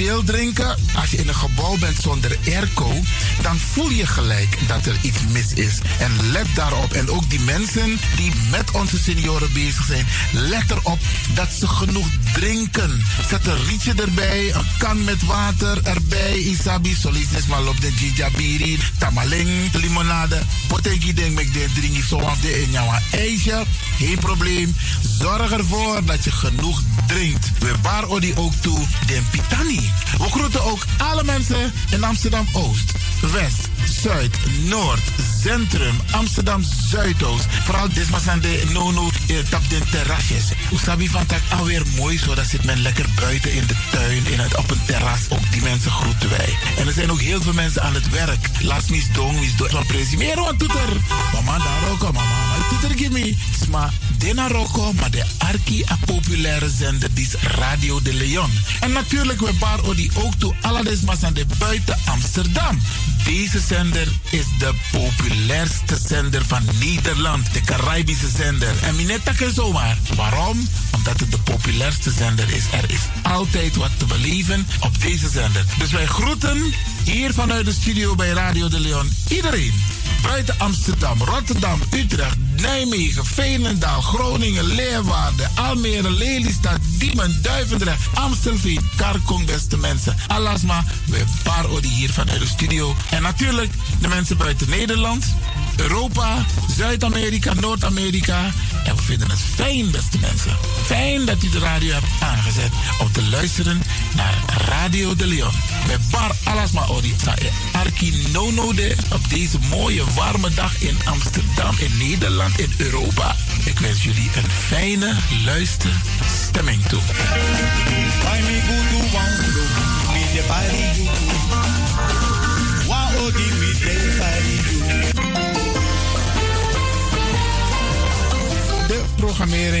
Veel drinken. Als je in een gebouw bent zonder airco, dan voel je gelijk dat er iets mis is. En let daarop. En ook die mensen die met onze senioren bezig zijn, let erop dat ze genoeg drinken. Zet een rietje erbij, een kan met water erbij. Isabi, solisnes malop de gijabiri, tamaling, limonade. Potegi denk ik de drinken zoals de in jouw ijsje. Geen probleem. Zorg ervoor dat je genoeg drinkt. We bar odi ook toe den pitani. We groeten ook alle mensen in Amsterdam Oost, West, Zuid, Noord, Centrum, Amsterdam Zuidoost. Vooral dit maar zijn de nono eh, tap den terrasjes. Usabi van tak alweer mooi zo. Dat zit men lekker buiten in de tuin, in het, op een terras. Ook die mensen groeten wij. En er zijn ook heel veel mensen aan het werk. Laat mis dong, mis dong. Van presimeren wat toeter. Mama daar ook, mama. Toeter gimme. Maar Dena Rocco, maar de arki a populaire zender die is Radio de Leon. En natuurlijk we bar odi ook toe alles maar aan de buiten Amsterdam. Deze zender is de populairste zender van Nederland, de Caribische zender. En minetta kan zomaar. Waarom? Omdat het de populairste zender is. Er is altijd wat te beleven op deze zender. Dus wij groeten hier vanuit de studio bij Radio de Leon iedereen. Buiten Amsterdam, Rotterdam, Utrecht, Nijmegen, Veenendaal, Groningen, Leeuwarden, Almere, Lelystad, Diemen, Duivendrecht, Amstelveen, Karkong, beste mensen. Alasma, we paar odi hier vanuit de studio. En natuurlijk de mensen buiten Nederland, Europa, Zuid-Amerika, Noord-Amerika. En we vinden het fijn, beste mensen. Fijn dat u de radio hebt aangezet om te luisteren naar Radio de Leon. Met Bar Alasma Odi, Arki Nono de op deze mooie warme dag in Amsterdam, in Nederland, in Europa. Ik wens jullie een fijne luisterstemming toe.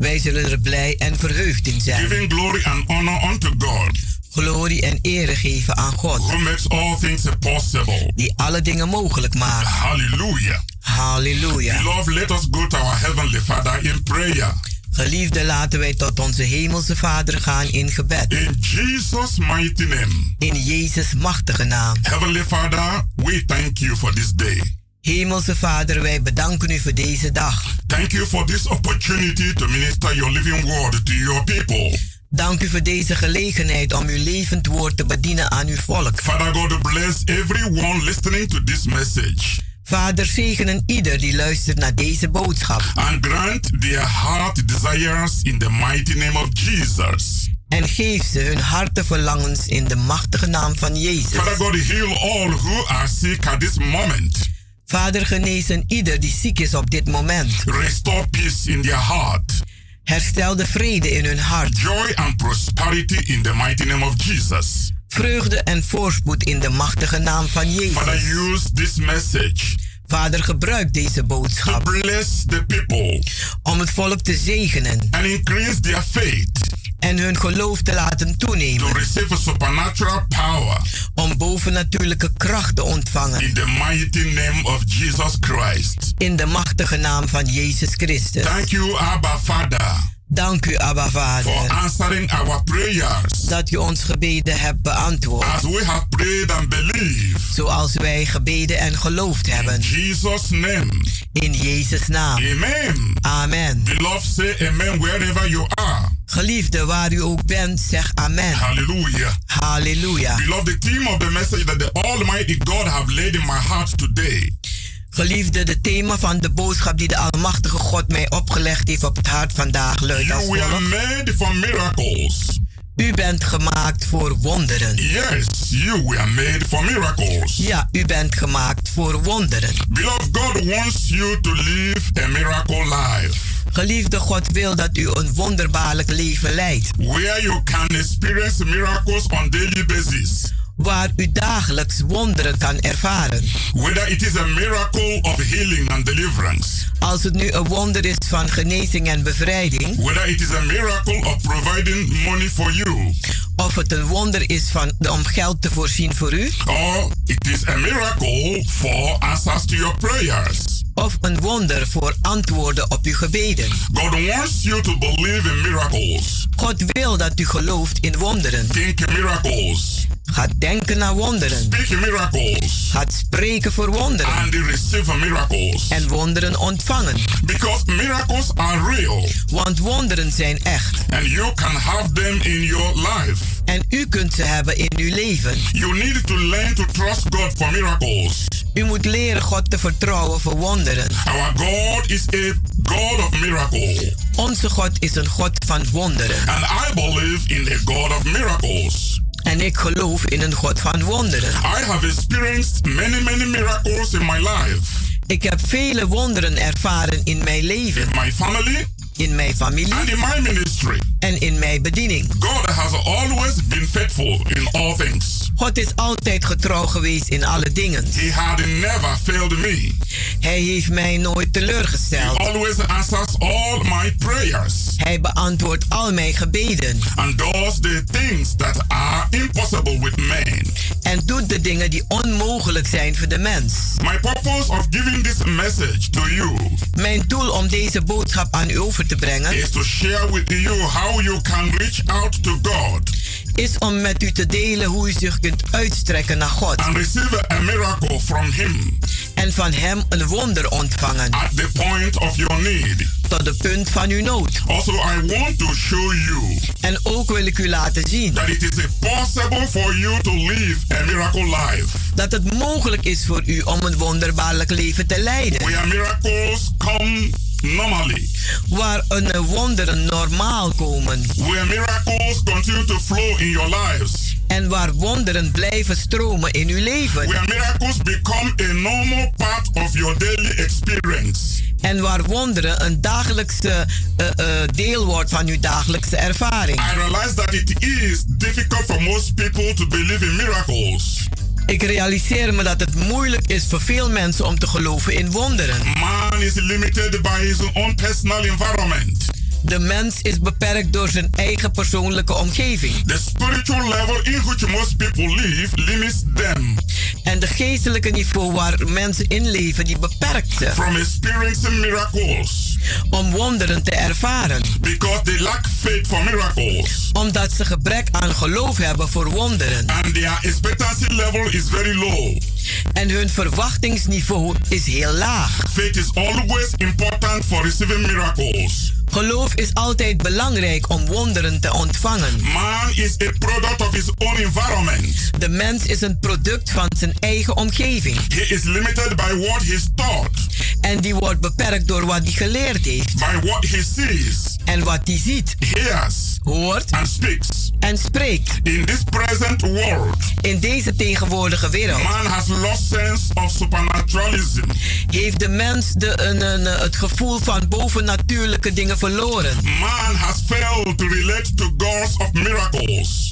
Wij zullen er blij en verheugd in zijn. giving glory and honor unto God, Glorie en ere geven aan God, who makes all things possible. die alle dingen mogelijk maakt. Hallelujah. Halleluja. Beloved, let us go to our Heavenly Father in prayer. Geliefde, laten wij tot onze hemelse Vader gaan in gebed. In Jesus' mighty name. In Jezus' machtige naam. Heavenly Father, we thank you for this day. Hemelse Vader, wij bedanken u voor deze dag. Thank you for this opportunity to minister your living word to your people. Dank u voor deze gelegenheid om uw levend woord te bedienen aan uw volk. Father God, bless everyone listening to this message Vader, zegenen ieder die luistert naar deze boodschap. and grant their heart desires in the mighty name of Jesus. En geef ze hun hartenverlangens in de machtige naam van Jezus. Father God, heal all who are sick at this moment. Vader, genezen ieder die ziek is op dit moment. Restore peace in their heart, Herstel de vrede in hun hart. joy and prosperity in the mighty name of Jesus. Vreugde en voorspoed in de machtige naam van Father, Jezus. use this message Vader, gebruik deze to boodschap bless the people om het volk te zegenen and increase their faith en hun geloof te laten to toenemen. power Om bovennatuurlijke kracht te ontvangen. in the mighty name of Jesus Christ. In de machtige naam van Jezus Christus. Thank you, Abba Father, Dank u, Abba for Vader, answering our prayers dat u ons gebeden hebt beantwoord. as we have prayed and believed. Zoals wij gebeden en geloofd In hebben. Jesus' name, In Jezus' naam. Amen. Amen. Beloved, say Amen wherever you are. Geliefde, waar u ook bent, zeg amen. Hallelujah. Halleluja. Beloved, the theme of the message that the Almighty God have laid in my heart today Geliefde, de thema van de boodschap die de Almachtige God mij opgelegd heeft op het hart vandaag luidt als You were made for miracles. U bent gemaakt voor wonderen. Yes, you were made for miracles. Ja, u bent gemaakt voor wonderen. Beloved, God wants you to live a miracle life Geliefde God wil dat u een wonderbaarlijk leven leidt. where you can experience miracles on daily basis. Waar u dagelijks wonderen kan ervaren. Whether it is a miracle of healing and deliverance, Als het nu een wonder is van genezing en bevrijding. whether it is a miracle of providing money for you, Of het een wonder is van, om geld te voorzien voor u. or it is a miracle for answers to your prayers. Of een wonder voor antwoorden op uw gebeden. God wants you to believe in miracles. God wil dat u gelooft in wonderen. Think in miracles. Gaat denken aan wonderen. Speak miracles. Gaat spreken voor wonderen. And receive miracles. En wonderen ontvangen. Because miracles are real. Want wonderen zijn echt. And you can have them in your life. En u kunt ze hebben in uw leven. You need to learn to trust God for miracles. U moet leren God te vertrouwen voor wonderen. Our God is a God of miracle. Onze God is een God van wonderen. And I believe in a God of miracles. En ik geloof in een God van wonderen. I have experienced many, many miracles in my life. Ik heb vele wonderen ervaren in mijn leven, In my family in mijn familie and in my ministry. en in mijn bediening. God has always been faithful in all things. God is altijd getrouw geweest in alle dingen. He had never failed me. Hij heeft mij nooit He teleurgesteld. always answers all my prayers Hij beantwoordt al mijn gebeden and does the things that are impossible with man. en doet de dingen die onmogelijk zijn voor de mens. My purpose of giving this message to you Mijn doel om deze boodschap aan u over te brengen is to share with you how you can reach out to God is om met u te delen hoe u zich kunt uitstrekken naar God. And receive a miracle from Him. En van Hem een wonder ontvangen. At the point of your need. tot de punt van uw nood. Also, I want to show you En ook wil ik u laten zien that it is possible for you to live a miracle life. dat het mogelijk is voor u om een wonderbaarlijk leven te leiden. where miracles come normally, Waar een wonderen normaal komen. Where miracles continue to flow in your lives, en waar wonderen blijven stromen in uw leven. where miracles become a normal part of your daily experience. En waar wonderen een dagelijkse uh, uh, deel wordt van uw dagelijkse ervaring. I realize that it is difficult for most people to believe in miracles. Ik realiseer me dat het moeilijk is voor veel mensen om te geloven in wonderen. Man is limited by his own personal environment. De mens is beperkt door zijn eigen persoonlijke omgeving. The spiritual level in which most people live limits them. En de geestelijke niveau waar mensen in leven, die beperkt ze. From experiencing miracles. Om wonderen te ervaren. Because they lack faith for miracles. Omdat ze gebrek aan geloof hebben voor wonderen. And their expectancy level is very low. En hun verwachtingsniveau is heel laag. Faith is always important for receiving miracles. Geloof is altijd belangrijk om wonderen te ontvangen. Man is a product of his own environment. De mens is een product van zijn eigen omgeving. He is limited by what he's taught. En die wordt beperkt door wat hij geleerd heeft. By what he sees. En wat hij ziet. Hears. Hoort. And speaks. En spreekt. In this present world. In deze tegenwoordige wereld. Man has lost sense of supernaturalism. Heeft de mens de, een, een, het gevoel van bovennatuurlijke dingen verloren. Man has failed to relate to gods of miracles.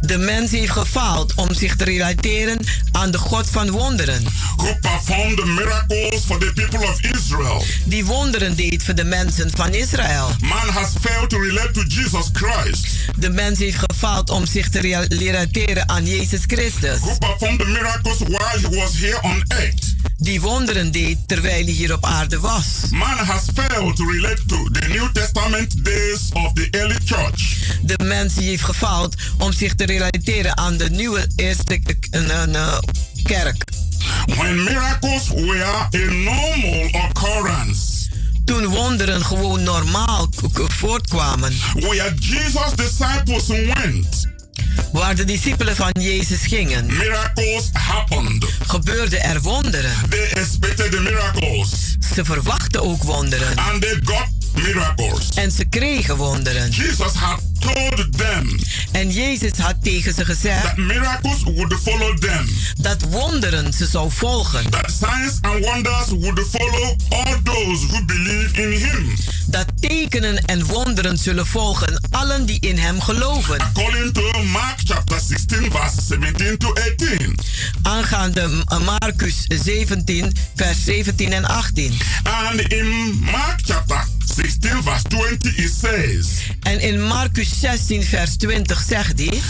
De mens heeft gefaald om zich te relateren aan de God van wonderen. Who performed the miracles for the people of Israel. Die wonderen deed voor de mensen van Israël. Man has failed to relate to Jesus Christ. De mens heeft gefaald om zich te relateren aan Jezus Christus. Who performed the miracles while he was here on earth. Die wonderen deed terwijl hij hier op aarde was. Man has failed to relate to the New Testament days of the early church. De mens heeft gefaald om zich te relateren aan de nieuwe eerste kerk. When miracles were a normal occurrence. Toen wonderen gewoon normaal voortkwamen. Where Jesus' disciples went. Waar de discipelen van Jezus gingen. Miracles happened. Gebeurden er wonderen. They expected the miracles. Ze verwachten ook wonderen. And they got miracles. En ze kregen wonderen. Jesus had told them. En Jezus had tegen ze gezegd. That miracles would follow them. Dat wonderen ze zou volgen. That signs and wonders would follow all those who believe in him. Dat tekenen en wonderen zullen volgen allen die in hem geloven. According to Mark chapter 16 verse 17 to 18. Aangaande Marcus 17 vers 17 en 18. And in Mark chapter 16 verse 20 it says. En in Marcus 16 vers 20 zegt hij.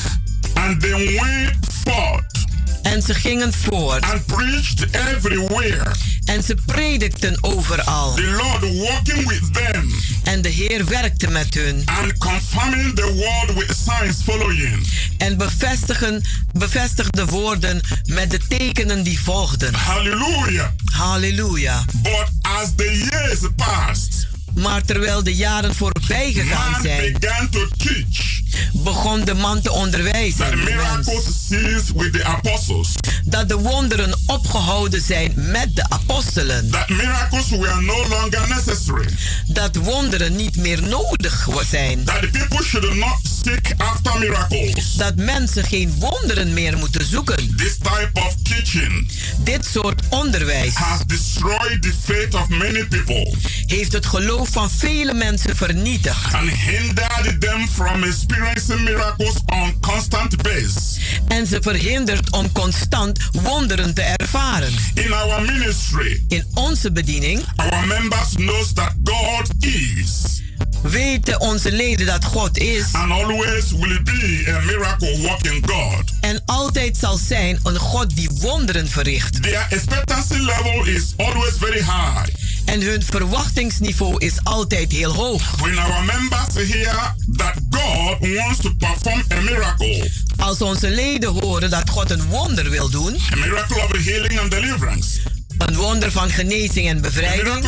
And they went forth. En ze gingen voort. And preached everywhere. En ze predikten overal. The Lord walking with them. En de Heer werkte met hun. And confirming the word with signs following. En bevestigen, bevestigde woorden met de tekenen die volgden. Hallelujah. Halleluja. But as the years passed. Maar terwijl de jaren voorbij gegaan zijn, begon de man te onderwijzen. With the apostles. Dat de wonderen opgehouden zijn met de apostelen. That miracles were no longer necessary. Dat wonderen niet meer nodig zijn. That the people should not seek after miracles. Dat mensen geen wonderen meer moeten zoeken. This type of teaching Dit soort onderwijs has destroyed the faith of many people. heeft het geloof van vele mensen vernietigd. And hindered them from experiencing miracles on constant base. En ze verhindert om constant wonderen te ervaren. In our ministry, in onze bediening, our members knows that God is. Weten onze leden dat God is. And always will be a miracle working God. En altijd zal zijn een God die wonderen verricht. Their expectancy level is always very high. En hun verwachtingsniveau is altijd heel hoog. When our members hear that God wants to perform a miracle. Als onze leden horen dat God een wonder wil doen. A miracle of healing and deliverance. Een wonder van genezing en bevrijding.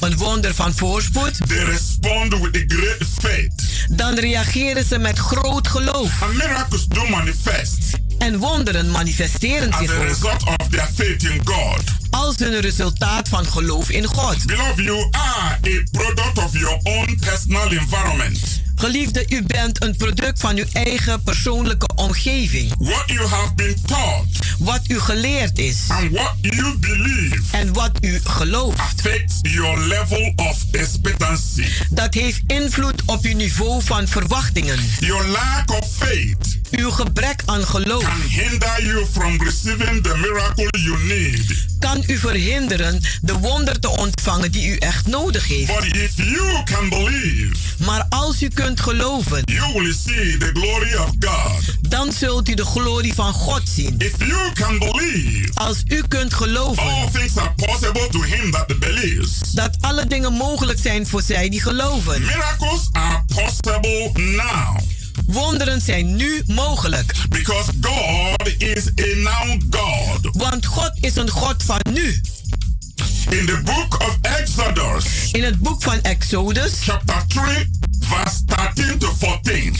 Een wonder van voorspoed. They respond with a great faith. Dan reageren ze met groot geloof. And miracles do manifest. En wonderen manifesteren zich As a result of their faith in God. Als een resultaat van geloof in God. Beloved, you are a product of your own personal environment. Geliefde, u bent een product van uw eigen persoonlijke omgeving. What you have been taught Wat u geleerd is and what you believe en wat u gelooft. affects your level of expectancy. Dat heeft invloed op uw niveau van verwachtingen. Your lack of faith Uw gebrek aan geloof can hinder you from receiving the miracle you need. kan u verhinderen de wonder te ontvangen die u echt nodig heeft. But if you can believe, Maar als u kunt geloven, you will see the glory of God. dan zult u de glorie van God zien. If you can believe, Als u kunt geloven all things are possible to him that believes. dat alle dingen mogelijk zijn voor zij die geloven. Miracles are possible now Wonderen zijn nu mogelijk. because God is a now God. Want God is een God van nu. In the book of Exodus, In het boek van Exodus, chapter 3, verse 13 to 14,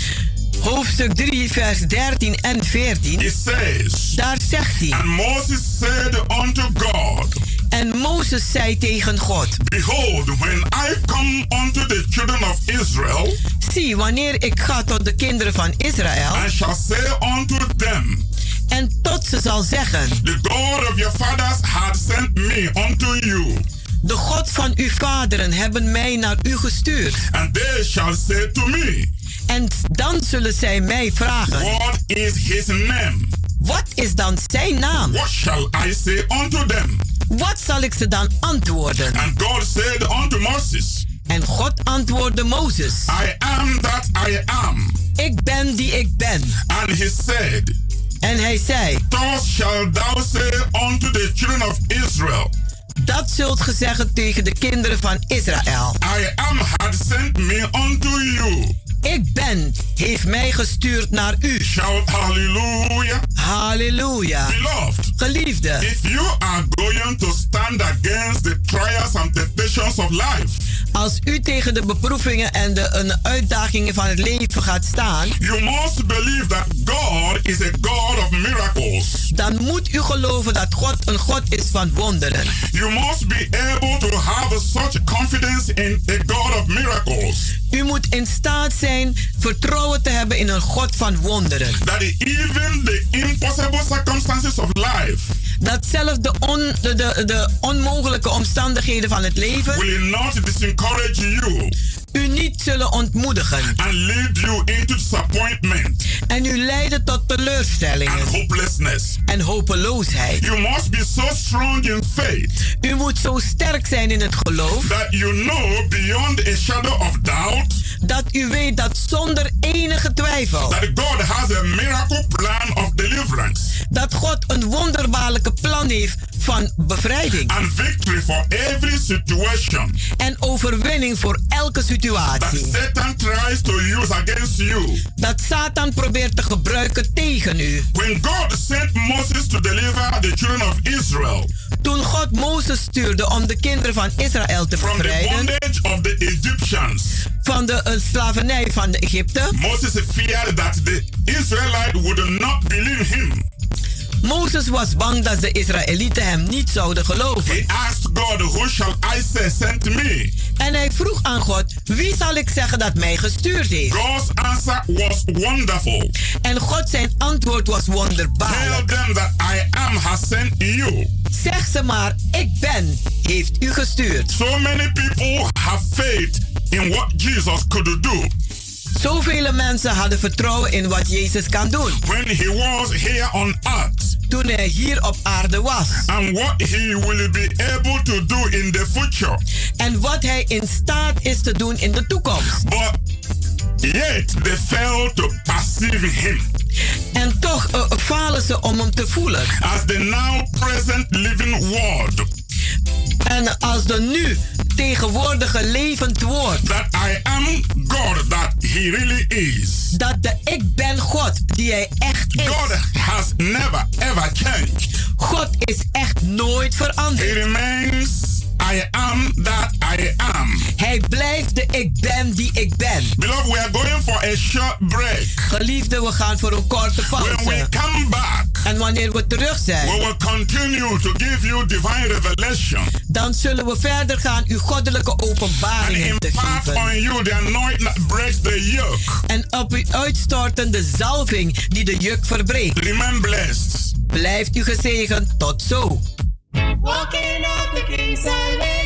hoofdstuk 3, vers 13 en 14, it says, daar zegt hij. And Moses said unto God, En Mozes zei tegen God: Behold, when I come unto the children of Israel, Zie, wanneer ik ga tot de kinderen van Israël and shall say unto them, en tot ze zal zeggen: The God of your fathers had sent me unto you. De God van uw vaderen hebben mij naar u gestuurd. And they shall say to me, En dan zullen zij mij vragen: What is his name? Wat is dan zijn naam? What shall I say unto them? Wat zal ik ze dan antwoorden? And God said unto Moses, En God antwoordde Mozes: I am that I am. Ik ben die ik ben. And he said, En hij zei: Thus shall thou say unto the children of Israel, Dat zult ge zeggen tegen de kinderen van Israël. I am had sent me unto you. Ik ben heeft mij gestuurd naar u. Shout hallelujah. Halleluja. Beloved, Geliefde, if you are going to stand against the trials and temptations of life, als u tegen de beproevingen en de en uitdagingen van het leven gaat staan, you must believe that God is a God of miracles. dan moet u geloven dat God een God is van wonderen. You must be able to have such confidence in a God of miracles U moet in staat zijn vertrouwen te hebben in een God van wonderen. that even the impossible circumstances of life Dat zelfs de, on, de, de, de onmogelijke omstandigheden van het leven. Not you u niet zullen ontmoedigen and lead you into disappointment en u leiden tot and teleurstellingen hopelessness. en hopeloosheid. You must be so strong in faith U moet zo sterk zijn in het geloof that you know beyond a shadow of doubt dat u weet dat zonder enige twijfel that God has a miracle plan of deliverance dat God een wonderbaarlijke plan heeft van bevrijding and victory for every situation en overwinning voor elke that situatie. Satan tries to use against you. Dat Satan probeert te gebruiken tegen u. When God sent Moses to deliver the children of Israel Toen God Mozes stuurde om de kinderen van Israël te from the bevrijden bondage of the Egyptians, van de eh, slavernij van de Egypte, Moses feared that the Israelite would not believe him. Mozes was bang dat de Israëlieten hem niet zouden geloven. He asked God, Who shall I say sent me? En hij vroeg aan God, wie zal ik zeggen dat mij gestuurd heeft? God's answer was wonderful. En God zijn antwoord was Tell wonderbaarlijk. them that I am has sent you. Zeg ze maar, ik ben, heeft u gestuurd. So many people have faith in what Jesus could do Zoveel mensen hadden vertrouwen in wat Jezus kan doen when he was here on earth toen hij hier op aarde was. and what he will be able to do in the future. En wat hij in staat is te doen in de toekomst. But yet they failed to perceive him En toch eh, falen ze om hem te voelen. as the now present living word En als de nu tegenwoordige levend woord. that I am God that he really is. Dat de ik ben God die hij echt is. God has never ever changed. God is echt nooit He veranderd. remains I am that I am. Hij blijft de ik ben die ik ben. Beloved, we are going for a short break. Geliefde, we gaan voor een korte When we pauze. come back, En wanneer we terug zijn, we will continue to give you divine revelation. dan zullen we verder gaan u goddelijke openbaringen te geven. on you the anointing that breaks the yoke. En op u uitstorten de zalving die de juk verbreekt. Remain blessed. Blijft u gezegend. Tot zo. Walking up the King's Highway.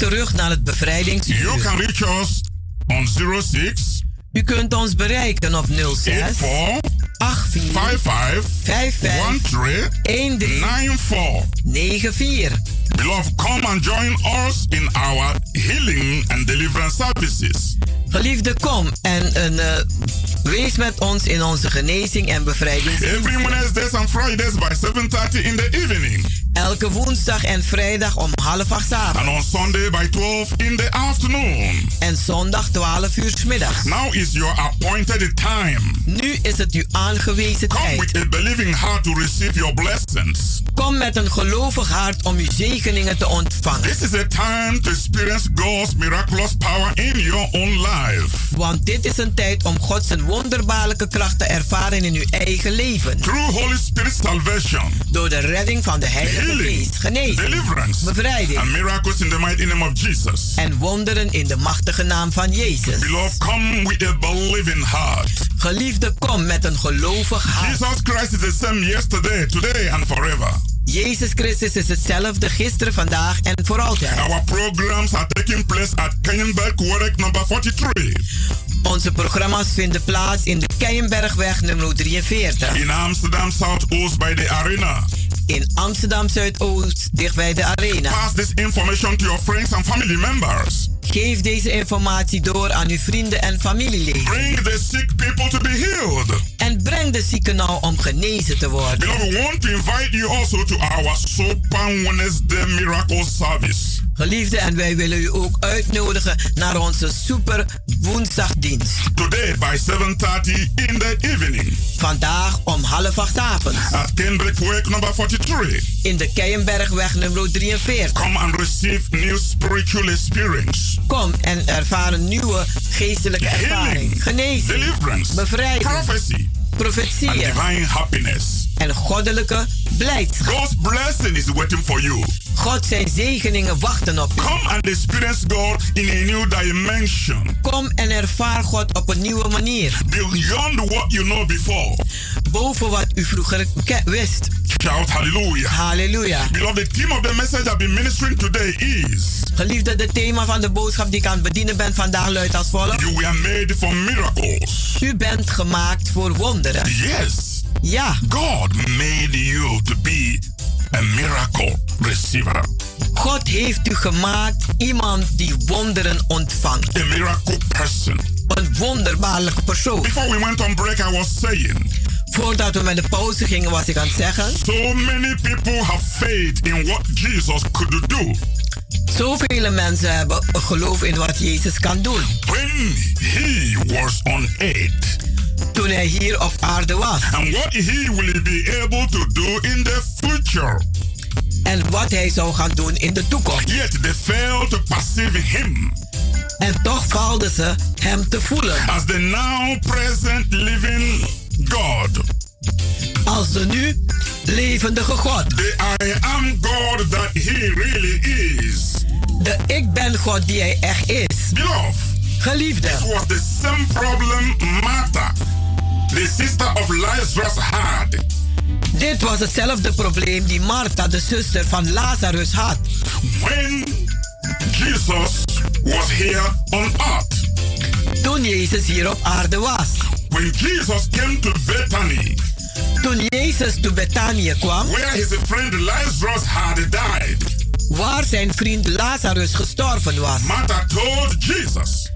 Terug naar het You bevrijdingsuur. can reach us on 06 U kunt ons bereiken op 06 84 84 55 55 13 13 94. 94. Beloved, come and join us in our healing and deliverance services. Geliefde, kom en eh, wees met ons in onze genezing en bevrijding. Every Wednesdays and Fridays by 7.30 in the evening. Elke woensdag en vrijdag om half acht avonds. And on Sunday by 12 in the afternoon. En zondag 12 uur 's middags. Now is your appointed time. Nu is het uw aangewezen Come tijd. with a believing heart to receive your blessings. Kom met een gelovig hart om uw zegeningen te ontvangen. This is a time to experience God's miraculous power in your own life. Want dit is een tijd om Gods wonderbaarlijke kracht te ervaren in uw eigen leven. Through Holy Spirit salvation, Door de redding van de Heilige healing, Geest, genezing, deliverance, bevrijding and miracles in the mighty name of Jesus. en wonderen in de machtige naam van Jezus. Beloved, come with a believing heart. Geliefde, kom met een gelovig hart. Jesus Christ is the same yesterday, today, and forever. Jezus Christus is hetzelfde gisteren, vandaag en voor altijd. Our programs are taking place at Kenyenberg number 43 Onze programma's vinden plaats in de Keienbergweg nummer 43. in Amsterdam Southoost by the arena. In Amsterdam Zuidoost, dicht bij de arena. Pass this information to your friends and family members. Geef deze informatie door aan uw vrienden en familieleden. Bring the sick people to be healed. Breng de zieken nou om genezen te worden. We want to invite you also to our Super Wednesday Miracle Service. Geliefde, en wij willen u ook uitnodigen naar onze super woensdagdienst. Today by 7.30 in the evening Vandaag om half acht avonds at Kendrick Way number 43. in de Keienbergweg nummer 43. Come and receive new spiritual experience. Kom en ervaar een nieuwe geestelijke ervaring. Healing, Genezing, deliverance, bevrijding, prophecy, profetieën divine happiness. en goddelijke blijdschap. God's blessing is waiting for you. God zijn zegeningen wachten op u. Come and experience God in a new dimension. Kom en ervaar God op een nieuwe manier. Beyond what you know before. Boven wat u vroeger wist. Shout hallelujah. Halleluja. Beloved, the theme of the message I've been ministering today is Geliefde, de thema van de boodschap die ik aan het bedienen ben vandaag luidt als volgt. You were made for miracles. U bent gemaakt voor wonderen. Yes. Ja, God made you to be a miracle receiver, God heeft u gemaakt iemand die wonderen ontvangt. a miracle person. Een wonderbaarlijke persoon. Before we went on break, I was saying Voordat we met de pauze gingen was ik aan het zeggen. so many people have faith in what Jesus could do Zoveel mensen hebben geloof in wat Jezus kan doen. when he was on earth Toen hij hier op aarde was. and what he will be able to do in the future. En wat hij zou gaan doen in de toekomst. Yet they failed to perceive him En toch valden ze hem te voelen. as the now present living God. Als de nu levendige God. The I am God that he really is. De ik ben God die hij echt is. Beloved, Geliefde. this was the same problem Martha, the sister of Lazarus, had. Dit was hetzelfde probleem die Martha, de zuster van Lazarus, had. When Jesus was here on earth, Toen Jezus hier op aarde was. When Jesus came to Bethany, Toen Jezus te Betanië kwam, where his friend Lazarus had died, waar zijn vriend Lazarus gestorven was. Martha told Jesus,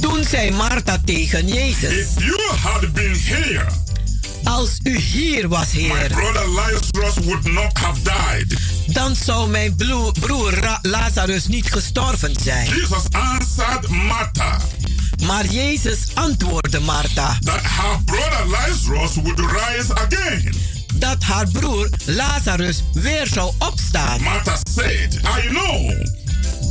Toen zei Martha tegen Jezus: If you had been here, Als u hier was, my Heer, would not have died. dan zou mijn broer Lazarus niet gestorven zijn. Jesus answered Martha Maar Jezus antwoordde Martha that her brother Lazarus would rise again. dat haar broer Lazarus weer zou opstaan. Martha said, I know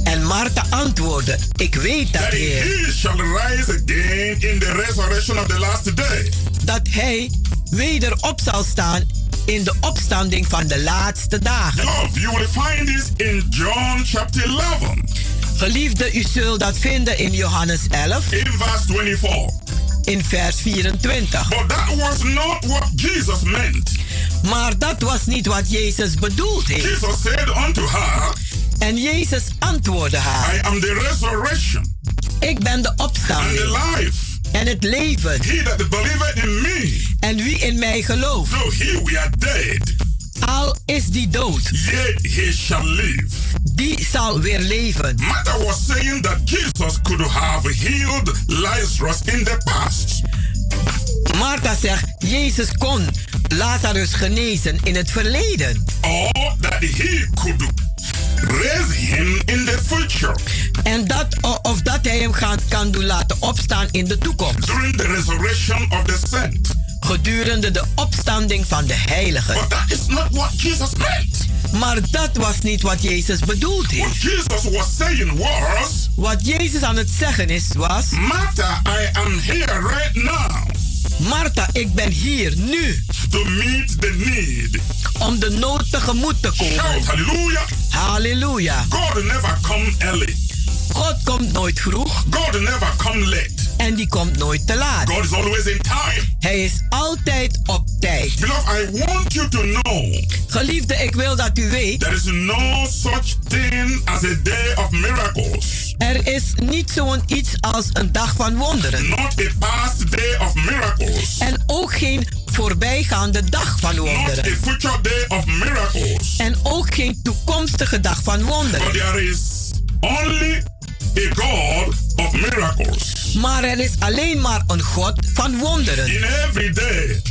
En Martha antwoordde: Ik weet dat, Heer, he shall rise again in the resurrection of the last day. dat hij weder op zal staan in de opstanding van de laatste dagen. Love, you will find this in John chapter 11, Geliefde, u zult dat vinden in Johannes 11, in verse 24. in vers 24. But that was not what Jesus meant. Maar dat was niet wat Jezus bedoeld heeft. Jesus said unto her, En Jezus antwoordde haar: I am the resurrection Ik ben de and opstanding the life. en het leven. He that in me, En wie in mij gelooft, though he were dead, al is die dood, yet he shall live. die zal weer leven. Martha was saying that Jesus could have healed Lazarus in the past. Martha zegt: Jezus kon Lazarus genezen in het verleden. Or that he could raise him in the future En dat, of dat hij hem gaan, kan doen laten opstaan in de toekomst. during the resurrection of the saint. Gedurende de opstanding van de heiligen. But that is not what Jesus meant. Maar dat was niet wat Jezus bedoeld What heeft. Jesus was saying was, Wat Jezus aan het zeggen is, was: Martha, I am here right now Martha, ik ben hier nu to meet the need. om de nood tegemoet te Shout komen. hallelujah. Halleluja. God never come early. God komt nooit vroeg God never come late. En die komt nooit te laat. God is always in time. Hij is altijd op tijd. Beloved, I want you to know Geliefde, ik wil dat u weet, there is no such thing as a day of miracles. er is niet zo'n iets als een dag van wonderen. Not a past day of miracles. En ook geen voorbijgaande dag van Not a wonderen. future day of miracles. En ook geen toekomstige dag van But wonderen. there is only a God of miracles. Maar er is alleen maar een God van wonderen. In every day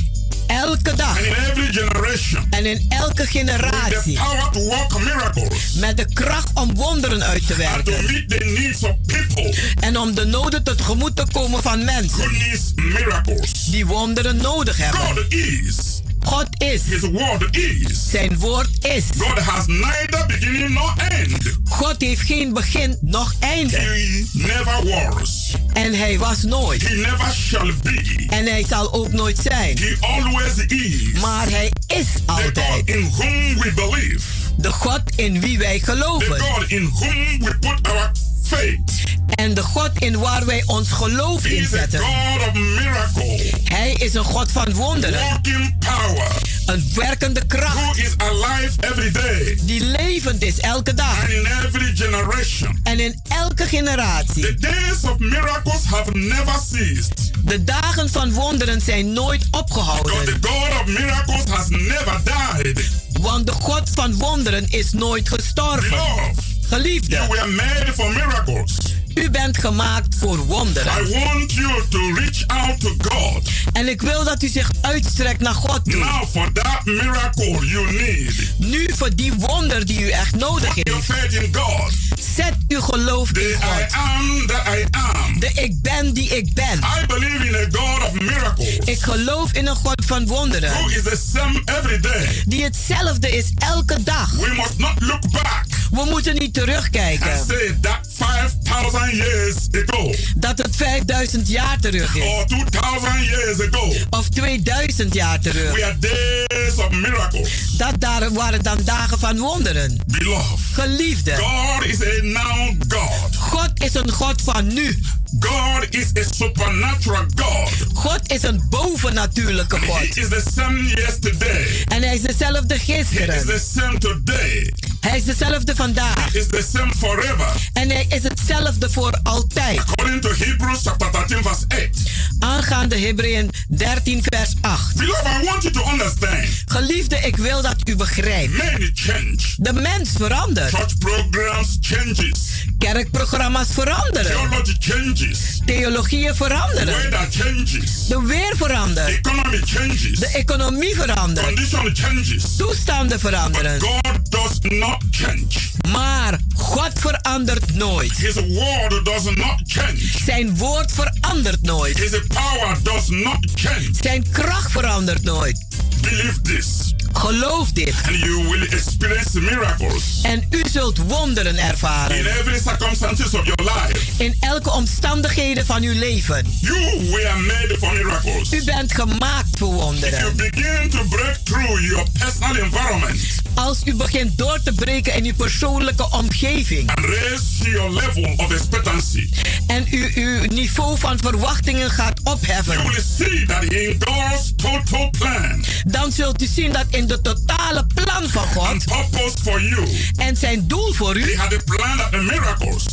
Elke dag and in every generation, en in elke with the generatie. power to work miracles Met de kracht om wonderen uit te and to werken. meet the needs of people. En om de noden tegemoet te komen van mensen Who needs miracles? die wonderen nodig hebben. God is. God is. His word is. Zijn woord is. God has neither beginning nor end. God heeft geen begin noch einde. He never was. En hij was nooit. He never shall be. En hij zal ook nooit zijn. He always is. Maar hij is The altijd. God in whom we believe. De God in wie wij The geloven. God in whom we put our faith. En de God in waar wij ons geloof of miracle. Hij is een God van wonderen. Power. Een werkende kracht. Who is alive every day. Die levend is elke dag. And in every generation. En in elke generatie. The days of miracles have never ceased. De dagen van wonderen zijn nooit Because opgehouden. the God of miracles has never died. Want de God van wonderen is nooit gestorven. Beloved, you Geliefde, were made for miracles. U bent gemaakt voor I wonderen. want you to reach out to God. En ik wil dat u zich uitstrekt naar God toe. Now, for that miracle you need, Nu voor die wonder die u echt nodig your heeft. faith in God. Zet uw geloof The in I God. am that I am. De ik ben die ik ben. I believe in a God of miracles Ik geloof in een God van who wonderen. is the same every day. Die hetzelfde is elke dag. We must not look back We moeten niet terugkijken. say that 5,000 years ago Dat het 5000 jaar terug is. or 2,000 years ago Of 2000 jaar terug. we are days of miracles. Dat daar waren dan dagen van wonderen. Beloved, Geliefde, God is a now God. God is een God van nu. God is a supernatural God. God is een bovennatuurlijke He God. is the same yesterday. En hij is dezelfde He is gisteren. the same today. Hij is dezelfde vandaag. He is the same forever. En hij is hetzelfde voor altijd. According to Hebrews chapter 13 verse 8. Aangaande Hebreeën 13 vers 8. Beloved, I want you to understand. Geliefde, ik wil dat u begrijpt. Many change. De mens verandert. Church programs changes. Kerkprogramma's veranderen. Theology changes. Theologieën veranderen. Weather changes. De weer verandert. Economy changes. De economie verandert. Condition changes. Toestanden veranderen. God does not change. Maar God verandert nooit. His word does not change. Zijn woord verandert nooit. His power does not change. Zijn kracht verandert nooit. Believe this, Geloof dit. and you will experience miracles En u zult wonderen in ervaren. every circumstances of your life. In elke omstandigheden van uw leven. You were made for miracles. U bent gemaakt voor If you wonderen. begin to break through your personal environment Als u begint door te breken in uw persoonlijke omgeving. and raise your level of expectancy, En u uw niveau van verwachtingen gaat you opheffen. will see that in God's total plan Dan zult u zien dat in de totale plan van God and purpose for you, en zijn doel voor He u had a plan that the miracles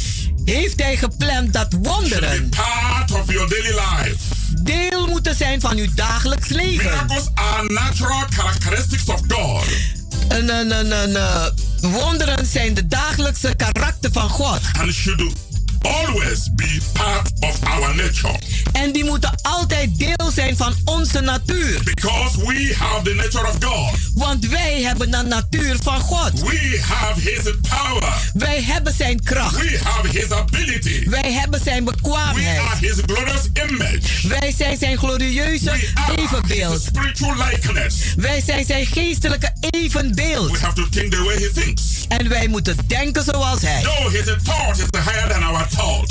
heeft hij gepland dat be wonderen part of your daily life. deel moeten zijn van uw dagelijks leven. Miracles are natural characteristics of God. Een, een, een, een, wonderen zijn de dagelijkse karakter van God. and should always be part of our nature En die moeten altijd deel zijn van onze natuur. because we have the nature of God. Want wij hebben de natuur van God. We have His power. Wij hebben zijn kracht. We have His ability. Wij hebben zijn We are bekwaamheid. His glorious image. Wij zijn zijn glorieuze We are His evenbeeld. spiritual likeness. Wij zijn zijn geestelijke evenbeeld. We have to think the way He thinks. En wij moeten denken zoals hij. Though His thought is higher than our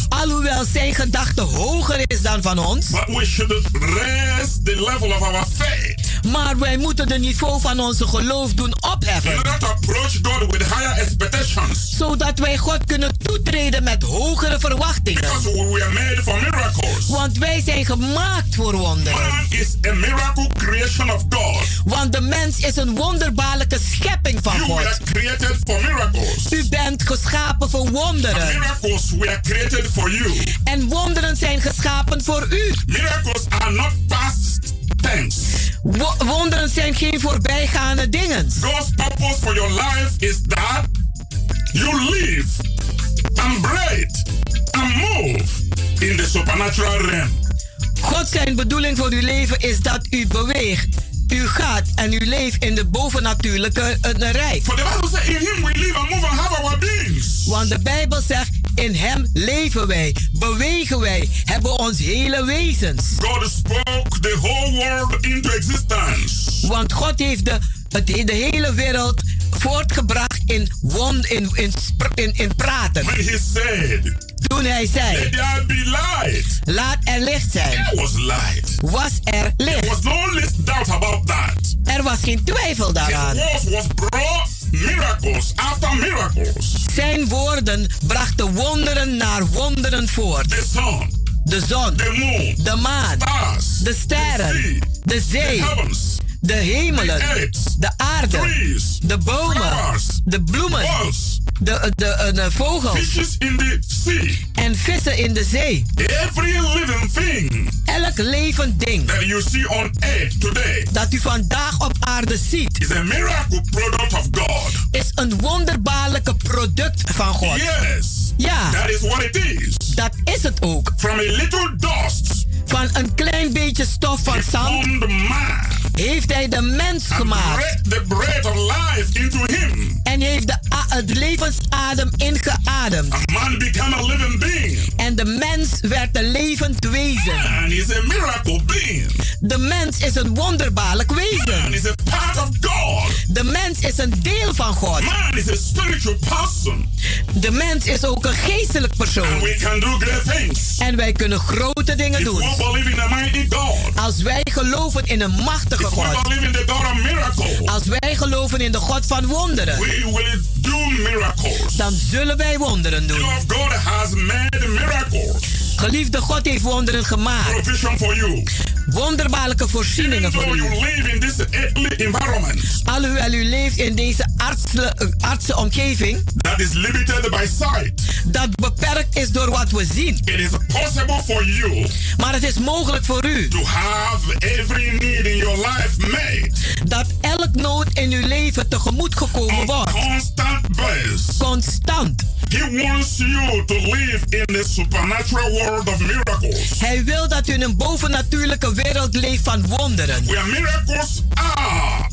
Alhoewel zijn gedachte hoger is dan van ons. but we should raise the level of our faith Maar wij moeten de niveau van onze geloof doen opheffen. order to approach God with higher expectations. Zodat wij God kunnen toetreden met hogere verwachtingen. Because we were made for miracles. Want wij zijn gemaakt voor wonderen. Man is a miracle creation of God. Want de mens is een wonderbaarlijke schepping van You were God. created for miracles. U bent geschapen voor wonderen. Miracles were created for you. En wonderen zijn geschapen voor u. Miracles are not past tense. Wo- wonderen zijn geen voorbijgaande dingen. God's purpose for your life is that you live and breathe supernatural realm. God zijn bedoeling voor uw leven is dat u beweegt. U gaat en u leeft in de bovennatuurlijke eh, rijk. For the Bible says, in him we live and move and have our beings. Want de Bijbel zegt, in hem leven wij, bewegen wij, hebben ons hele wezens. God spoke the whole world into existence. Want God heeft de, de hele wereld voortgebracht in, wond, in, in, in, in praten. When he said, Toen hij zei, Let there be light, laat er licht zijn, there was light. was er There licht. was no least doubt about that. Er was geen twijfel His daaraan. words was brought miracles after miracles. Zijn woorden brachten wonderen naar wonderen voort. The sun, De zon, the moon, de maan, stars, de sterren, the de zee, de hemelen, de aarde, de bomen, de bloemen, de, de, eh, de vogels en vissen in de zee. Every living thing Elk levend ding that you see on earth today dat u vandaag op aarde ziet, is a miracle product of God. is een wonderbaarlijke product van God. Yes, Ja, that is what it is. dat is het ook. From a little dust, Van een klein beetje stof van zand heeft hij de mens gemaakt. the breath of life into him. En heeft de, a- het levensadem ingeademd. And man became a living being. En de mens werd een levend wezen. Man is a miracle being. De mens is een wonderbaarlijk Man wezen. is a part of God. De mens is een deel van God. Man is a spiritual person. De mens is ook een geestelijk And persoon. we can do great things. En wij kunnen grote dingen If doen. we believe in a mighty God. Als wij geloven in een machtige If we God. believe in the God of miracles. Als wij geloven in de God van wonderen. We will do miracles. Dan zullen wij wonderen doen. of God has made miracles. Geliefde God heeft wonderen gemaakt. Provision for you. Wonderbaarlijke voorzieningen voor u. Alhoewel u leeft in deze artsle- artsen omgeving. that is limited by sight, Dat beperkt is door wat we zien. it is possible for you Maar het is mogelijk voor u to have every need in your life made dat elk nood in uw leven tegemoet gekomen wordt. constant basis. Constant. He wants you to live in the supernatural world of miracles, Hij wil dat u in een bovennatuurlijke wereld leeft van wonderen. where miracles are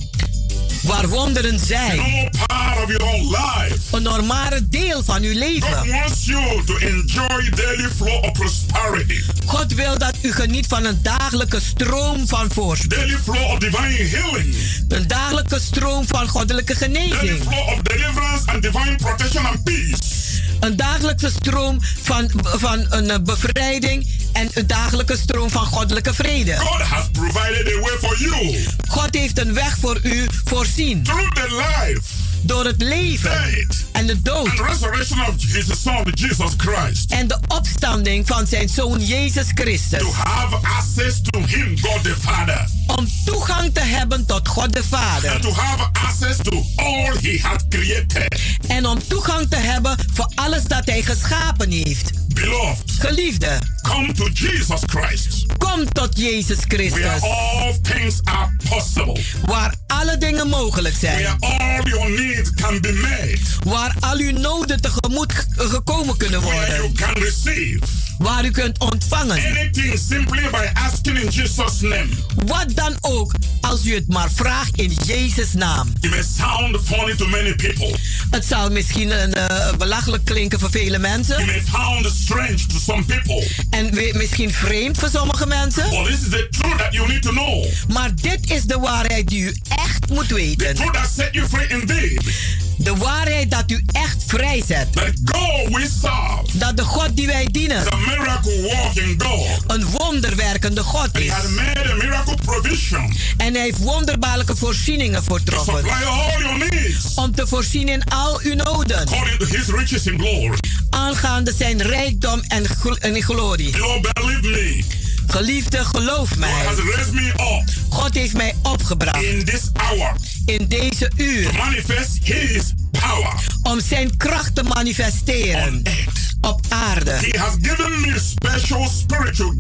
Waar wonderen zijn. part of your own life. Een normale deel van uw God leven. wants you to enjoy daily flow of prosperity, God wil dat u geniet van een dagelijke stroom van voorspoed. daily flow of divine healing, Een dagelijke stroom van goddelijke daily genezing. flow of deliverance and divine protection and peace. Een dagelijkse stroom van, van een eh, bevrijding. En een dagelijke stroom van goddelijke vrede. God has provided a way for you God heeft een weg voor u voorzien. through the life, Door het leven en de dood. En de opstanding van zijn zoon Jezus Christus. to have access to Him, God the Father, Om toegang te hebben tot God de and Vader. to have access to all He had created. En om toegang te hebben voor alles dat hij geschapen heeft. Beloved, Geliefde, come to Jesus Christ, kom tot Jezus where Christus. all things are possible, Waar alle dingen mogelijk zijn. where all your needs can be met, Waar al uw noden tegemoet gekomen kunnen where you worden. can receive Waar u kunt ontvangen. anything simply by asking in Jesus' name. Wat dan ook, als u het maar vraagt in Jezus' naam. It may sound funny to many people. Het zal misschien een, eh, belachelijk klinken voor vele It mensen. may sound strange to some people. En we- misschien vreemd voor sommige mensen. But this is the truth that you need to know. Maar dit is de waarheid die u echt moet The weten. truth that set you free indeed. De waarheid dat u echt vrij zet. That God we serve Dat de God die wij dienen is a miracle working God. een wonderwerkende God And He is. has made a miracle provision En hij heeft wonderbaarlijke voorzieningen to voortroffen. supply all your needs Om te voorzien in al uw noden. according to His riches in glory. Aangaande zijn rijkdom en, gl- en glorie. You believe me. Geliefde, geloof God mij. has raised me up God heeft mij opgebracht in this hour in deze to uur. manifest His power Om zijn kracht te manifesteren op aarde. He has given me special spiritual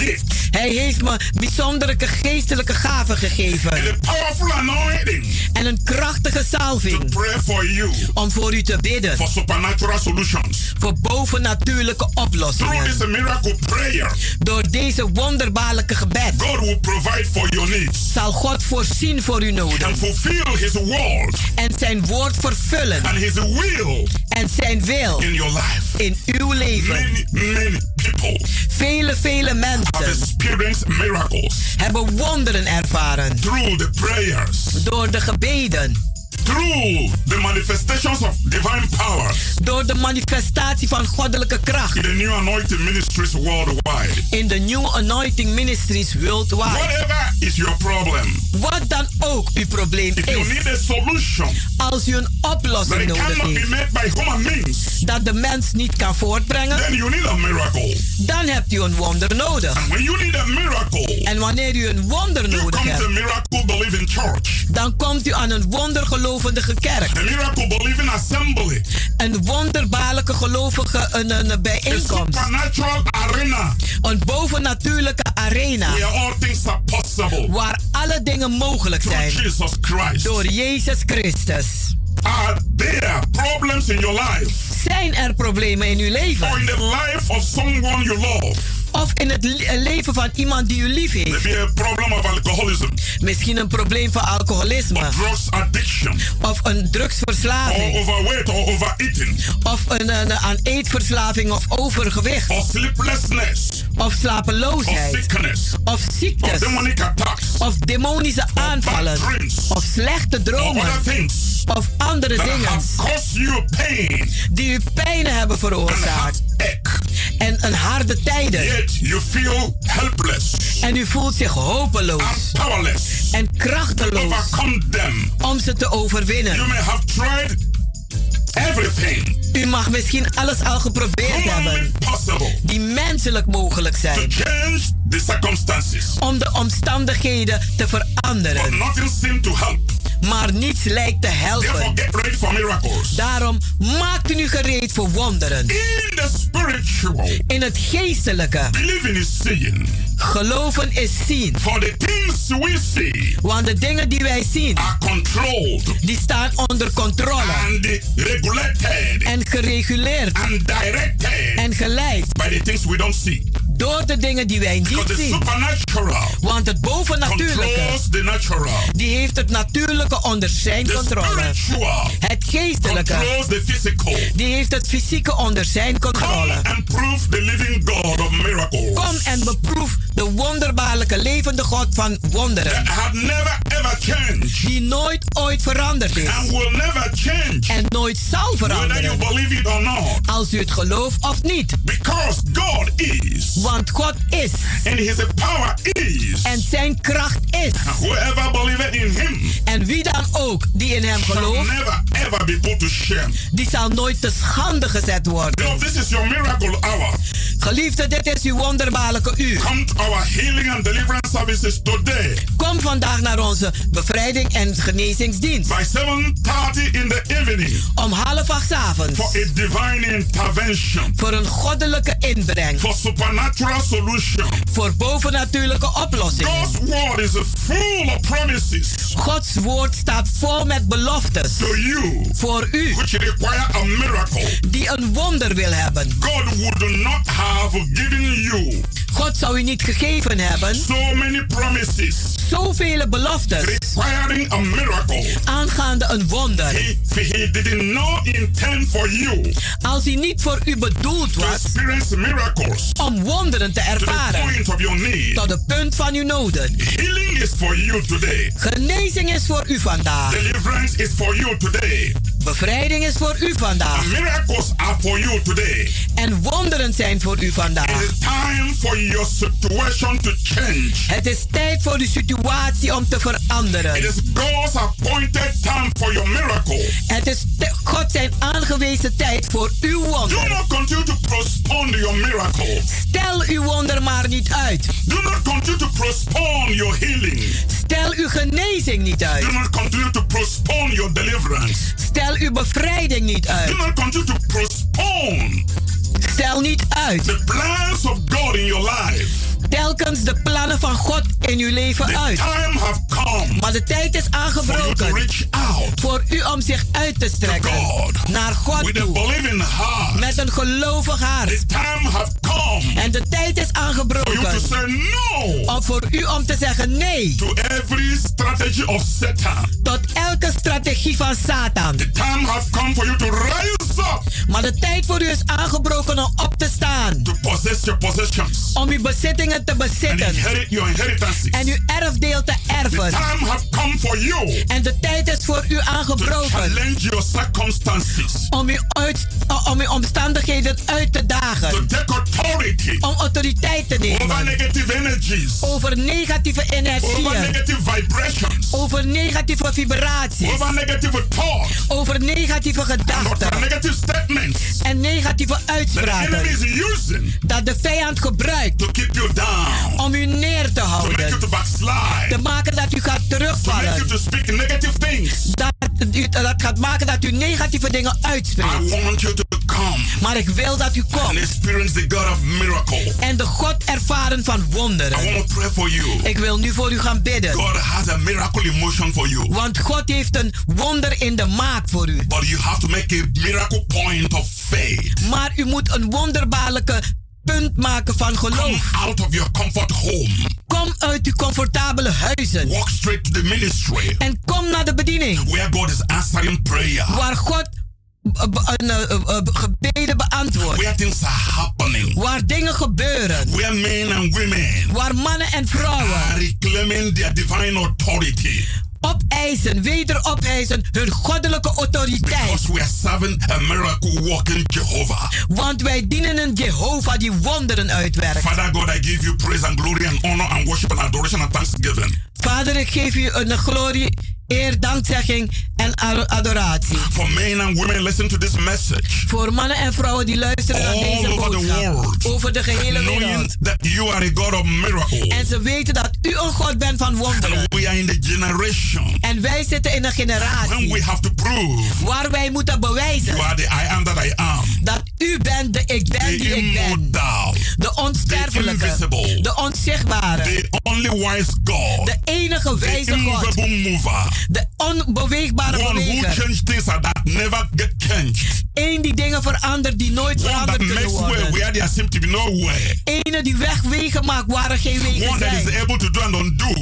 Hij heeft me bijzondere geestelijke gaven gegeven. and a powerful anointing En een krachtige to salving pray for you om voor u te bidden. for supernatural solutions. Voor bovennatuurlijke Through oplossingen. this miracle prayer, Door deze wonderbaarlijke gebed God will provide for your needs zal God voorzien voor uw noden. and fulfill His word En zijn woord vervullen. and His will En zijn wil in your life. in uw leven. Many, many people Vele, vele have mensen experienced miracles hebben wonderen ervaren. through the prayers, Door de gebeden. Through the manifestations of divine power Door de manifestatie van goddelijke kracht. in the new anointing ministries worldwide. In de New Anointing Ministries worldwide. Whatever is your problem, Wat dan ook uw probleem if you is. need a solution Als u een oplossing nodig cannot be heeft. met by human means, Dat de mens niet kan voortbrengen. then you need a miracle. Dan hebt u een wonder nodig. And when you need a miracle, En wanneer u een wonder you nodig come to hebt. miracle believing church, Dan komt u aan een wondergelovige kerk. a miracle believing assembly, Een wonderbaarlijke gelovige een, een a bijeenkomst. supernatural arena Een bovennatuurlijke arena. where all things are possible. Waar alle dingen mogelijk Through zijn. Jesus Christ. Door Jezus Christus. Are there problems in your life Zijn er problemen in uw or leven? in the life of someone you love? Of in het le- leven van iemand die u lief heeft? Maybe a problem of alcoholism Misschien een probleem van alcoholisme. or drugs addiction Of een or drugsverslaving. overweight or overeating Of een, een, aan eetverslaving of overgewicht. or sleeplessness Of or slapeloosheid. sickness Of or ziektes. demonic attacks Of demonische aanvallen. Of slechte dromen. things Of andere dingen you pain die u pijnen hebben veroorzaakt. En een harde tijden. Yet you feel helpless En u voelt zich hopeloos powerless en krachteloos overcome them. om ze te You overwinnen. may have tried everything U mag misschien alles al geprobeerd hebben die menselijk mogelijk to zijn change the circumstances, om de omstandigheden te but veranderen. nothing seemed to help. Maar niets lijkt te helpen. Daarom maakt u nu gereed voor wonderen. In the In het geestelijke, is geloven is zien. For the things we see Want de dingen die wij zien, are controlled die staan onder controle and regulated en gereguleerd and directed en geleid by the things we don't see. door de dingen die wij niet the zien. Want het bovennatuurlijke, controls the natural. die heeft het natuurlijke onder zijn The controle. Het geestelijke, the physical. die heeft het fysieke onder zijn Come controle. and prove the living God of miracles. Kom en beproef de wonderbaarlijke levende God van wonderen. that never ever changed Die nooit ooit veranderd is. and will never change En nooit zal veranderen. Believe it or not. Als u het gelooft of niet. Because God is Want God is. and his power is. En zijn kracht is. Whoever believeth in him En wie dan ook die in hem gelooft, never ever be put to shame. die zal nooit te schande gezet worden. Beloved, this is your miracle hour. Geliefde, dit is uw wonderbaarlijke uur. Come to our healing and deliverance services today Kom vandaag naar onze bevrijding en genezingsdienst. by 7:30 in the evening Om half acht avonds. For a divine intervention, Voor een goddelijke inbreng. for supernatural solution. Voor bovennatuurlijke oplossingen. God's word is full of promises Gods woord staat vol met beloftes. to you Voor u which require a miracle. die een wonder wil hebben. God would not have given you God zou u niet gegeven hebben. so many promises Zoveel beloftes requiring a miracle. aangaande een wonder. He, he did not intend for you Als hij niet voor u bedoeld was miracles om wonderen te to the ervaren. point of your need. Tot het punt van uw noden. Healing is for you today. Genezing is voor u vandaag. Deliverance is for you today. Bevrijding is voor u vandaag. Miracles are for you today. En wonderen zijn voor u It vandaag. is time for your situation to change. Het is tijd voor uw situatie om te It veranderen. is God's appointed time for your miracle. Het is God zijn aangewezen tijd voor uw Do wonder. not continue to postpone your miracle. Stel uw wonder maar niet uit. Do not continue to postpone your healing. Stel uw genezing niet uit. Do not continue to postpone your deliverance. Stel uw bevrijding niet Do uit. not continue to postpone Stel niet uit. the plans of God in your life. Telkens de plannen van God in uw leven The uit. time have come Maar de tijd is aangebroken voor u om zich uit te strekken God naar God with a toe. believing heart. Met een gelovig hart. The time have come En de tijd is for you to aangebroken no om voor u om te zeggen nee to every strategy of Satan. tot elke strategie van Satan. The time have come for you to rise up Maar de tijd voor u is aangebroken om op te staan. to possess your possessions Om uw bezittingen te and bezitten. inherit your inheritances. En uw erfdeel te The erven. time have come for you En de tijd is voor u to aangebroken. challenge your circumstances, Om uw, uit, om uw omstandigheden uit te to dagen. take authority Om autoriteit te over nemen. negative energies, Over negatieve over energieën. negative vibrations, Over negatieve vibraties. over negative thoughts, Over negatieve and over gedachten. Negative statements En negatieve that the enemy uitspraken. is using Dat de vijand gebruikt to keep you down, om u neer te to make you houden. to backslide, Te maken dat u gaat to make you terugvallen. to speak negative things. Dat, u, dat gaat maken dat u negatieve dingen I uitspreekt. want you to come Maar ik wil dat u and komt experience the God of miracle. en de God ervaren van I wonderen. want to pray for you. Ik wil nu voor u gaan bidden. God has a miracle emotion for you. Want God heeft een wonder in de maak voor u. But you have to make a miracle point of faith. Maar u moet een wonderbaarlijke punt maken van Come geloof. out of your comfort home. Kom uit uw comfortabele huizen. Walk straight to the ministry En kom naar de bediening. where God is answering prayer. Waar God eh, eh, eh, gebeden beantwoordt. Where things are happening. Waar dingen gebeuren. Where men and women Waar mannen en vrouwen are reclaiming their divine authority. Opeisen, weder opeisen hun goddelijke autoriteit. Because we are serving a miracle walking Jehovah. Want wij dienen een Jehovah die wonderen uitwerkt. Father God, I give you praise and glory and honor and worship and adoration and thanksgiving. Vader, ik geef u een glorie, eer, dankzegging en adoratie. For men and women, listen to this message. Voor mannen en vrouwen die luisteren naar All deze over the boodschap. Over de gehele wereld. that you are a God of miracles. En ze weten dat u een God bent van wonderen. And we are in the generation En wij zitten in een when generatie we have to prove waar wij moeten you bewijzen are the I am that I am. dat u bent de ik ben The die ik ben. De onsterfelijke, de onzichtbare, The only wise God. de enige wijze God, mover. De onbeweegbare One beweger. changed things that never get changed. Eén die dingen verandert die nooit One veranderd kunnen way worden. where there seems to be no way. Ene die wegwegen maakt waar er geen wegen One that is zijn. able to do and undo.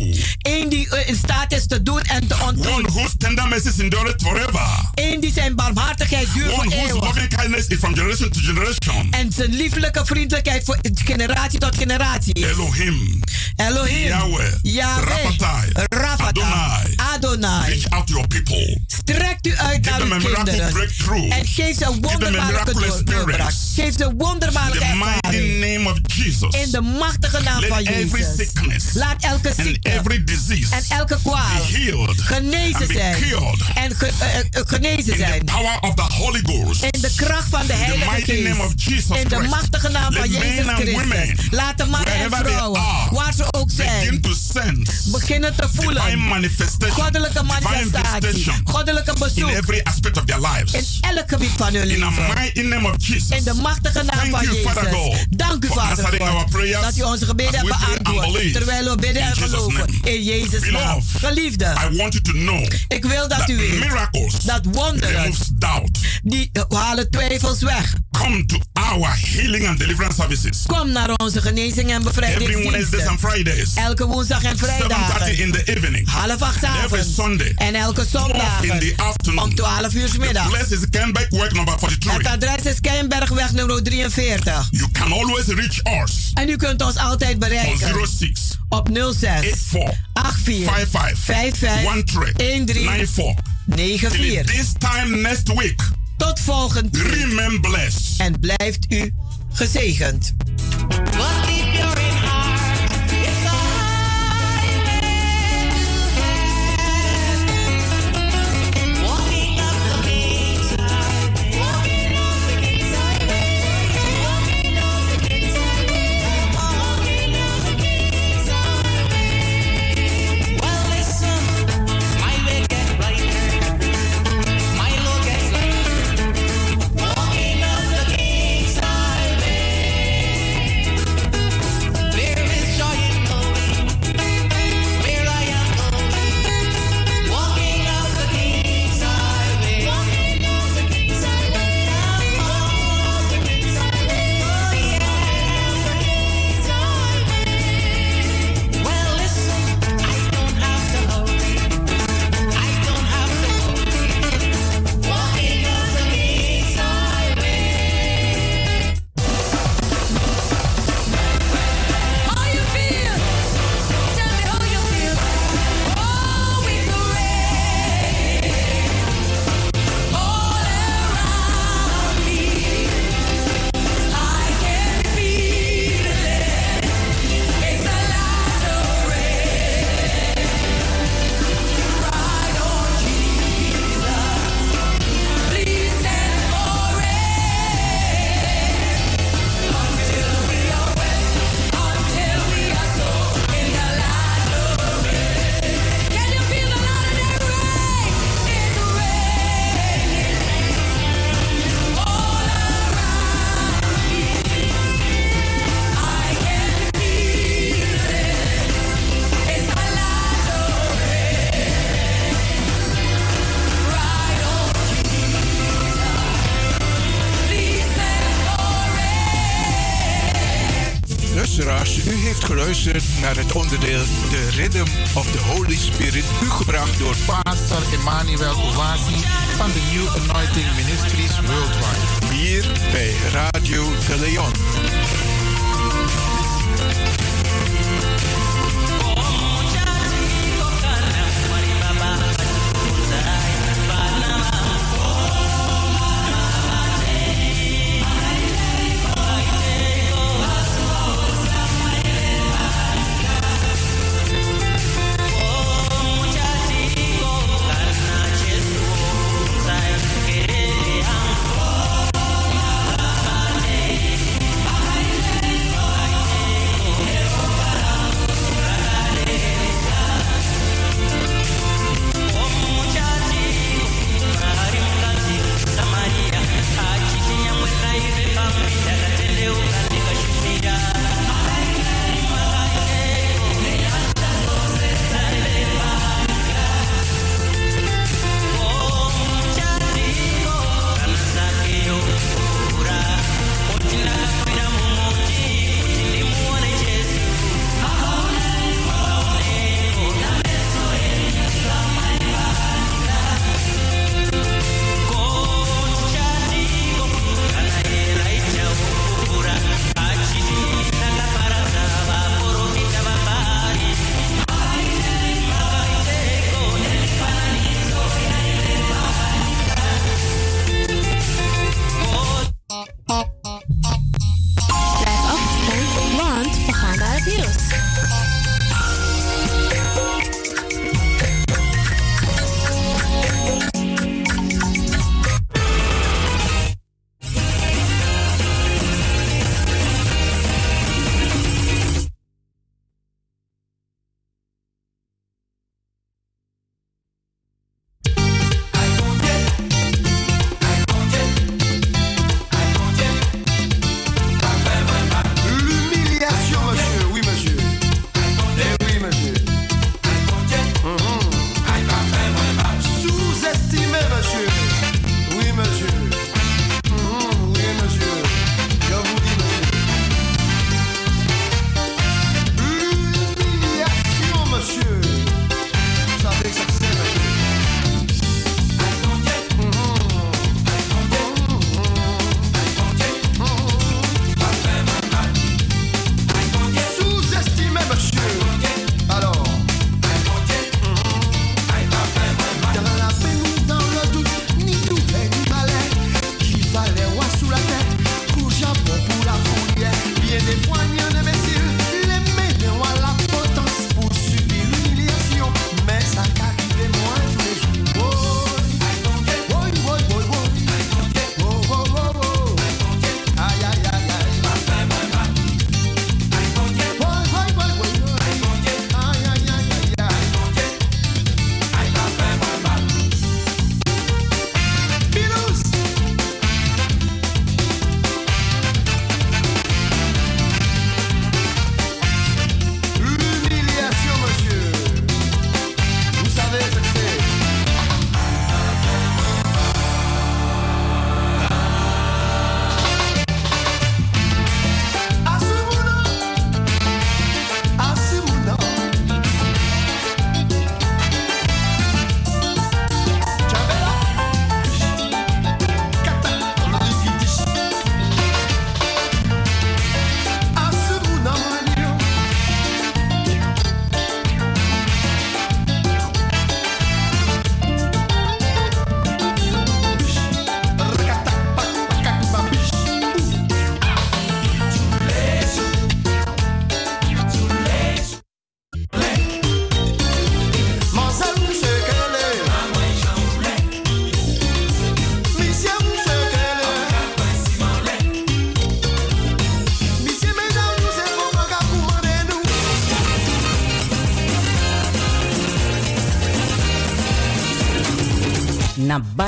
Eén die eh, in staat is te doen en te One ontdoen. whose tender mercies endure forever. Eén die zijn barmhartigheid duurt voor One whose eeuwig. loving kindness is from generation to generation. En zijn lieflijke vriendelijkheid voor generatie tot generatie. is. Elohim. Elohim. Yahweh. Yahweh. Raphatai. Raphatai. Adonai. Adonai. Reach out to your people. Strekt u uit Give naar uw kinderen. En geef ze een wonderbaarlijke doorbraak. Geef ze een wonderbaarlijke The mighty ervaring. name of Jesus. In de machtige naam Let van every Jezus. sickness Laat elke and ziekte en elke kwaal genezen zijn. En ge- eh, genezen in the zijn. power of the Holy Ghost. In de kracht van de In the Heilige mighty name of Geest. Jesus In de machtige naam van Jezus Christus. Laat de mannen en vrouwen, are, waar ze ook Begin zijn, to sense beginnen te voelen. manifestation, Goddelijke manifestatie. Goddelijke in bezoek. every aspect of their In lives. elk gebied van hun In the leven. mighty name of Jesus. In de machtige naam Thank van you, Father God, Jezus. Dank u, Vader God, dat u onze gebeden hebt beantwoord. Terwijl we bidden en In Jesus' geloven. name. In Jezus' naam. Geliefde, I want you to know ik wil dat that u weet dat wonderen, die halen twijfels weg. Come to our healing and deliverance services Kom naar onze genezing en every Wednesdays bevrijdingsdiensten. and Fridays, Elke woensdag en 7:30 vrijdag. in the evening, Half acht avonds. Sunday, En elke zondag. in the afternoon. Om 12 uur 's The middag. place is Kenbeck Work number 43. Het adres is Keienbergweg nummer 43. You can always reach us En u kunt ons altijd on bereiken 06 op 06 84 84 55 55 13 94. 94. Till this time next week, Tot volgend week. remain blessed. En blijft u gezegend. What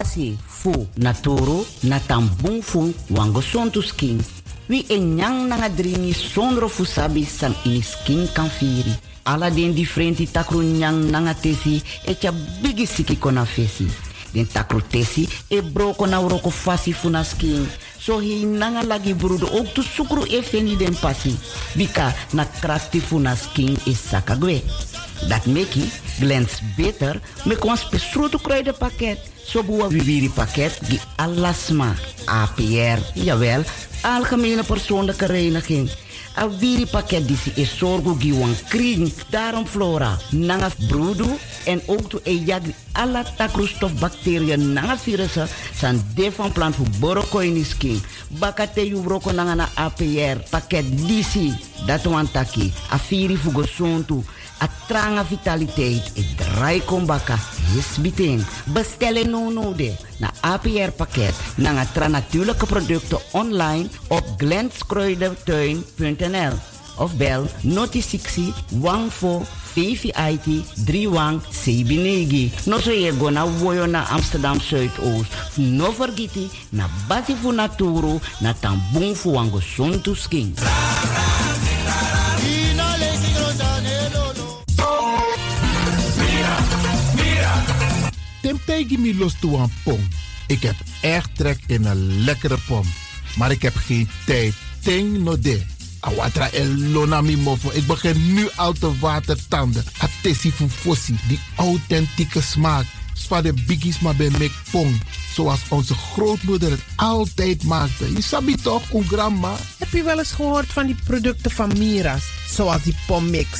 basi fu na toro na tambung fu skin. Wi e nyang nanga dringi fu sabi san ini skin kan ala den differenti takru nyang nanga tesi e tya bigi siki kona fesi. Den takru tesi e broko na uroko fasi fu na skin. So hi nanga lagi broeder ook to sukru e feni den pasi. Bika na krakti fu na skin is sakagwe. Dat meki glens beter me kon spesrutu kruiden pakket. So buwa viviri pakket gi alasma. APR, jawel, algemene persoonlijke reiniging. A viri pakket disi is zorgo gi wan kring. Daarom flora, nanga broedu en ook to e jagri alla takroestof bacteriën nanga virussen san de van plan voor borokoini skin. Bakate yu broko nanga na APR pakket disi. Dat wan taki. A viri fugo sontu. A tranga vitaliteit. E draai kombaka. Biting. Bestellen no no de. Na APR pakket. Nanga tra natuurlijke producten online op glenskruidentuin.nl of bel noti 60 14 VVIT 31 Sebinegi. No so ye go na woyo na Amsterdam Zuidoost. No vergiti na basi fu naturu na tambung fu wango sontu skin. Me los toe pom. Ik heb echt trek in een lekkere pom. Maar ik heb geen tijd. Ting no de. Awatra elona mi mofo. Ik begin nu al te watertanden. Atesi fufosi. Die authentieke smaak. Zwa de biggies maar bij mek pom. Zoals onze grootmoeder het altijd maakte. Je sabi toch, een grandma? Heb je wel eens gehoord van die producten van Mira's? Zoals die pommix.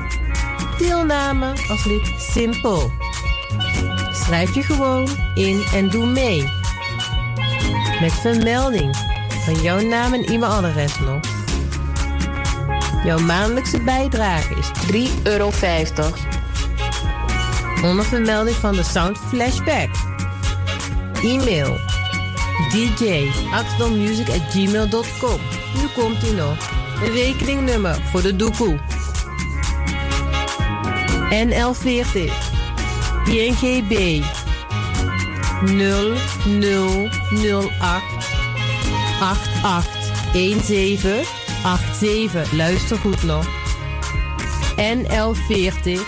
Deelname als lid simpel. Schrijf je gewoon in en doe mee. Met vermelding van jouw naam en e-mailadres nog. Jouw maandelijkse bijdrage is 3,50 euro. Onder vermelding van de Sound Flashback. E-mail dj.axelmusic.gmail.com Nu komt ie nog. Een rekeningnummer voor de doekoe. NL40 INGB 0008 8817 87. Luister goed nog. NL40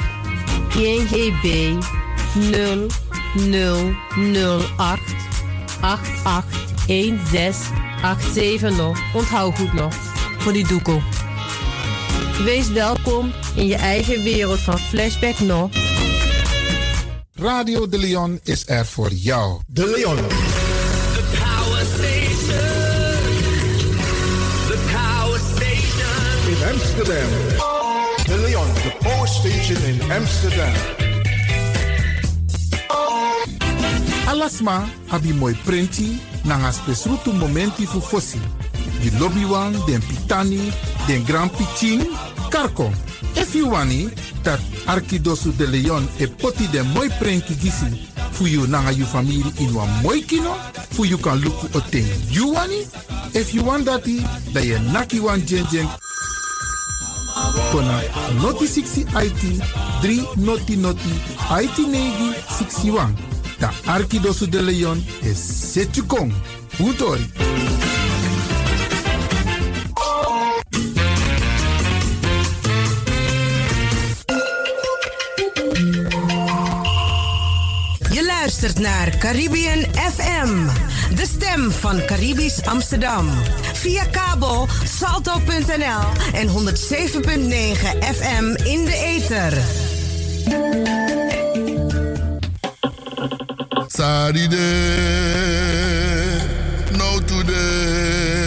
INGB 0008 881687 nog. Onthoud goed nog. Voor die doekoe. Wees welkom in je eigen wereld van Flashback nog. Radio De Leon is er voor jou. De Leon. The power station. The power station. In Amsterdam. De Leon, the power station in Amsterdam. Alasma abi moi prenti nanga spesrutu momenti fu fosi. Di lobby wan, den pitani, den grand pitin, karko. If you wani, dat Arkidosu de Leon e poti den moi prenki gisi fu you nanga you family in wan moi kino, fu you kan luku o ten you wani. If you want dati, da ye naki wan jen jen kona noti 60 IT 3 noti noti IT negi 61. Da Arkidosu de Leon is Setjukong. Utori. Luistert naar Caribbean FM, de stem van Caribisch Amsterdam. Via kabel salto.nl en 107.9 FM in de ether. Saride, no today.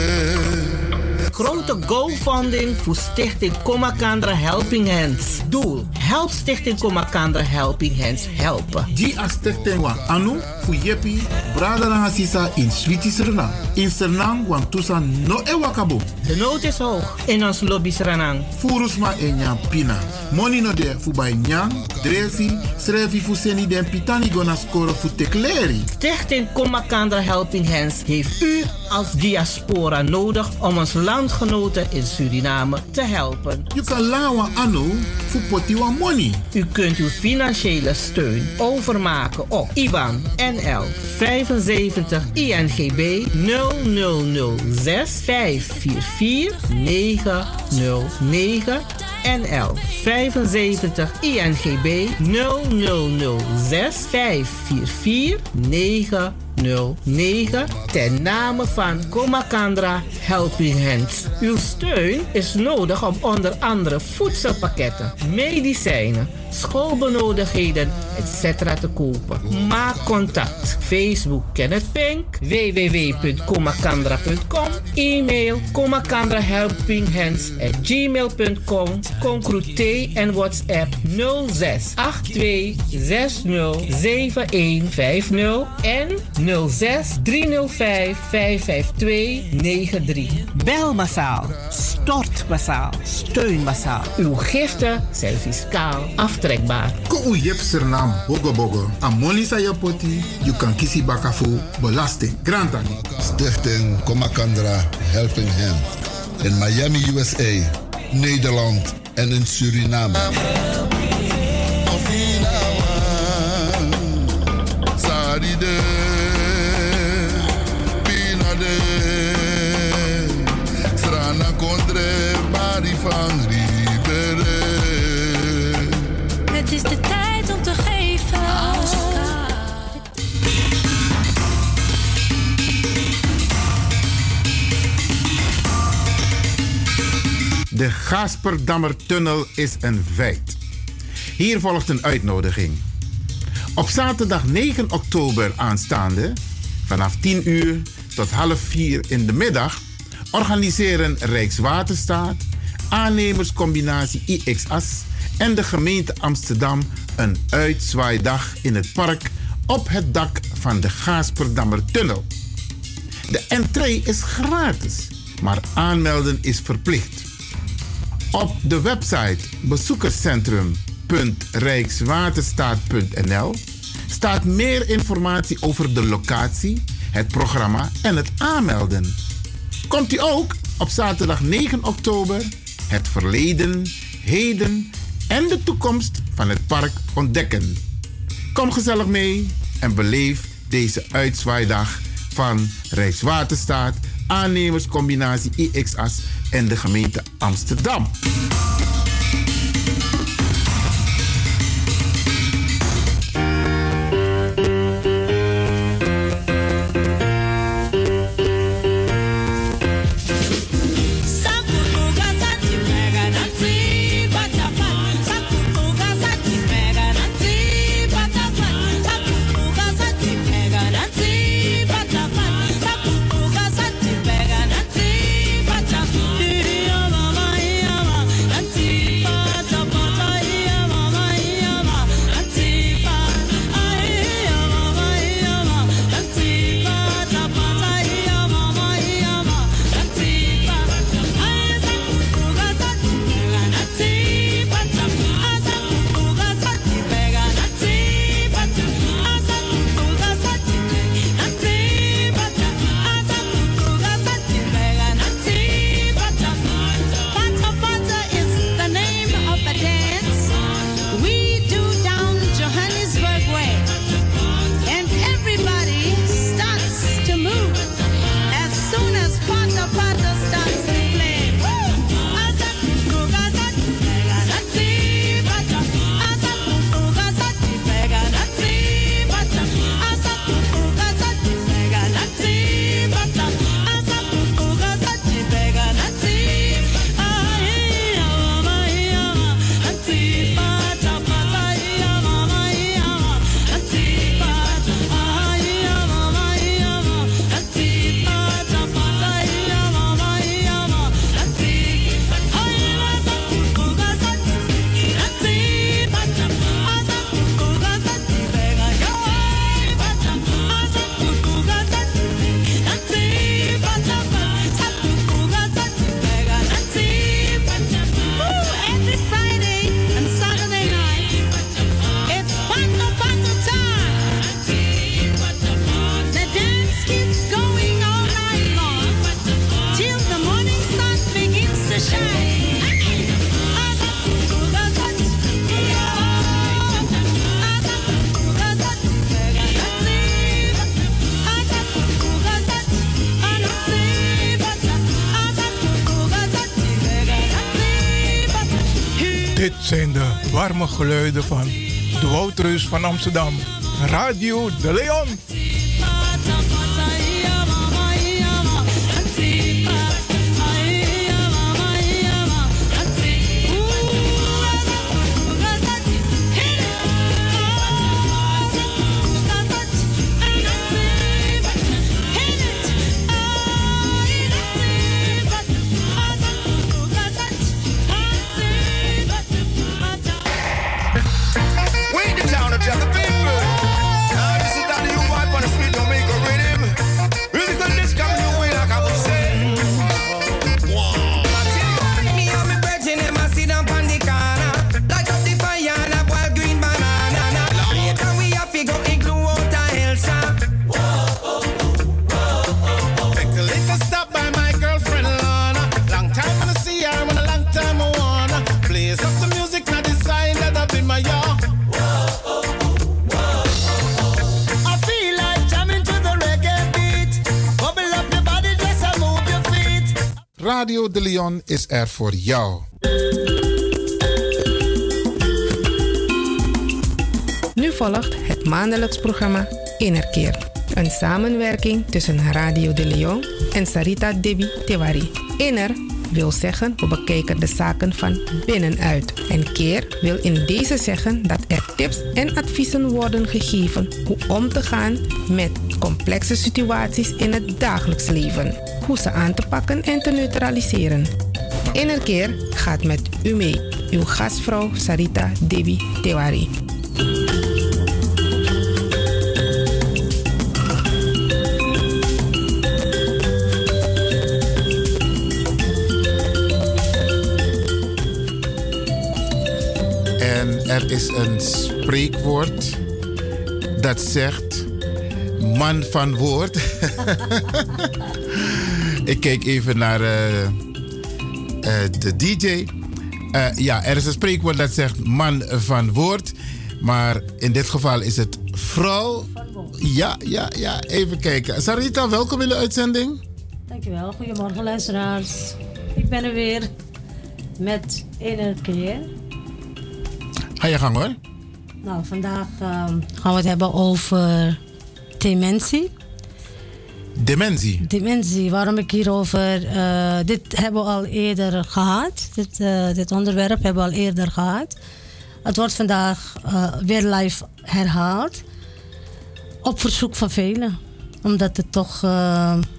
Grote GoFunding voor Stichting Komakandra Helping Hands. Doel: Help Stichting Komakandra Helping Hands helpen. Die a stichting wan anu fu yepi na sisa in Switi Suriname. In Suriname wan tusa no e wakabo. De nood is hoog in ons lobby Sranang. Furusma e nyam pina. Money no de fu bij nyam, dresi, srefi fu seni den pitani gona score fu tekleri. Stichting Komakandra Helping Hands heeft u als diaspora nodig om ons landgenoten in Suriname te helpen. You kan lawa anu fu poti wan money. U kunt uw financiële steun overmaken op IBAN NL 75 INGB 0006 544 909 NL 75 INGB 0006 544 909 ten name van Komakandra Helping Hands. Uw steun is nodig om onder andere voedselpakketten, medicijnen, schoolbenodigdheden, etc. te kopen. Maak contact. Facebook Kenneth Pink, www.komakandra.com, e-mail komakandrahelpinghands at gmail.com, Concrute en WhatsApp 06 82 60 7150 en 06 305 552 93. Bel massaal, stort massaal, steun massaal. Uw giften zijn fiscaal aftrekbaar. Ko u yep Suriname bogo bogo. A money sa je poti, you kan kisi baka fu belasting. Grantani. Stichting Komakandra Helping Hand. In Miami, USA, Nederland en in Suriname. Saride, bari van. Het is de tijd om te geven. De Gasperdammertunnel is een feit. Hier volgt een uitnodiging. Op zaterdag 9 oktober aanstaande, vanaf 10 uur tot half 4 in de middag, organiseren Rijkswaterstaat, aannemerscombinatie IXAS en de gemeente Amsterdam een uitzwaaidag in het park op het dak van de Gaasperdammertunnel. De entree is gratis, maar aanmelden is verplicht. Op de website bezoekerscentrum.rijkswaterstaat.nl staat meer informatie over de locatie, het programma en het aanmelden. Komt u ook op zaterdag 9 oktober het verleden, heden en de toekomst van het park ontdekken. Kom gezellig mee en beleef deze uitzwaaidag van Rijkswaterstaat, aannemerscombinatie IXAS en de gemeente Amsterdam. Warme geluiden van de Woudreus van Amsterdam. Radio De Leon. De Leon is er voor jou. Nu volgt het maandelijks programma Innerkeer. Een samenwerking tussen Radio de Leon en Sarita Debi Tewari. Inner wil zeggen we bekijken de zaken van binnenuit. En keer wil in deze zeggen dat er tips en adviezen worden gegeven hoe om te gaan met complexe situaties in het dagelijks leven. Hoe ze aan te pakken en te neutraliseren. Innerkeer gaat met u mee. Uw gastvrouw Sarita Debi Tewari. En er is een spreekwoord dat zegt: man van woord. Ik kijk even naar eh, eh, de DJ. Eh, ja, er is een spreekwoord dat zegt man van woord. Maar in dit geval is het vrouw. Ja, ja, ja. Even kijken. Sarita, welkom in de uitzending. Dankjewel. Goedemorgen luisteraars. Ik ben er weer met Inner Keer. Ga je gang hoor. Nou, vandaag ehm, gaan we het hebben over dementie. Dementie. Dementie, waarom ik hierover... eh, dit hebben we al eerder gehad. Dit, eh, dit onderwerp hebben we al eerder gehad. Het wordt vandaag eh, weer live herhaald. Op verzoek van velen. Omdat het toch...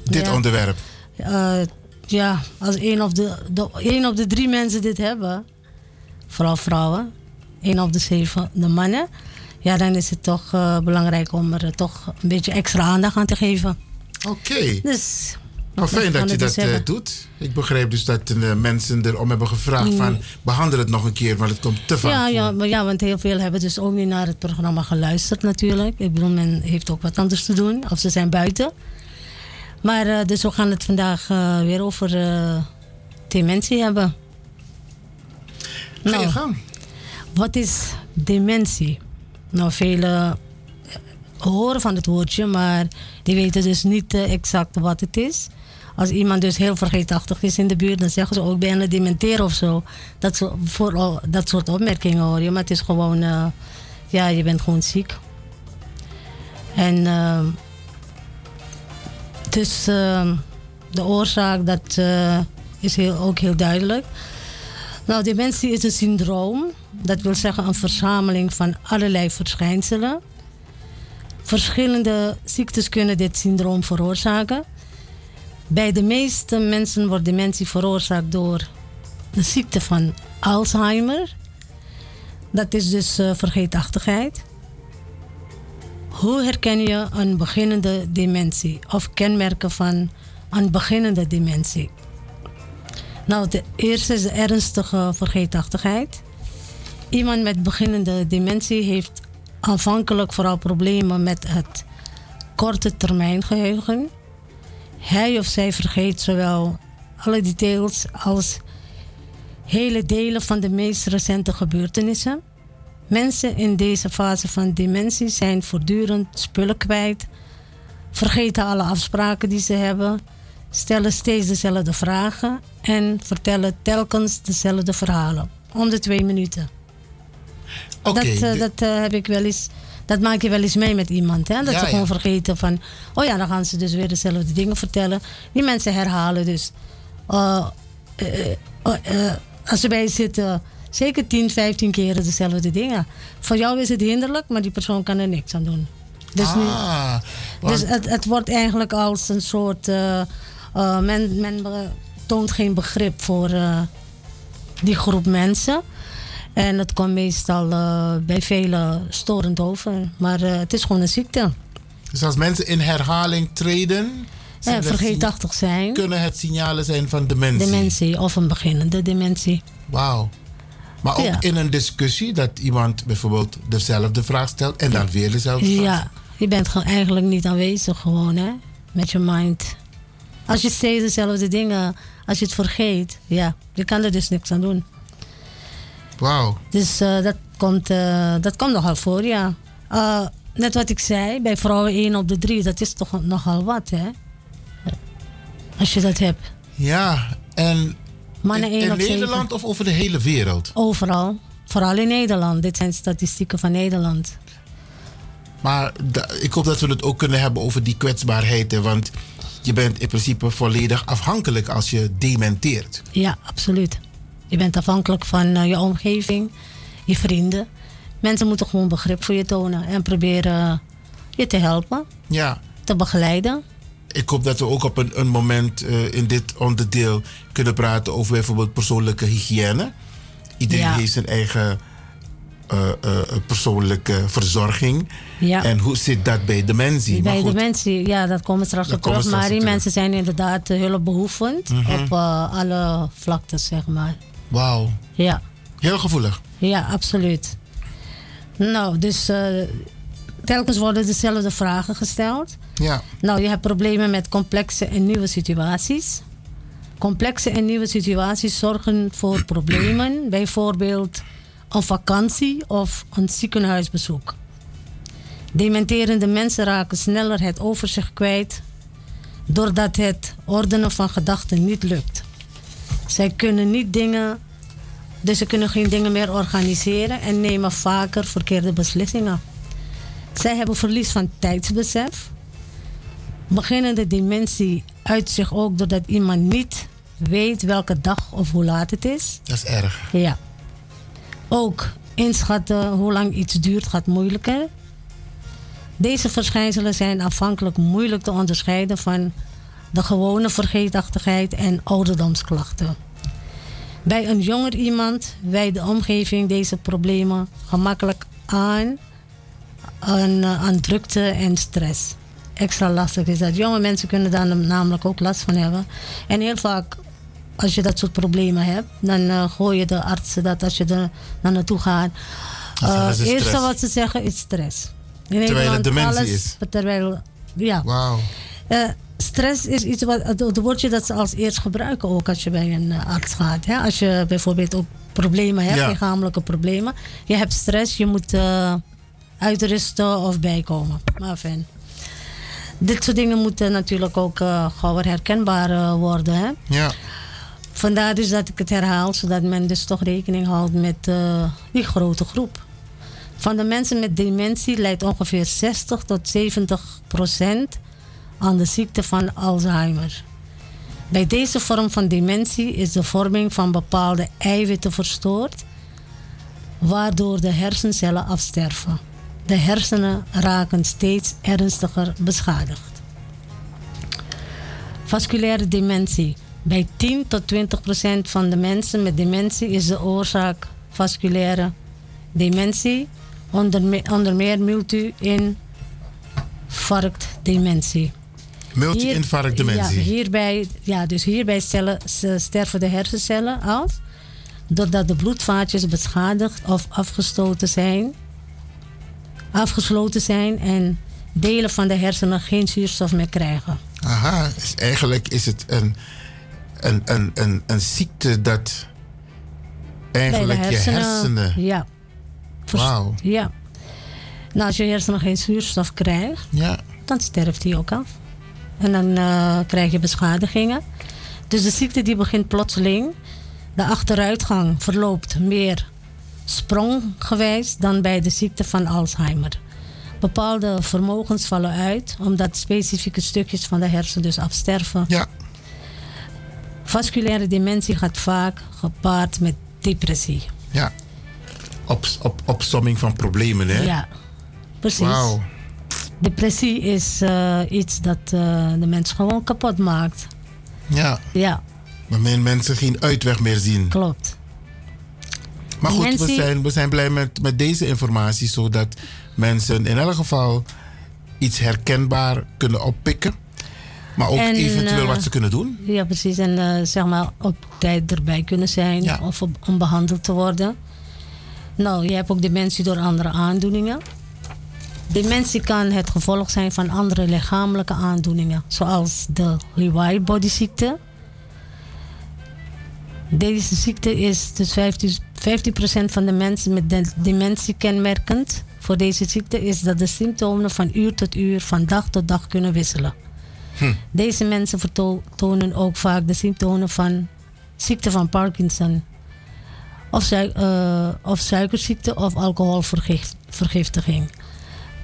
Dit ja, onderwerp. ja, als één op, de, de, één op de drie mensen dit hebben, vooral vrouwen, één op de zeven de mannen, ja, dan is het toch eh, belangrijk om er toch een beetje extra aandacht aan te geven. Oké. Dus. Nou, fijn dat je het dat dus eh, doet. Ik begreep dus dat de mensen erom hebben gevraagd Mm. van... behandel het nog een keer, want het komt te vaak Ja, ja, maar ja, want heel veel hebben dus ook niet naar het programma geluisterd natuurlijk. Ik bedoel, men heeft ook wat anders te doen, of ze zijn buiten. Maar eh, dus we gaan het vandaag eh, weer over eh, dementie hebben. Ga je gang. Wat is dementie? Nou, velen horen van het woordje, maar die weten dus niet eh, exact wat het is. Als iemand dus heel vergeetachtig is in de buurt, dan zeggen ze ook bijna dementeren of zo. Dat, zo, vooral, dat soort opmerkingen hoor je, maar het is gewoon, eh, ja, je bent gewoon ziek. En eh, dus eh, de oorzaak, dat eh, is heel, ook heel duidelijk. Nou, dementie is een syndroom. Dat wil zeggen een verzameling van allerlei verschijnselen. Verschillende ziektes kunnen dit syndroom veroorzaken. Bij de meeste mensen wordt dementie veroorzaakt door de ziekte van Alzheimer. Dat is dus eh, vergeetachtigheid. Hoe herken je een beginnende dementie of kenmerken van een beginnende dementie? Nou, de eerste is de ernstige vergeetachtigheid. Iemand met beginnende dementie heeft aanvankelijk vooral problemen met het korte termijn geheugen. Hij of zij vergeet zowel alle details als hele delen van de meest recente gebeurtenissen. Mensen in deze fase van dementie zijn voortdurend spullen kwijt, vergeten alle afspraken die ze hebben, stellen steeds dezelfde vragen en vertellen telkens dezelfde verhalen. om de twee minuten. Dat eh, dat eh, heb ik wel eens. Dat maak je wel eens mee met iemand. Hè? Dat Ja, ze gewoon ja. vergeten van. Oh ja, dan gaan ze dus weer dezelfde dingen vertellen. Die mensen herhalen dus. eh, eh, eh, als ze bij je zitten, zeker 10, 15 keer dezelfde dingen. Voor jou is het hinderlijk, maar die persoon kan er niks aan doen. Dus, nu, Ah, want- dus het, het wordt eigenlijk als een soort. men, men toont geen begrip voor die groep mensen. En het komt meestal eh, bij velen storend over. Maar eh, het is gewoon een ziekte. Dus als mensen in herhaling treden, Ja, er vergeetachtig zijn. kunnen het signalen zijn van dementie. Dementie of een beginnende dementie. Wauw. Maar ook Ja. in een discussie dat iemand bijvoorbeeld dezelfde vraag stelt en dan weer dezelfde vraag. Ja, je bent gewoon eigenlijk niet aanwezig gewoon, hè. Met je mind. Als je steeds dezelfde dingen, als je het vergeet, ja, je kan er dus niks aan doen. Wauw. Dus eh, dat, komt, eh, dat komt nogal voor, ja. Eh, net wat ik zei, bij vrouwen 1 op de 3, dat is toch nogal wat, hè? Als je dat hebt. Ja, en Mannen in, 1 in op 7. Nederland of over de hele wereld? Overal. Vooral in Nederland. Dit zijn statistieken van Nederland. Maar ik hoop dat we het ook kunnen hebben over die kwetsbaarheid. Hè, want je bent in principe volledig afhankelijk als je dementeert. Ja, absoluut. Je bent afhankelijk van eh, je omgeving, je vrienden. Mensen moeten gewoon begrip voor je tonen en proberen je te helpen, Ja, te begeleiden. ik hoop dat we ook op een, een moment eh, in dit onderdeel kunnen praten over bijvoorbeeld persoonlijke hygiëne. Iedereen Ja. heeft zijn eigen eh, persoonlijke verzorging. Ja. En hoe zit dat bij dementie? Bij goed, dementie, ja, dat komen we straks op terug. Maar die mensen zijn inderdaad eh, hulpbehoevend Mhm. op alle vlaktes, zeg maar. Wauw. Ja. Heel gevoelig. Ja, absoluut. Nou, dus eh, telkens worden dezelfde vragen gesteld. Ja. Nou, je hebt problemen met complexe en nieuwe situaties. Complexe en nieuwe situaties zorgen voor problemen, bijvoorbeeld een vakantie of een ziekenhuisbezoek. Dementerende mensen raken sneller het overzicht kwijt doordat het ordenen van gedachten niet lukt. Zij kunnen niet dingen, dus ze kunnen geen dingen meer organiseren en nemen vaker verkeerde beslissingen. Zij hebben verlies van tijdsbesef. Beginnende dementie uit zich ook doordat iemand niet weet welke dag of hoe laat het is. Dat is erg. Ja. Ook inschatten hoe lang iets duurt gaat moeilijker. Deze verschijnselen zijn afhankelijk moeilijk te onderscheiden van de gewone vergeetachtigheid en ouderdomsklachten. Bij een jonger iemand wijdt de omgeving deze problemen gemakkelijk aan aan, eh, aan drukte en stress. Extra lastig is dat. Jonge mensen kunnen daar namelijk ook last van hebben. En heel vaak, als je dat soort problemen hebt, dan eh gooien de artsen dat als je er naar naartoe gaat. Eh, Het eerste wat ze zeggen is stress. In Terwijl het dementie alles, is. Terwijl, ja. Wauw. Stress is iets wat, het woordje dat ze als eerst gebruiken ook als je bij een eh, arts gaat. Hè? Als je bijvoorbeeld ook problemen hebt, Ja. lichamelijke problemen. Je hebt stress, je moet eh, uitrusten of bijkomen. Maar fijn. Dit soort dingen moeten natuurlijk ook uh, gauw herkenbaar worden. Hè? Ja. Vandaar dus dat ik het herhaal, zodat men dus toch rekening houdt met die grote groep. Van de mensen met dementie leidt ongeveer 60 tot 70 procent aan de ziekte van Alzheimer. Bij deze vorm van dementie is de vorming van bepaalde eiwitten verstoord, waardoor de hersencellen afsterven. De hersenen raken steeds ernstiger beschadigd. Vasculaire dementie. Bij 10 tot 20 procent van de mensen met dementie is de oorzaak vasculaire dementie, onder, onder meer multi-infarctdementie. Multi-infarctdementie. Ja, hierbij, ja, dus hierbij stellen, ze- sterven de hersencellen af doordat de bloedvaatjes beschadigd of afgestoten zijn, afgesloten zijn en delen van de hersenen geen zuurstof meer krijgen. Aha, dus eigenlijk is het een, een, een, een, een ziekte dat eigenlijk de je hersenen. Ja. Wauw. Ja. Nou, als je hersenen geen zuurstof krijgt, Ja. dan sterft die ook af. En dan eh, krijg je beschadigingen. Dus de ziekte die begint plotseling De achteruitgang verloopt meer spronggewijs dan bij de ziekte van Alzheimer. Bepaalde vermogens vallen uit omdat specifieke stukjes van de hersen dus afsterven. Ja. Vasculaire dementie gaat vaak gepaard met depressie. Ja. Op, op, opsomming van problemen, hè? Ja, precies. Wauw. Depressie is eh, iets dat eh, de mens gewoon kapot maakt. Ja. Ja, Maar men- mensen geen uitweg meer zien. klopt. Maar goed, we zijn, we zijn blij met, met deze informatie, zodat mensen in elk geval iets herkenbaar kunnen oppikken. Maar ook En, eventueel eh, wat ze kunnen doen. Ja, precies. En eh, zeg maar op tijd erbij kunnen zijn of op- om behandeld te worden. Nou, je hebt ook dementie door andere aandoeningen. Dementie kan het gevolg zijn van andere lichamelijke aandoeningen, zoals de Lewy body ziekte. Deze ziekte is dus 15, 15% van de mensen met de- dementie kenmerkend. Voor deze ziekte is dat de symptomen van uur tot uur, van dag tot dag kunnen wisselen. Deze mensen vertonen ook vaak de symptomen van ziekte van Parkinson. Of, eh, of suikerziekte of alcoholvergiftiging.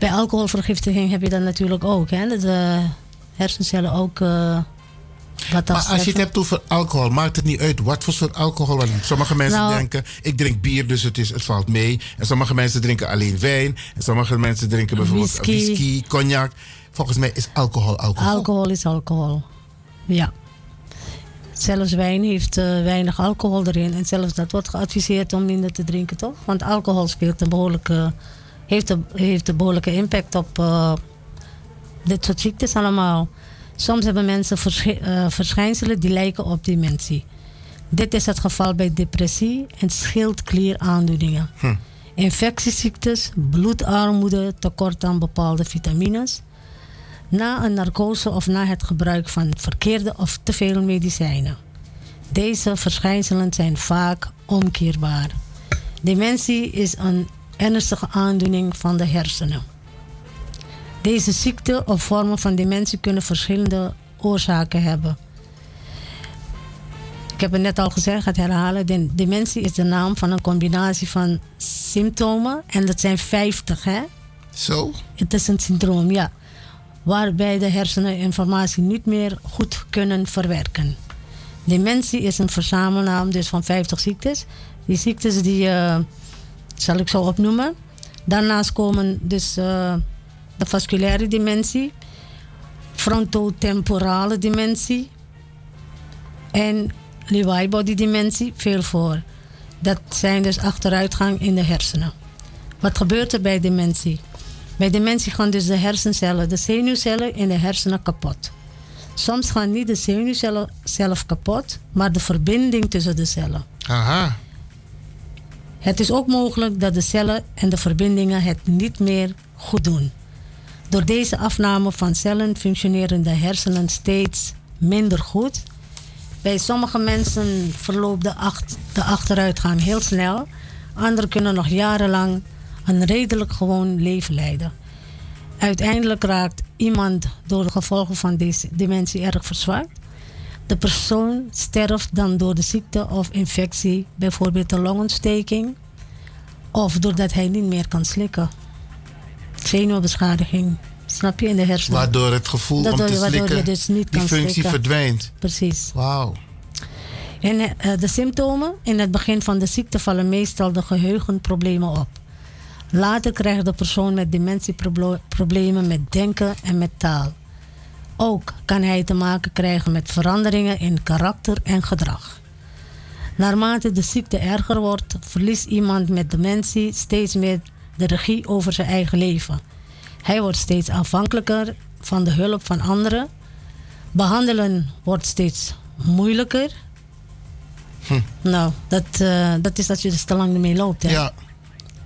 Bij alcoholvergiftiging heb je dat natuurlijk ook. Hè? Dat de hersencellen ook eh wat Maar als je het hebt over alcohol, maakt het niet uit wat voor soort alcohol. Want sommige mensen Nou- denken, ik drink bier, dus het, is, het valt mee. En sommige mensen drinken alleen wijn. En sommige mensen drinken bijvoorbeeld Whisky. whisky, cognac. Volgens mij is alcohol alcohol. Alcohol is alcohol. Ja. Zelfs wijn heeft eh, weinig alcohol erin. En zelfs dat wordt geadviseerd om minder te drinken, toch? Want alcohol speelt een behoorlijke, heeft, een, heeft een behoorlijke impact op eh, dit soort ziektes allemaal. Soms hebben mensen verschi- eh, verschijnselen die lijken op dementie. Dit is het geval bij depressie en schildklieraandoeningen. Hm. Infectieziektes, bloedarmoede, tekort aan bepaalde vitamines. Na een narcose of na het gebruik van verkeerde of te veel medicijnen. Deze verschijnselen zijn vaak omkeerbaar. Dementie is een ernstige aandoening van de hersenen. Deze ziekte of vormen van dementie kunnen verschillende oorzaken hebben. Ik heb het net al gezegd, het herhalen. De- dementie is de naam van een combinatie van symptomen. En dat zijn 50, hè? Zo? Het is een syndroom, ja. Waarbij de hersenen informatie niet meer goed kunnen verwerken. Dementie is een verzamelnaam dus van 50 ziektes. Die ziektes die eh, zal ik zo opnoemen. Daarnaast komen dus eh, de vasculaire dementie, frontotemporale dementie en Lewy body dementie veel voor. Dat zijn dus achteruitgang in de hersenen. Wat gebeurt er bij dementie? Bij dementie gaan dus de hersencellen, de zenuwcellen in de hersenen kapot. Soms gaan niet de zenuwcellen zelf kapot, maar de verbinding tussen de cellen. Aha. Het is ook mogelijk dat de cellen en de verbindingen het niet meer goed doen. Door deze afname van cellen functioneren de hersenen steeds minder goed. Bij sommige mensen verloopt de, acht- de achteruitgang heel snel. Anderen kunnen nog jarenlang een redelijk gewoon leven leiden. Uiteindelijk raakt iemand door de gevolgen van deze dementie erg verzwakt. De persoon sterft dan door de ziekte of infectie, bijvoorbeeld een longontsteking, of doordat hij niet meer kan slikken. Zenuwbeschadiging, snap je, in de hersenen. Waardoor het gevoel om te waardoor slikken, je dus niet die kan functie slikken. verdwijnt. Precies. Wauw. En eh, de symptomen in het begin van de ziekte vallen meestal de geheugenproblemen op. Later krijgt de persoon met dementie proble- problemen met denken en met taal. Ook kan hij te maken krijgen met veranderingen in karakter en gedrag. Naarmate de ziekte erger wordt, verliest iemand met dementie steeds meer de regie over zijn eigen leven. Hij wordt steeds afhankelijker van de hulp van anderen. Behandelen wordt steeds moeilijker. Nou, dat, eh, dat is als je dus te lang ermee loopt. Hè? Ja.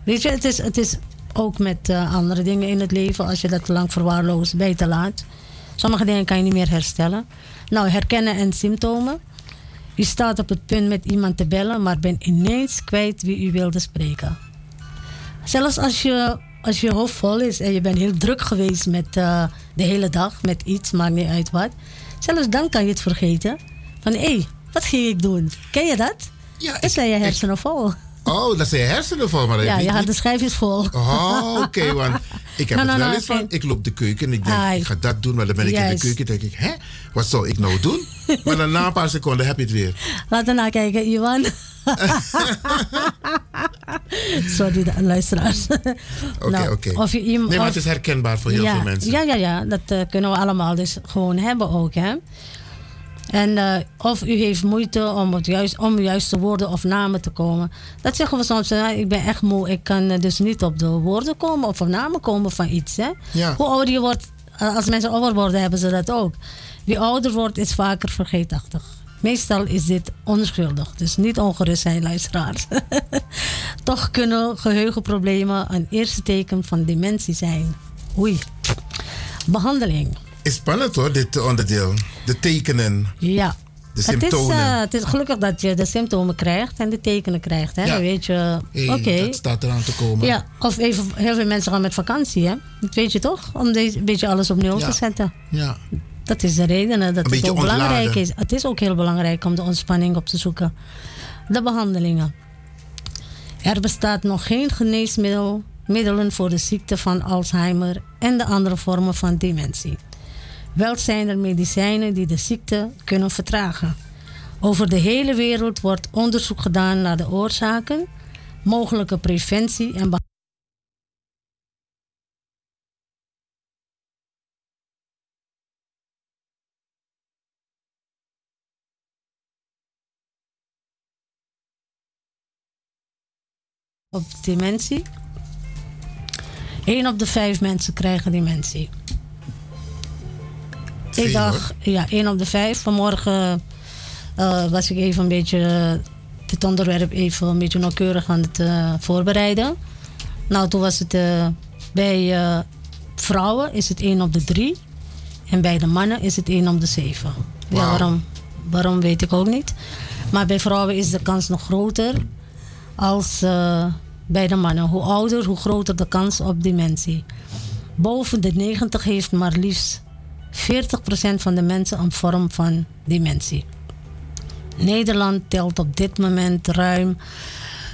Weet je, het is, het is ook met eh, andere dingen in het leven. Als je dat te lang verwaarloost, je te laat. Sommige dingen kan je niet meer herstellen. Nou, herkennen en symptomen. U staat op het punt met iemand te bellen, maar bent ineens kwijt wie u wilde spreken. Zelfs als je, als je hoofd vol is en je bent heel druk geweest met eh, de hele dag met iets, maakt niet uit wat. Zelfs dan kan je het vergeten. Van hé, hey, wat ging ik doen? Ken je dat? Ja, dan zijn je hersenen vol. Oh, dat zijn hersenen vol, maar Ja, je had de schijfjes vol. Oh, oké, want ik heb het wel eens van, ik loop de keuken en ik denk, Ai. ik ga dat doen, maar dan ben ik in de keuken denk ik, hè, wat zou ik nou doen? maar dan na een paar seconden heb je het weer. Laten we nakijken, Iwan. Sorry, de luisteraars. Oké, Nou, oké. Nee, maar het is herkenbaar voor heel ja, veel mensen. Ja, ja, ja. Dat eh, kunnen we allemaal dus gewoon hebben ook, hè. En eh, of u heeft moeite om, het juist, om juiste woorden of namen te komen. Dat zeggen we soms. ik ben echt moe. Ik kan eh, dus niet op de woorden komen of op namen komen van iets. Hè. Ja. Hoe ouder je wordt, eh, als mensen ouder worden, hebben ze dat ook. Wie ouder wordt, is vaker vergeetachtig. Meestal is dit onschuldig. Dus niet ongerust zijn, luisteraars. Toch kunnen geheugenproblemen een eerste teken van dementie zijn. Oei. Behandeling. Is spannend hoor, dit onderdeel. De tekenen. Ja. De Het is, symptomen. eh, het is gelukkig dat je de symptomen krijgt en de tekenen krijgt. Hè? Ja. Dan weet je, Hey, oké. Dat staat eraan te komen. Ja, of even, heel veel mensen gaan met vakantie. Hè? Dat weet je toch? Om deze, een beetje alles op nul Ja. te zetten. Ja. Dat is de reden. hè, Dat het ook belangrijk is. Het is ook heel belangrijk om de ontspanning op te zoeken. De behandelingen. Er bestaat nog geen geneesmiddel middelen voor de ziekte van Alzheimer en de andere vormen van dementie. Wel zijn er medicijnen die de ziekte kunnen vertragen. Over de hele wereld wordt onderzoek gedaan naar de oorzaken, mogelijke preventie en behandeling. op dementie. 1 op de vijf mensen krijgen dementie. Veel, ik dacht, ja, 1 op de vijf. Vanmorgen eh, was ik even een beetje dit onderwerp even een beetje nauwkeurig aan het eh, voorbereiden. Nou, toen was het eh, bij vrouwen is het 1 op de 3 en bij de mannen is het 1 op de 7. Ja, waarom, waarom weet ik ook niet. Maar bij vrouwen is de kans nog groter als bij de mannen. Hoe ouder, hoe groter de kans op dementie. Boven de 90 heeft maar liefst 40% van de mensen een vorm van dementie. Nederland telt op dit moment ruim.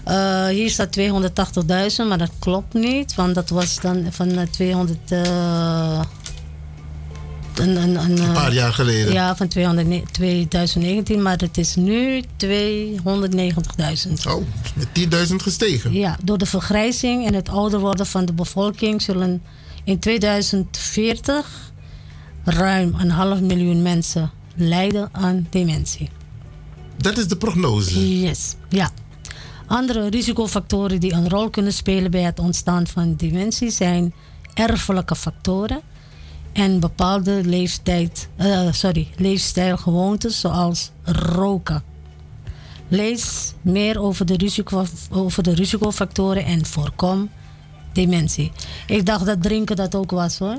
eh, hier staat 280.000, maar dat klopt niet, want dat was dan van eh, 200. eh, een, een, een, Een paar eh, jaar geleden. Ja, van 200 ne- 2019, maar het is nu 290.000. Oh, met 10.000 gestegen. Ja, door de vergrijzing en het ouder worden van de bevolking zullen in 2040 ruim een half miljoen mensen lijden aan dementie. Dat is de prognose. Yes, ja. Andere risicofactoren die een rol kunnen spelen bij het ontstaan van dementie zijn erfelijke factoren en bepaalde leeftijd, eh, sorry, leefstijlgewoontes zoals roken. Lees meer over de, risico, over de risicofactoren en voorkom dementie. Ik dacht dat drinken dat ook was hoor.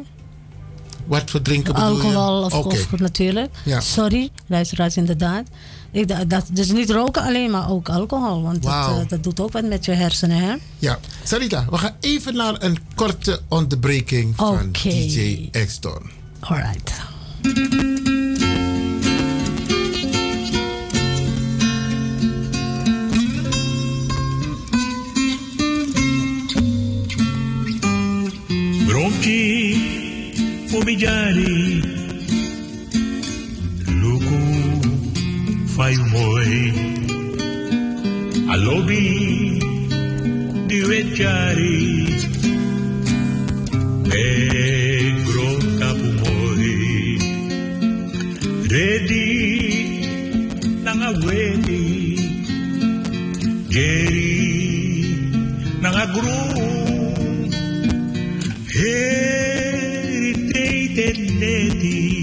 Wat voor drinken bedoel Alcohol je? of, of natuurlijk. Ja. Sorry, luisteraars inderdaad. Ik, dacht dat, dus niet roken alleen, maar ook alcohol. Want dat, eh, dat doet ook wat met je hersenen, hè? Ja, Sarita, we gaan even naar een korte onderbreking van Oké. DJ Exton. Alright. Bronchi umilhare Luku fai moi Alobi di vecchiari. Negro capo moi Redi nanga wedi Geri nanga grupo Lady,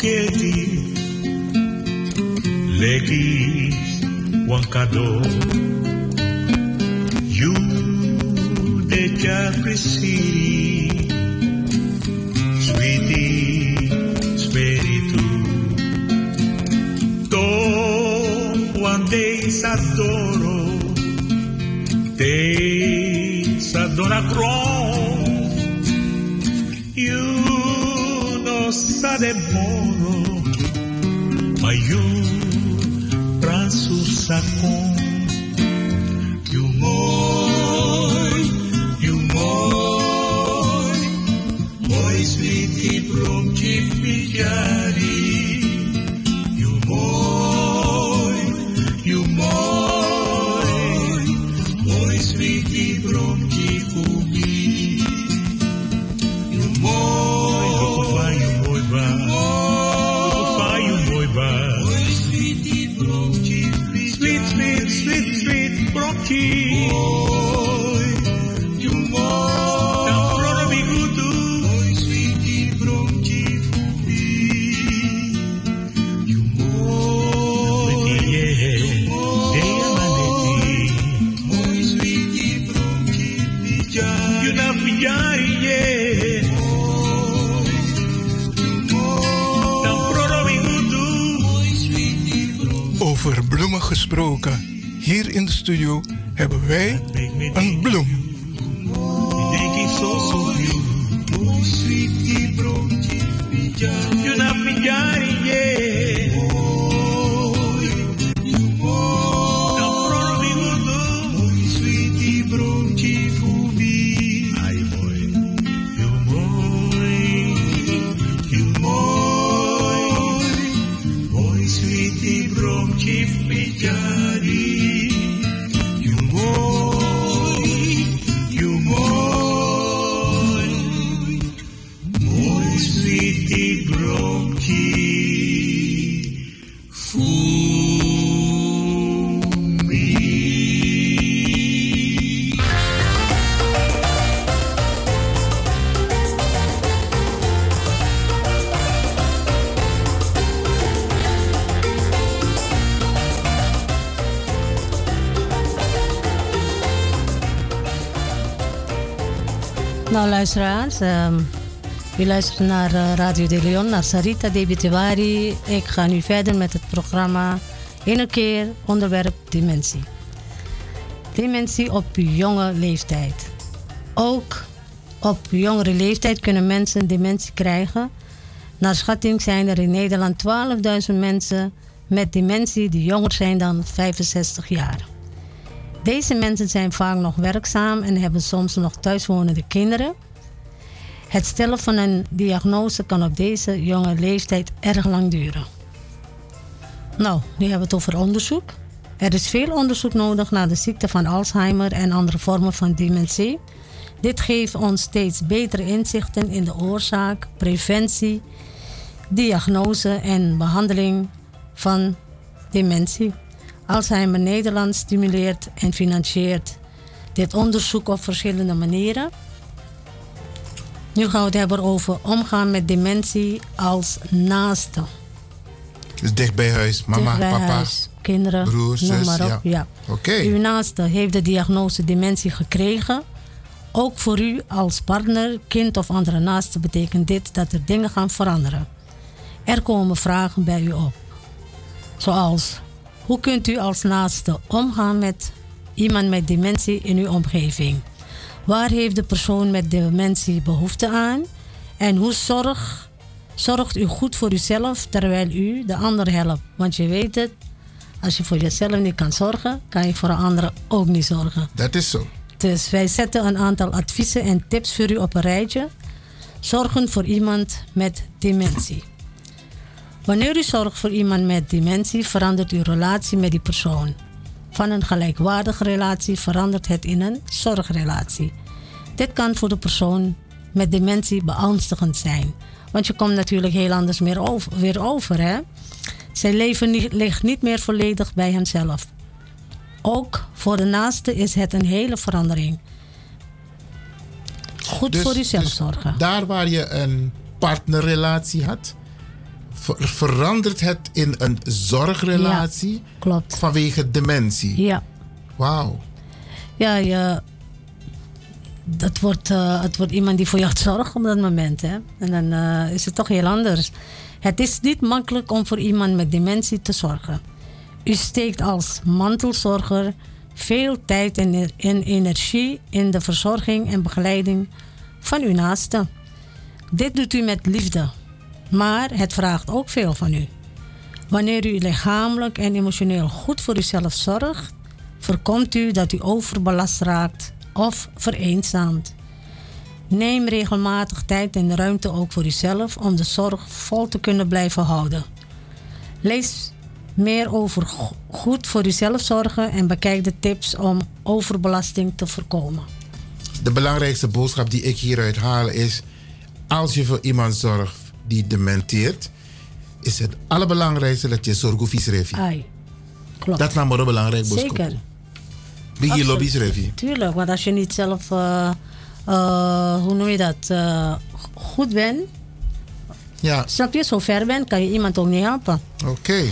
Buketi Leki Wankado You de Jacresi Sweetie Spiritu To one day Sadoro Te Sadora Cross. You no sa Pransu sakon You moi You moi Moi sweetie brom chief mijari gesproken. Hier in de studio hebben wij een bloem. Luisteraars, ehm u luistert naar eh, Radio de Leon, naar Sarita Debitewari. Ik ga nu verder met het programma In een keer onderwerp dementie. Dementie op jonge leeftijd. Ook op jongere leeftijd kunnen mensen dementie krijgen. Naar schatting zijn er in Nederland 12.000 mensen met dementie die jonger zijn dan 65 jaar. Deze mensen zijn vaak nog werkzaam en hebben soms nog thuiswonende kinderen. Het stellen van een diagnose kan op deze jonge leeftijd erg lang duren. Nou, nu hebben we het over onderzoek. Er is veel onderzoek nodig naar de ziekte van Alzheimer en andere vormen van dementie. Dit geeft ons steeds betere inzichten in de oorzaak, preventie, diagnose en behandeling van dementie. Alzheimer Nederland stimuleert en financiert dit onderzoek op verschillende manieren. Nu gaan we het hebben over omgaan met dementie als naaste. Dus dicht bij huis, mama, bij papa, huis, kinderen, broer, noem maar op. ja. Ja. Oké. Uw naaste heeft de diagnose dementie gekregen. Ook voor u als partner, kind of andere naaste betekent dit dat er dingen gaan veranderen. Er komen vragen bij u op. Zoals, hoe kunt u als naaste omgaan met iemand met dementie in uw omgeving? Waar heeft de persoon met dementie behoefte aan? En hoe zorg, zorgt u goed voor uzelf terwijl u de ander helpt? Want je weet het, als je voor jezelf niet kan zorgen, kan je voor een andere ook niet zorgen. Dat is zo. Dus wij zetten een aantal adviezen en tips voor u op een rijtje. Zorgen voor iemand met dementie. Wanneer u zorgt voor iemand met dementie, verandert uw relatie met die persoon. Van een gelijkwaardige relatie verandert het in een zorgrelatie. Dit kan voor de persoon met dementie beangstigend zijn. Want je komt natuurlijk heel anders meer over, weer over. Hè? Zijn leven niet- ligt niet meer volledig bij hemzelf. Ook voor de naaste is het een hele verandering. Goed Dus- voor uzelf dus zorgen. Daar waar je een partnerrelatie had, ver- verandert het in een zorgrelatie klopt. vanwege dementie. Ja. Wauw. Ja, je, dat wordt, eh, het wordt iemand die voor je gaat zorgen op dat moment. Hè? En dan eh, is het toch heel anders. Het is niet makkelijk om voor iemand met dementie te zorgen. U steekt als mantelzorger veel tijd en, en energie in de verzorging en begeleiding van uw naasten. Dit doet u met liefde, maar het vraagt ook veel van u. Wanneer u lichamelijk en emotioneel goed voor uzelf zorgt, voorkomt u dat u overbelast raakt of vereenzaamt. Neem regelmatig tijd en ruimte ook voor uzelf om de zorg vol te kunnen blijven houden. Lees meer over go- goed voor uzelf zorgen en bekijk de tips om overbelasting te voorkomen. De belangrijkste boodschap die ik hieruit haal is: als je voor iemand zorgt die dementeert, is het allerbelangrijkste dat je zorg hoeft revi. Ai, klopt. Dat is namelijk belangrijk. Zeker. Wie je lobby's revi. Tuurlijk, want als je niet zelf, eh, eh, hoe noem je dat, eh, goed bent, Ja, snap je, zo ver bent, kan je iemand ook niet helpen. oké.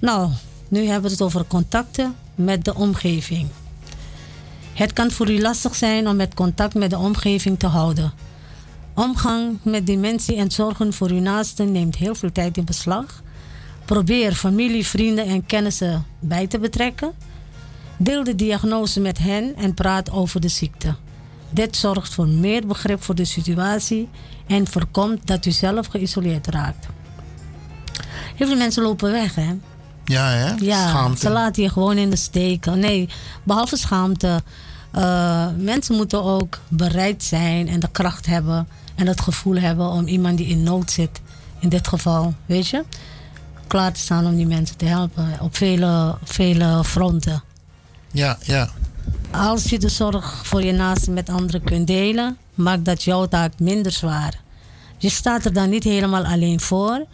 Nou, nu hebben we het over contacten met de omgeving. Het kan voor u lastig zijn om het contact met de omgeving te houden. Omgang met dementie en zorgen voor uw naasten neemt heel veel tijd in beslag. Probeer familie, vrienden en kennissen bij te betrekken. Deel de diagnose met hen en praat over de ziekte. Dit zorgt voor meer begrip voor de situatie en voorkomt dat u zelf geïsoleerd raakt. Heel veel mensen lopen weg, hè? Ja, hè? Ja, Schaamte. ze laten je gewoon in de steek. Nee, behalve schaamte. eh, mensen moeten ook bereid zijn en de kracht hebben en het gevoel hebben om iemand die in nood zit, in dit geval, weet je, klaar te staan om die mensen te helpen op vele, vele fronten. Ja, ja. Als je de zorg voor je naasten met anderen kunt delen, maakt dat jouw taak minder zwaar. Je staat er dan niet helemaal alleen voor.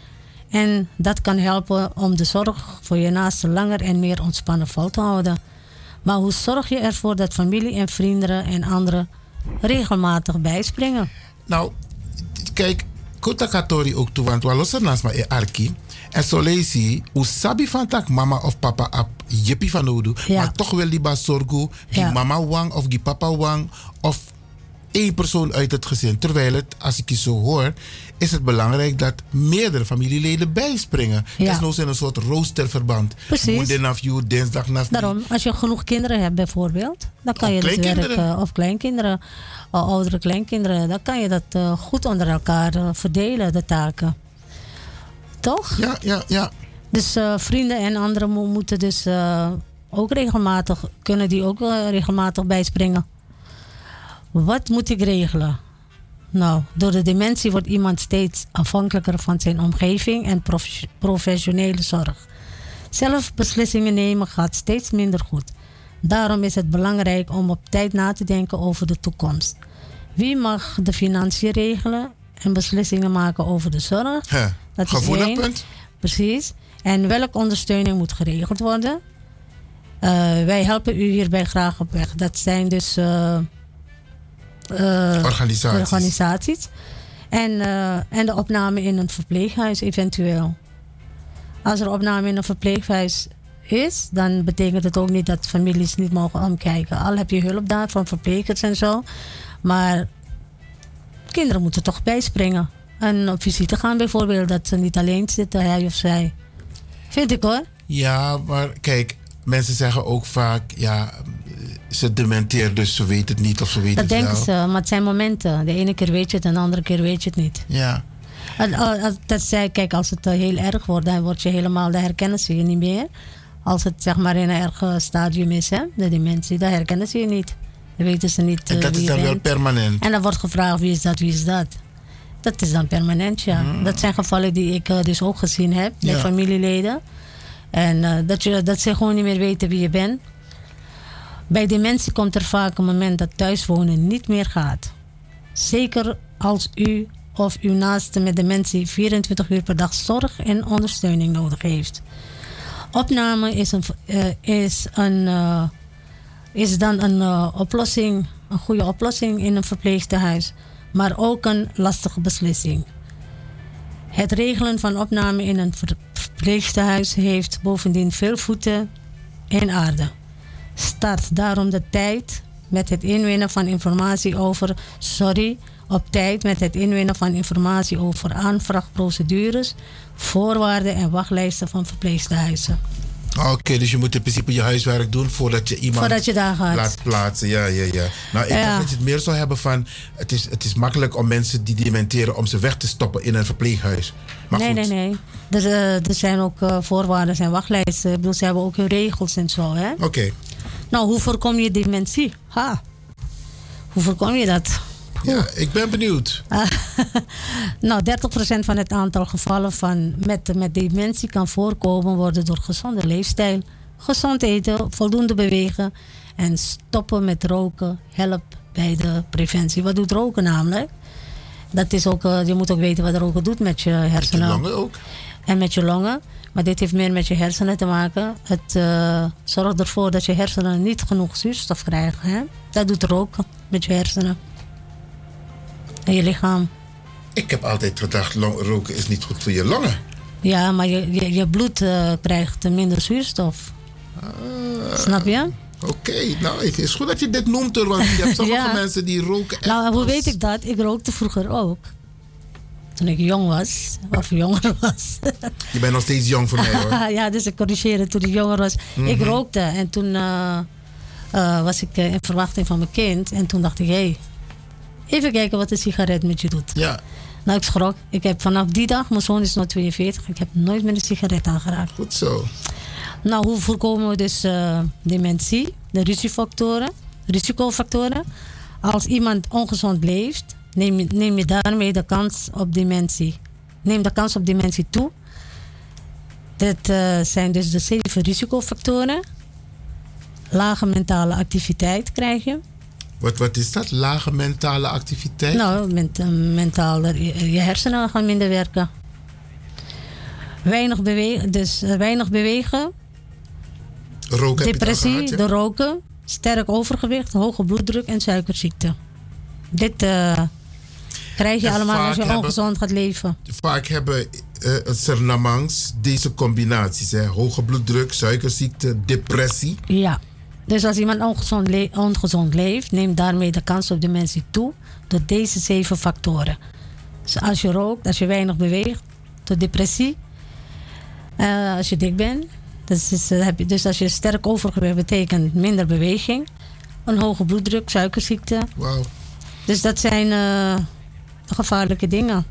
En dat kan helpen om de zorg voor je naasten langer en meer ontspannen vol te houden. Maar hoe zorg je ervoor dat familie en vrienden en anderen regelmatig bijspringen? Nou, kijk, kota katori ook toe, want we lossen naast maar e arki. En zo lees je, hoe sabi van tak mama of papa ap jippie van nodu. Maar toch wel die basorgu, die Ja. mama wang of die papa wang of één persoon uit het gezin. Terwijl het, als ik je zo hoor, is het belangrijk dat meerdere familieleden bijspringen. Ja. Nou in een soort roosterverband. Precies. You, dinsdag naar Daarom, als je genoeg kinderen hebt bijvoorbeeld, dan kan Of je het werk, kleinkinderen. eh, of kleinkinderen, of oudere kleinkinderen, dan kan je dat eh, goed onder elkaar eh, verdelen, de taken. Toch? Ja, ja, ja. Dus eh, vrienden en anderen mo- moeten dus ook regelmatig, kunnen die ook regelmatig bijspringen. Wat moet ik regelen? Nou, door de dementie wordt iemand steeds afhankelijker van zijn omgeving en prof- professionele zorg. Zelf beslissingen nemen gaat steeds minder goed. Daarom is het belangrijk om op tijd na te denken over de toekomst. Wie mag de financiën regelen en beslissingen maken over de zorg? Dat is gevoelig één. punt. Precies. En welke ondersteuning moet geregeld worden? Eh, wij helpen u hierbij graag op weg. Dat zijn dus eh, Organisaties. organisaties. En, eh, en de opname in een verpleeghuis eventueel. Als er opname in een verpleeghuis is, dan betekent het ook niet dat families niet mogen omkijken. Al heb je hulp daar van verplegers en zo. Maar kinderen moeten toch bijspringen. En op visite gaan bijvoorbeeld, dat ze niet alleen zitten, hij of zij. Vind ik hoor. Ja, maar kijk, mensen zeggen ook vaak, ja, ze dementeert, dus ze weet het niet of ze weet Dat het denken wel. ze, maar het zijn momenten. De ene keer weet je het en de andere keer weet je het niet. Ja. Dat zei, kijk, als het eh, heel erg wordt, dan word je helemaal, dan herkennen ze je niet meer. Als het zeg maar in een erg eh, stadium is, hè, de dementie, dan herkennen ze je niet. Dan weten ze niet En eh, dat wie is dan wel permanent. En dan wordt gevraagd wie is dat, wie is dat. Dat is dan permanent, ja. Hmm. Dat zijn gevallen die ik dus ook gezien heb met Ja. familieleden. En dat, je, dat ze gewoon niet meer weten wie je bent. Bij dementie komt er vaak een moment dat thuiswonen niet meer gaat. Zeker als u of uw naaste met dementie 24 uur per dag zorg en ondersteuning nodig heeft. Opname is, een, eh, is, een, eh, is dan een eh, oplossing, een goede oplossing in een verpleegtehuis, maar ook een lastige beslissing. Het regelen van opname in een ver- verpleeghuis heeft bovendien veel voeten in aarde. Start daarom de tijd met het inwinnen van informatie over, sorry, op tijd met het inwinnen van informatie over aanvraagprocedures, voorwaarden en wachtlijsten van verpleeghuizen. Oké, dus je moet in principe je huiswerk doen voordat je iemand Voordat je daar gaat. laat plaatsen. Ja, ja, ja. Nou, ik Ja. dacht dat je het meer zou hebben van... Het is, het is makkelijk om mensen die dementeren... om ze weg te stoppen in een verpleeghuis. Maar nee, goed. nee, nee. Er, eh, er zijn ook eh, voorwaarden en wachtlijsten. Ik bedoel, ze hebben ook hun regels en zo, hè? Oké. Nou, hoe voorkom je dementie? Ha. Hoe voorkom je dat? Ja, ik ben benieuwd. nou, 30% van het aantal gevallen van met, met dementie kan voorkomen worden door gezonde leefstijl. Gezond eten, voldoende bewegen en stoppen met roken helpt bij de preventie. Wat doet roken namelijk? Dat is ook, eh, je moet ook weten wat roken doet met je hersenen. longen ook. En met je longen. Maar dit heeft meer met je hersenen te maken. Het eh, zorgt ervoor dat je hersenen niet genoeg zuurstof krijgen. Hè? Dat doet roken met je hersenen. En je lichaam. Ik heb altijd gedacht, roken is niet goed voor je longen. Ja, maar je, je, je bloed eh, krijgt minder zuurstof. Snap je? Oké, nou, het is goed dat je dit noemt, hoor, want je hebt sommige Ja. mensen die roken echt Nou, hoe weet ik dat? Ik rookte vroeger ook. Toen ik jong was, of jonger was. Je bent nog steeds jong voor mij, hoor. ja, dus ik corrigeerde toen ik jonger was. Ik Mhm. rookte en toen eh, eh, was ik eh, in verwachting van mijn kind. En toen dacht ik, hé, hey, even kijken wat een sigaret met je doet. Ja. Nou, ik schrok. Ik heb vanaf die dag, mijn zoon is nu 42, ik heb nooit meer een sigaret aangeraakt. Goed zo. Nou, hoe voorkomen we dus dementie? De risicofactoren. risicofactoren. Als iemand ongezond leeft, neem je, neem je daarmee de kans op dementie. Neem de kans op dementie toe. Dat eh, zijn dus de zeven risicofactoren. Lage mentale activiteit krijg je. Wat, wat is dat? Lage mentale activiteit? Nou, ment, eh, mentaal, er- je, hersenen gaan minder werken. Weinig bewegen, dus eh, weinig bewegen. Roken Depressie, gehad, ja? de roken, sterk overgewicht, hoge bloeddruk en suikerziekte. Dit eh, krijg je allemaal als je hebben- ongezond gaat leven. Vaak hebben eh het Sernamangs deze combinaties. Hè? Hoge bloeddruk, suikerziekte, depressie. Ja. Dus als iemand ongezond, le- ongezond leeft, neemt daarmee de kans op dementie toe door deze zeven factoren. Dus als je rookt, als je weinig beweegt, door depressie. Eh, als je dik bent, dus, is, eh, heb je, dus als je sterk overgewicht betekent minder beweging. Een hoge bloeddruk, suikerziekte. Wauw. Dus dat zijn eh, gevaarlijke dingen.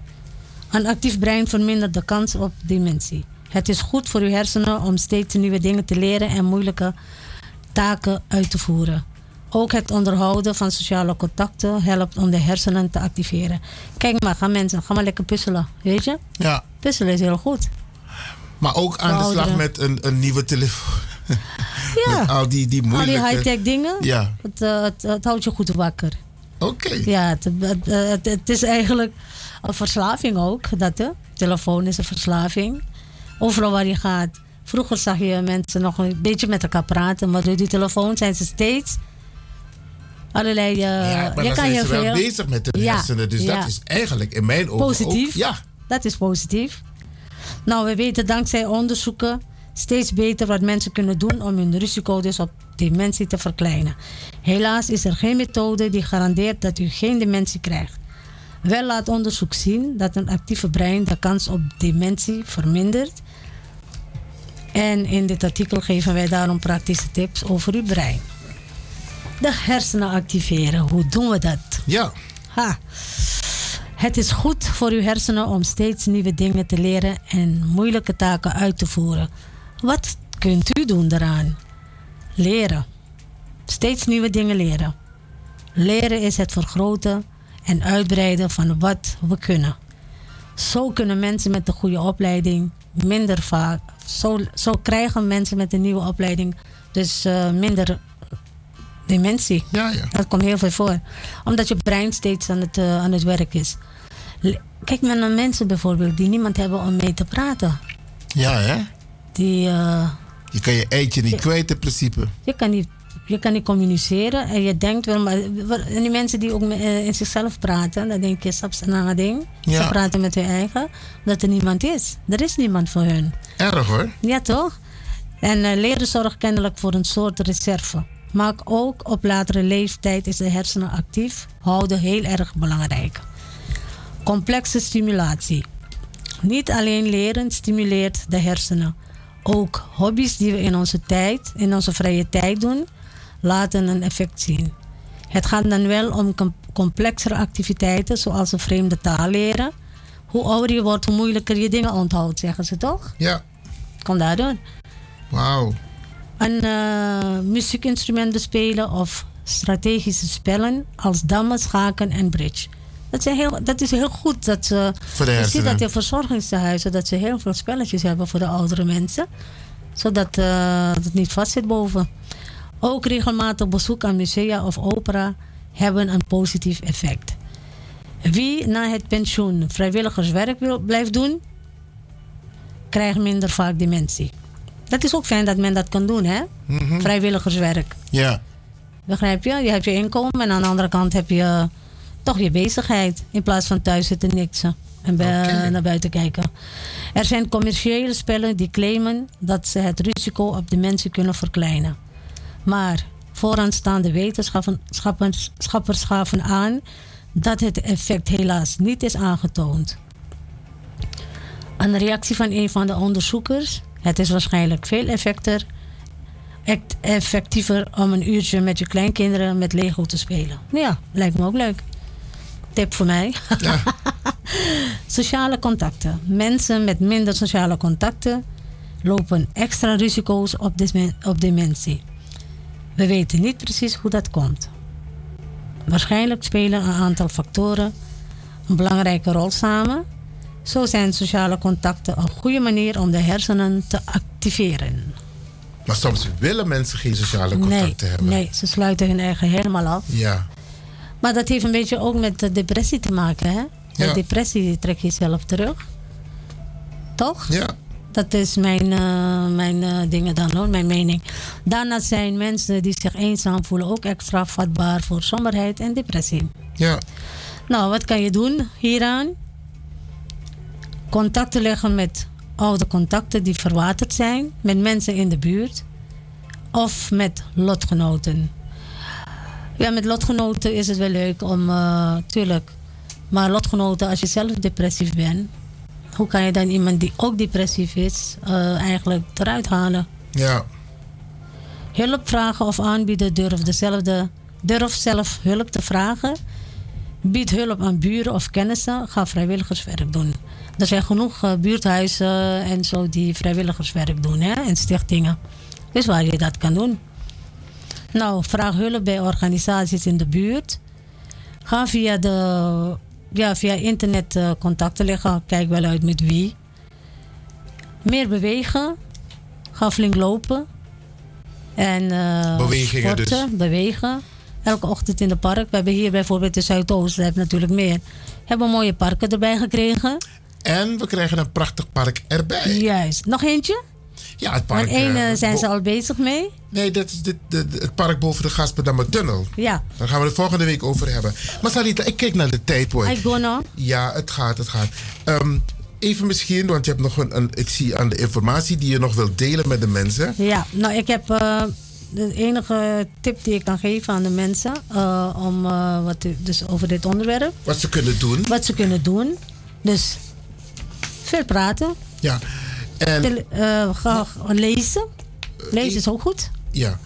Een actief brein vermindert de kans op dementie. Het is goed voor uw hersenen om steeds nieuwe dingen te leren en moeilijke taken uit te voeren. Ook het onderhouden van sociale contacten helpt om de hersenen te activeren. Kijk maar, ga mensen, ga maar lekker puzzelen, weet je? Ja. Puzzelen is heel goed. Maar ook aan de slag met een, een nieuwe telefoon. Ja. Met al die, die Al moeilijke... die high-tech dingen, Ja. het, eh, het, het houdt je goed wakker. Oké. Ja, het, het, is eigenlijk een verslaving ook. Dat, hè? Telefoon is een verslaving. Overal waar je gaat. Vroeger zag je mensen nog een beetje met elkaar praten, maar door die telefoon zijn ze steeds allerlei. eh, Ja, maar je kan zijn je ze wel veel- bezig met de Ja, hersenen. Dus ja. dat is eigenlijk in mijn ogen positief. ook... Ja. Dat is positief. Nou, we weten dankzij onderzoeken steeds beter wat mensen kunnen doen om hun risico dus op dementie te verkleinen. Helaas is er geen methode die garandeert dat u geen dementie krijgt. Wel laat onderzoek zien dat een actieve brein de kans op dementie vermindert. En in dit artikel geven wij daarom praktische tips over uw brein. De hersenen activeren, hoe doen we dat? Ja. Ha. Het is goed voor uw hersenen om steeds nieuwe dingen te leren en moeilijke taken uit te voeren. Wat kunt u doen daaraan? Leren. Steeds nieuwe dingen leren. Leren is het vergroten en uitbreiden van wat we kunnen. Zo kunnen mensen met een goede opleiding minder vaak. Zo, zo krijgen mensen met een nieuwe opleiding dus eh, minder dementie. Ja, ja. Dat komt heel veel voor. Omdat je brein steeds aan het, eh, aan het werk is. Kijk maar naar mensen bijvoorbeeld die niemand hebben om mee te praten. Ja, hè? Die, eh, Je kan je eitje niet kwijt in principe. je kan niet, je kan niet communiceren en je denkt wel, maar en die mensen die ook eh, in zichzelf praten, dan denk je, stap na ding. Ja. Ze praten met hun eigen, dat er niemand is. Er is niemand voor hun. Erg hoor. Ja, toch? En eh, leren zorgt kennelijk voor een soort reserve. Maar ook op latere leeftijd is de hersenen actief houden heel erg belangrijk. Complexe stimulatie. Niet alleen leren stimuleert de hersenen. Ook hobby's die we in onze tijd, in onze vrije tijd doen, laten een effect zien. Het gaat dan wel om com- complexere activiteiten zoals een vreemde taal leren. Hoe ouder je wordt, hoe moeilijker je dingen onthoudt, zeggen ze toch? Ja. Kom daardoor. Wauw. Een eh, muziekinstrument bespelen of strategische spellen als dammen, schaken en bridge. Dat, zijn heel, dat is heel goed. Dat ze, Voor de je ziet dat in verzorgingstehuizen dat ze heel veel spelletjes hebben voor de oudere mensen. Zodat eh, het niet vast zit boven. Ook regelmatig bezoek aan musea of opera hebben een positief effect. Wie na het pensioen vrijwilligerswerk wil, blijft doen, krijgt minder vaak dementie. Dat is ook fijn dat men dat kan doen, hè? Mhm. Vrijwilligerswerk. Ja. Begrijp je? Je hebt je inkomen en aan de andere kant heb je toch je bezigheid. In plaats van thuis zitten niksen en naar buiten kijken. Er zijn commerciële spellen die claimen dat ze het risico op dementie kunnen verkleinen. Maar vooraanstaande wetenschappers schappers gaven aan dat het effect helaas niet is aangetoond. Een reactie van een van de onderzoekers. Het is waarschijnlijk veel effecter, effectiever om een uurtje met je kleinkinderen met Lego te spelen. Ja, lijkt me ook leuk. Tip voor mij. sociale contacten. Mensen met minder sociale contacten lopen extra risico's op, dementie. We weten niet precies hoe dat komt. Waarschijnlijk spelen een aantal factoren een belangrijke rol samen. Zo zijn sociale contacten een goede manier om de hersenen te activeren. Maar soms willen mensen geen sociale contacten nee, hebben. nee, ze sluiten hun eigen helemaal af. Ja. Maar dat heeft een beetje ook met de depressie te maken. Hè? Ja. depressie trek je jezelf terug. Toch? Ja. Dat is mijn, eh, mijn eh, dingen dan hoor, mijn mening. Daarnaast zijn mensen die zich eenzaam voelen ook extra vatbaar voor somberheid en depressie. Ja. Nou, wat kan je doen hieraan? Contacten leggen met oude contacten die verwaterd zijn, met mensen in de buurt of met lotgenoten. Ja, met lotgenoten is het wel leuk om, eh tuurlijk. Maar lotgenoten, als je zelf depressief bent, hoe kan je dan iemand die ook depressief is, eh, eigenlijk eruit halen? Ja. Hulp vragen of aanbieden, durf, dezelfde, durf zelf hulp te vragen. Bied hulp aan buren of kennissen, ga vrijwilligerswerk doen. Er zijn genoeg eh, buurthuizen en zo die vrijwilligerswerk doen hè, en stichtingen. Dus waar je dat kan doen. Nou, vraag hulp bij organisaties in de buurt. Ga via, de, ja, via internet eh, contacten leggen. Kijk wel uit met wie. Meer bewegen. Ga flink lopen. En Bewegingen dus. bewegen. Elke ochtend in de park. We hebben hier bijvoorbeeld de Zuidoost, we hebben natuurlijk meer. Hebben mooie parken erbij gekregen. En we krijgen een prachtig park erbij. Juist. Nog eentje? Ja, het park. Één eh, eh, zijn ze al bezig mee. Nee, dat is dit, de, de- het park boven de Gasperdammer Tunnel. Ja. Daar gaan we het volgende week over hebben. Maar Salita, ik kijk naar de tijd, hoor. I go now. Ja, het gaat, het gaat. Ehm, even misschien, want je hebt nog een, een... Ik zie aan de informatie die je nog wilt delen met de mensen. Ja, nou ik heb eh, de enige tip die ik kan geven aan de mensen om wat dus over dit onderwerp. Wat ze kunnen doen. Wat ze kunnen doen. Dus veel praten. Ja. En eh, lezen. Lezen is ook goed. ja,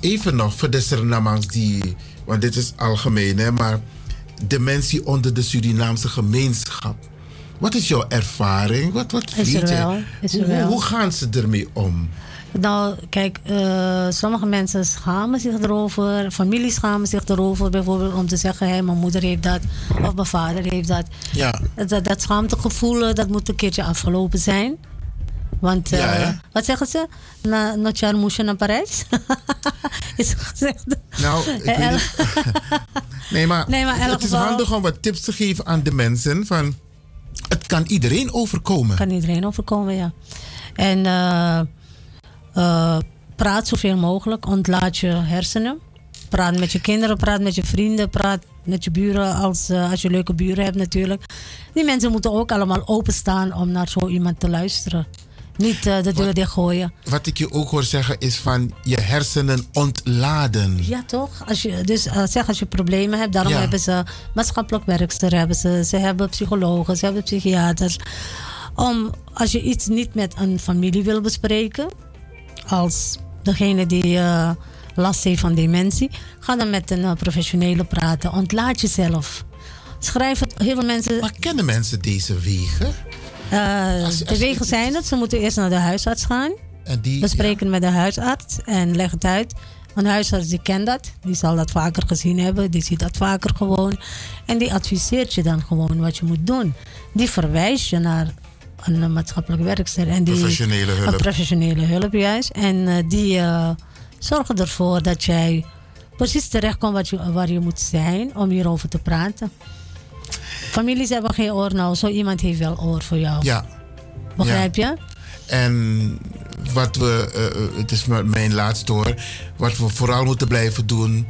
even nog voor de die... Want dit is algemeen, hè. Maar dementie onder de Surinaamse gemeenschap. Wat is jouw ervaring? Wat, wat Is weet je? is er hoe, wel. hoe gaan ze ermee om? Nou, kijk, eh, sommige mensen schamen zich erover. Families schamen zich erover. Bijvoorbeeld om te zeggen, hé, mijn moeder heeft dat. Of mijn vader heeft dat. Ja. Dat, dat schaamtegevoel, eh, dat moet een keertje afgelopen zijn. Want, eh, Ja, wat zeggen ze? Na, Notjar moest je naar Parijs? Is gezegd. Nou, ik weet Eh, niet. Nee, maar, Nee, het is handig om wat tips te geven aan de mensen. Van, het kan iedereen overkomen. Kan iedereen overkomen, ja. En eh, eh, praat zoveel mogelijk. Ontlaat je hersenen. Praat met je kinderen, praat met je vrienden, praat met je buren als, als je leuke buren hebt natuurlijk. Die mensen moeten ook allemaal openstaan om naar zo iemand te luisteren. Niet eh, de deur dichtgooien. Wat ik je ook hoor zeggen is van je hersenen ontladen. Ja, toch? Als je, dus eh, zeg als je problemen hebt, daarom Ja. hebben ze maatschappelijk werkster, hebben ze, ze hebben psychologen, ze hebben psychiaters. Om, als je iets niet met een familie wil bespreken, als degene die eh, last heeft van dementie, ga dan met een professionele praten. Ontlaat jezelf. Schrijf het, heel veel mensen. Maar kennen mensen deze wegen? Eh, de wegen zijn het. Ze moeten eerst naar de huisarts gaan. En die, Bespreken met de huisarts en leg het uit. Een huisarts die kent dat. Die zal dat vaker gezien hebben. Die ziet dat vaker gewoon. En die adviseert je dan gewoon wat je moet doen. Die verwijst je naar een maatschappelijk werkster. En die, Professionele hulp. Een professionele hulp, juist. En eh, die eh, zorgen ervoor dat jij precies terechtkomt wat je, waar je moet zijn om hierover te praten. Families hebben geen oor nou. Zo iemand heeft wel oor voor jou. Ja. Begrijp je? En wat we, eh, eh, het is mijn laatste hoor, wat we vooral moeten blijven doen,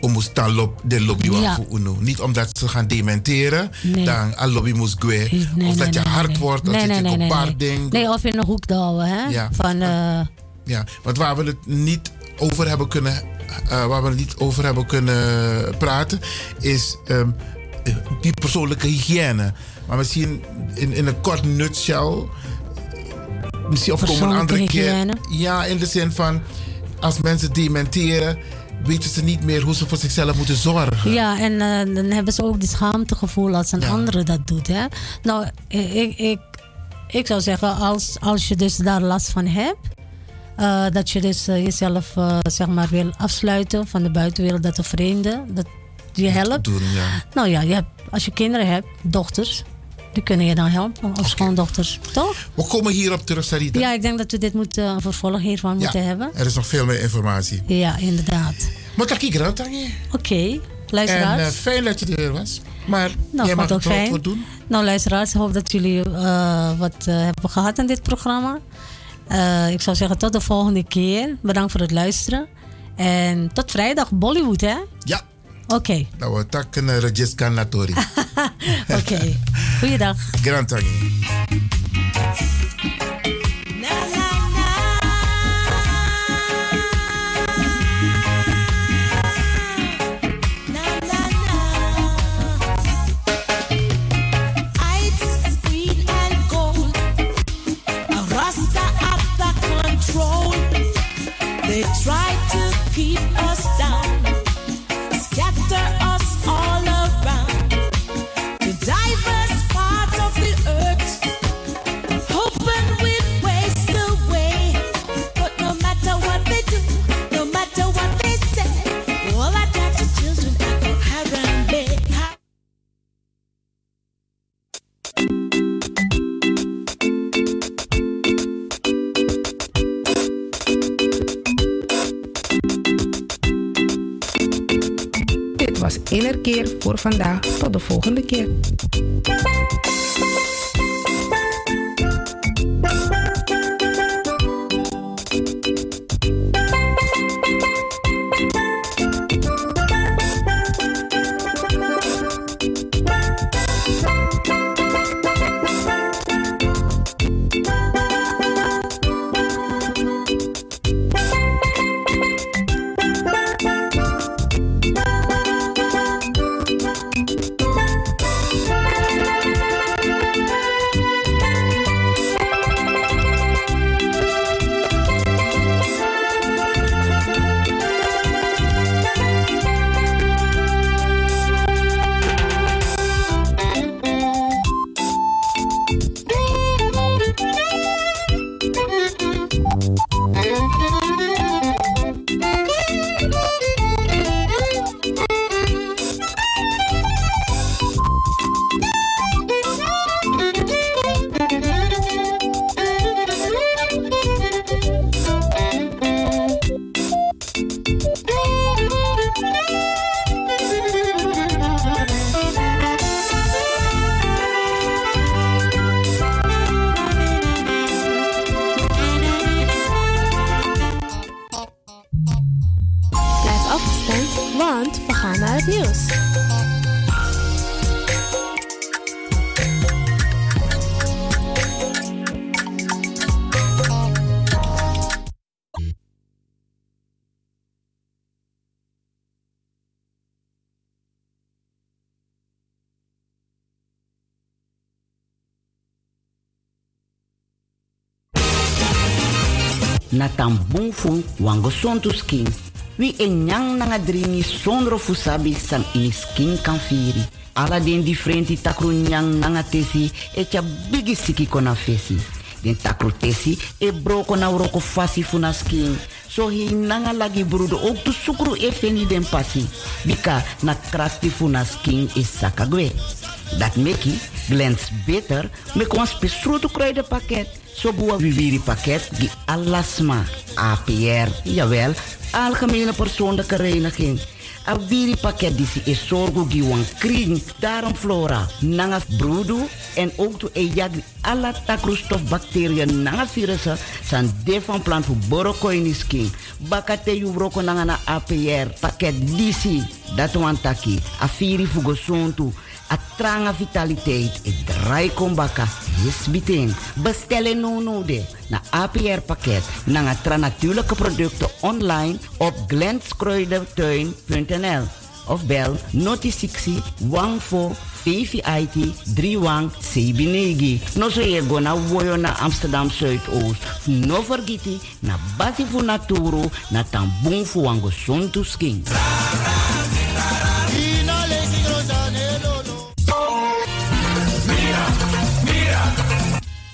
om ons lop, de lobby Ja. voor uno. Niet omdat ze gaan dementeren, Nee. dan al lobby moest gwe. Nee, of dat je hard wordt, dat je nee, op nee, of in een hoek douwen, hè? Ja. Van, eh, Ja, want waar we het niet over hebben kunnen, waar we het niet over hebben kunnen praten, is ehm, die persoonlijke hygiëne. Maar misschien in, in een kort nutshell. Misschien of komen een andere keer. hygiëne? Ja, in de zin van als mensen dementeren, weten ze niet meer hoe ze voor zichzelf moeten zorgen. ja, en eh, dan hebben ze ook die schaamtegevoel als een andere dat doet, hè? Nou, ik, ik, ik zou zeggen, als, als je dus daar last van hebt, eh, dat je dus eh, jezelf zeg maar wil afsluiten van de buitenwereld, dat de vreemden, dat je helpt. Doen, ja. Nou ja, je hebt, als je kinderen hebt, dochters, die kunnen je dan helpen, of schoondochters, toch? We komen hierop terug, Sarita. Ja, ik denk dat we dit moeten, een vervolg hiervan moeten hebben. Er is nog veel meer informatie. Ja, inderdaad. Maar dat ik er Tangi. Oké, luisteraars. En eh, fijn dat je er was. Maar Nou, jij mag ook het fijn. doen. Nou, luisteraars, ik hoop dat jullie eh, wat eh, hebben gehad aan dit programma. Eh, ik zou zeggen, tot de volgende keer. Bedankt voor het luisteren. En tot vrijdag, Bollywood, hè? Ja. Oké, Nou, we takken uh, Regiska Natori. oké. Goeiedag. Grand voor vandaag. Tot de volgende keer. Na tan bungfu wango sontu skin. Wi e nyang nanga dringi sondro fusabi san ini skin kan firi. Ala den differenti takru nyang nanga tesi e cha bigi siki kona fesi. Den takru tesi e broko na uroko fasi funa skin. So hi nanga lagi brudo ook tu sukru e feni den pasi. Bika na krakti funa skin is sakagwe. Dat meki glans beter me kon spesrutu kruiden pakket. So bua viviri pakket die alasma APR. Jawel, algemene persoonlijke reiniging. A viri pakket die si is zorgo gi wan kring. Daarom flora, nanga brudu en ook to e jagri alla takroestof bacteriën nanga virussen san de van plan voor borokoini skin. Bakate yu broko nanga na APR pakket disi. Dat wan taki. A viri fugo sontu. A tranga vitaliteit. E draai biting. Bestellen no no de. Na APR pakket. Nanga tra natuurlijke producten online op glenskruidentuin.nl of bel noti 60 14 VVIT 31 Sebinegi. No so go na woyo na Amsterdam Zuidoost. No vergiti na basi fu naturo na tambung fu wango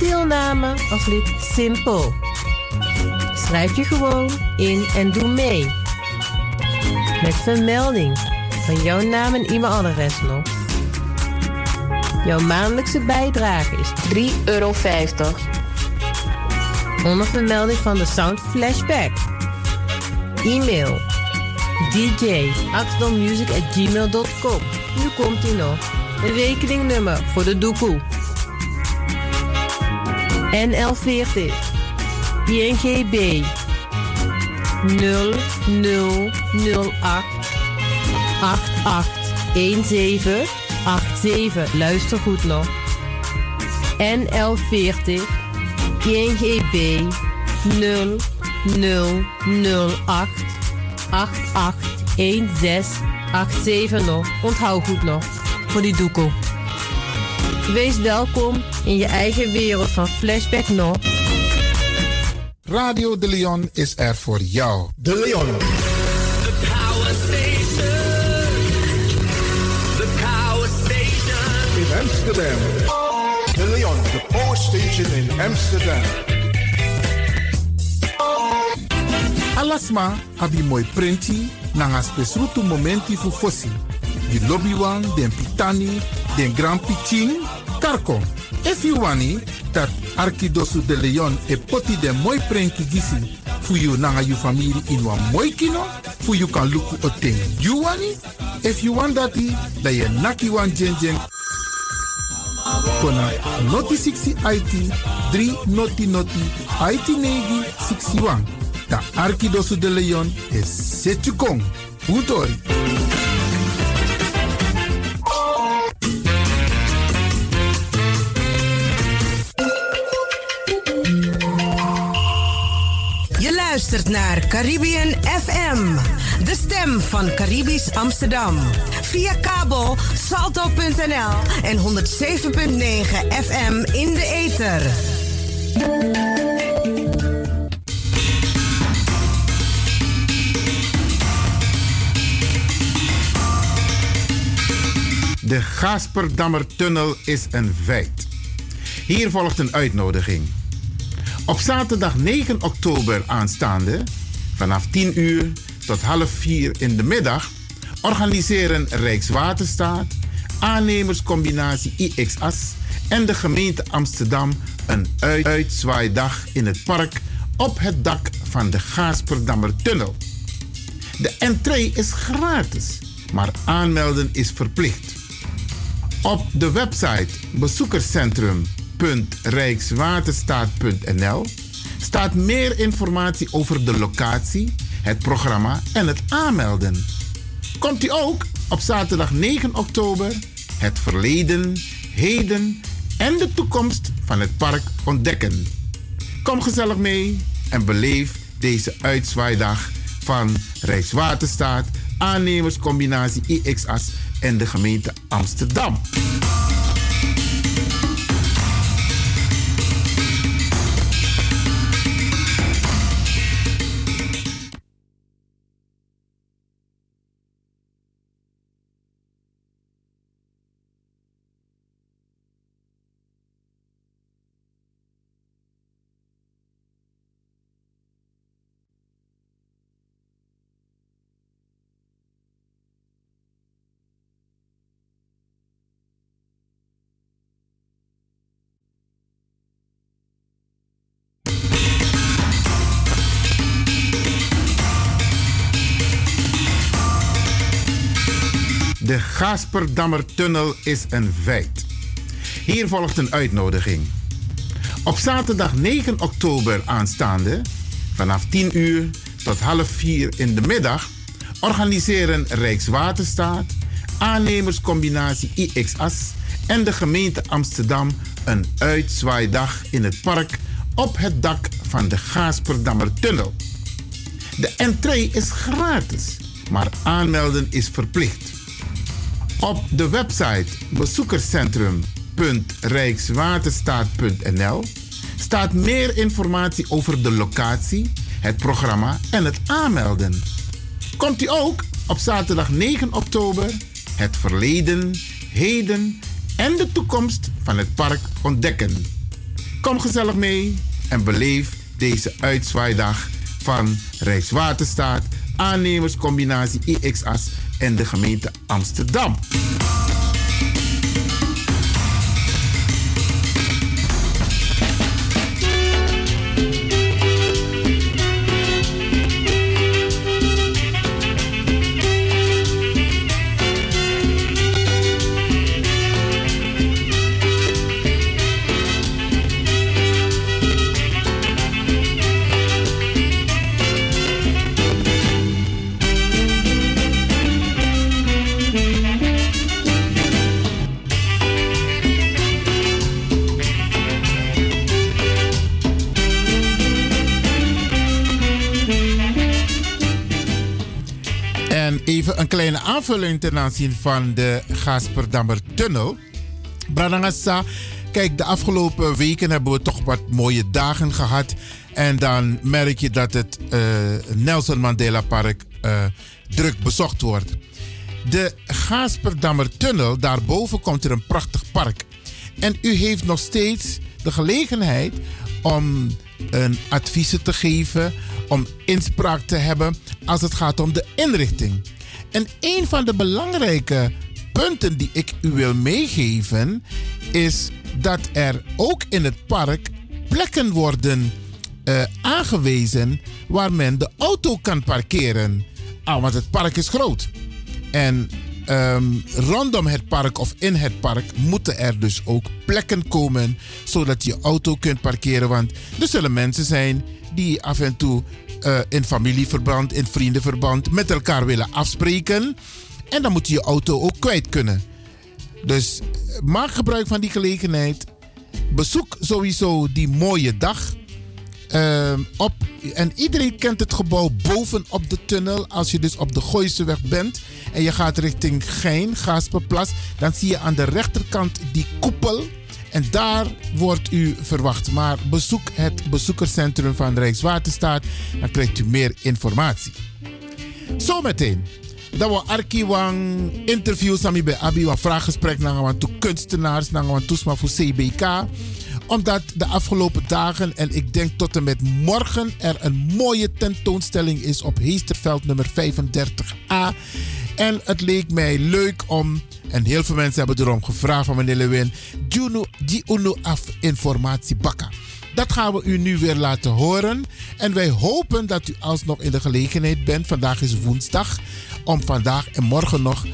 Deelname als lid simpel. Schrijf je gewoon in en doe mee. Met vermelding van jouw naam en e-mailadres nog. Jouw maandelijkse bijdrage is 3,50 euro. Onder vermelding van de Sound Flashback. E-mail dj.axdommusic.gmail.com Nu komt ie nog. Een rekeningnummer voor de doekoe. NL40 INGB 0008 881787. Luister goed nog. NL40 INGB 0008 881687 nog. Onthoud goed nog. Voor die doekoe. Wees welkom in je eigen wereld van Flashback nog. Radio De Leon is er voor jou. De Leon. The Power Station. The Power Station. In Amsterdam. De Leon, the power station in Amsterdam. Alasma abi moi prenti nanga spesrutu momenti fu fosi. Di lobby wan, den pitani, den grand piching, karko. If you wani, dat Arkidosu de Leon e poti den moi prenki gisi fu you nanga you family in wan moi kino, fu you kan luku o ten. You wani? If you want dati, da ye naki wan jen jen kona noti 60 IT 3 noti noti IT negi 61. Da Arkidosu de Leon is Setchukong. Utori. Luistert naar Caribbean FM, de stem van Caribisch Amsterdam. Via kabel salto.nl en 107.9 FM in de ether. De Gasperdammertunnel is een feit. Hier volgt een uitnodiging. Op zaterdag 9 oktober aanstaande, vanaf 10 uur tot half 4 in de middag, organiseren Rijkswaterstaat, aannemerscombinatie IXAS en de gemeente Amsterdam een uit- uitzwaaidag in het park op het dak van de Gaasperdammertunnel. De entree is gratis, maar aanmelden is verplicht. Op de website bezoekerscentrum.rijkswaterstaat.nl staat meer informatie over de locatie, het programma en het aanmelden. Komt u ook op zaterdag 9 oktober het verleden, heden en de toekomst van het park ontdekken. Kom gezellig mee en beleef deze uitzwaaidag van Rijkswaterstaat, aannemerscombinatie IXAS en de gemeente Amsterdam. Gasperdammertunnel is een feit. Hier volgt een uitnodiging. Op zaterdag 9 oktober aanstaande, vanaf 10 uur tot half 4 in de middag, organiseren Rijkswaterstaat, aannemerscombinatie IXAS en de gemeente Amsterdam een uitzwaaidag in het park op het dak van de Gaasperdammertunnel. De entree is gratis, maar aanmelden is verplicht. Op de website bezoekerscentrum.rijkswaterstaat.nl staat meer informatie over de locatie, het programma en het aanmelden. Komt u ook op zaterdag 9 oktober het verleden, heden en de toekomst van het park ontdekken. Kom gezellig mee en beleef deze uitzwaaidag van Rijkswaterstaat, aannemerscombinatie IXAS en de gemeente Amsterdam. Ten aanzien van de Gasperdammer Tunnel. Branagasa, kijk, de afgelopen weken hebben we toch wat mooie dagen gehad. En dan merk je dat het eh, Nelson Mandela Park eh, druk bezocht wordt. De Gaasperdammer Tunnel, daarboven komt er een prachtig park. En u heeft nog steeds de gelegenheid om een adviezen te geven, om inspraak te hebben als het gaat om de inrichting. En een van de belangrijke punten die ik u wil meegeven is dat er ook in het park plekken worden eh, aangewezen waar men de auto kan parkeren. Ah, want het park is groot. En ehm, rondom het park of in het park moeten er dus ook plekken komen zodat je auto kunt parkeren. Want er zullen mensen zijn die af en toe eh, in familieverband, in vriendenverband met elkaar willen afspreken. En dan moet je je auto ook kwijt kunnen. Dus eh, maak gebruik van die gelegenheid. Bezoek sowieso die mooie dag. Ehm, op, en iedereen kent het gebouw bovenop de tunnel. Als je dus op de Gooiseweg bent en je gaat richting Gein, Gasperplas, dan zie je aan de rechterkant die koepel. En daar wordt u verwacht. Maar bezoek het bezoekerscentrum van Rijkswaterstaat, dan krijgt u meer informatie. Zometeen. Dat we Arki wang interviews sami bij Abi, een vraaggesprek naar toe kunstenaars, naar een toesma voor CBK omdat de afgelopen dagen en ik denk tot en met morgen er een mooie tentoonstelling is op Heesterveld nummer 35a. En het leek mij leuk om, en heel veel mensen hebben erom gevraagd van meneer Lewin, die uno af informatie bakken. Dat gaan we u nu weer laten horen. En wij hopen dat u alsnog in de gelegenheid bent. Vandaag is woensdag. Om vandaag en morgen nog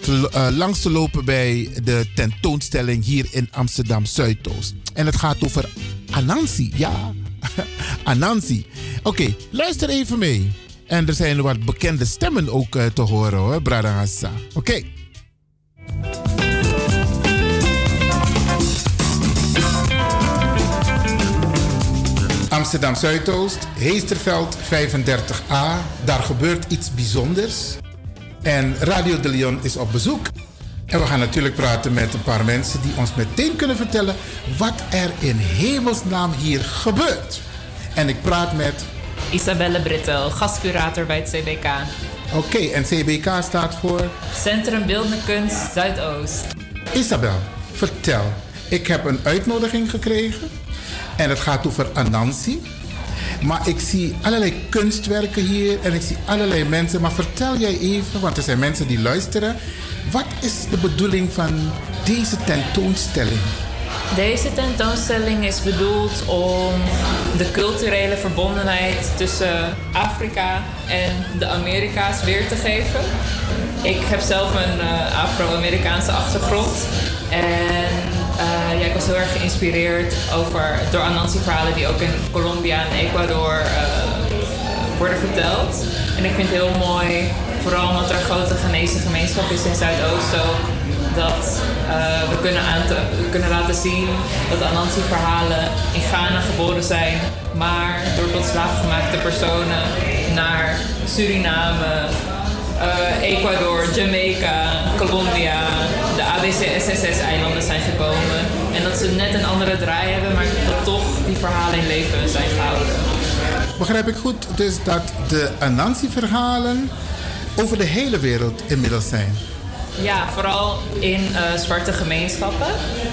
te, uh, langs te lopen bij de tentoonstelling hier in Amsterdam Zuidoost. En het gaat over Anansi. Ja, Anansi. Oké, luister even mee. En er zijn wat bekende stemmen ook uh, te horen hoor. Oké. Amsterdam Zuidoost, Heesterveld 35a. Daar gebeurt iets bijzonders. En Radio de Leon is op bezoek. En we gaan natuurlijk praten met een paar mensen die ons meteen kunnen vertellen wat er in hemelsnaam hier gebeurt. En ik praat met. Isabelle Brittel, gastcurator bij het CBK. Oké, en CBK staat voor? Centrum Beeldende Kunst Zuidoost. Isabel, vertel. Ik heb een uitnodiging gekregen en het gaat over Anansi. Maar ik zie allerlei kunstwerken hier en ik zie allerlei mensen. Maar vertel jij even, want er zijn mensen die luisteren. Wat is de bedoeling van deze tentoonstelling? Deze tentoonstelling is bedoeld om de culturele verbondenheid tussen Afrika en de Amerika's weer te geven. Ik heb zelf een uh, Afro-Amerikaanse achtergrond. En uh, ja, ik was heel erg geïnspireerd over, door Anansi-verhalen die ook in Colombia en Ecuador uh, worden verteld. En ik vind het heel mooi, vooral omdat er een grote Ghanese gemeenschap is in Zuidoost dat uh, we, kunnen kunnen laten zien dat Anansi-verhalen in Ghana geboren zijn, maar door tot slaafgemaakte personen naar Suriname, uh, Ecuador, Jamaica, Colombia, de ABC-SSS-eilanden zijn gekomen. En dat ze net een andere draai hebben, maar dat toch die verhalen in leven zijn gehouden. Begrijp ik goed dus dat de Anansi-verhalen over de hele wereld inmiddels zijn? Ja, vooral in uh, zwarte gemeenschappen.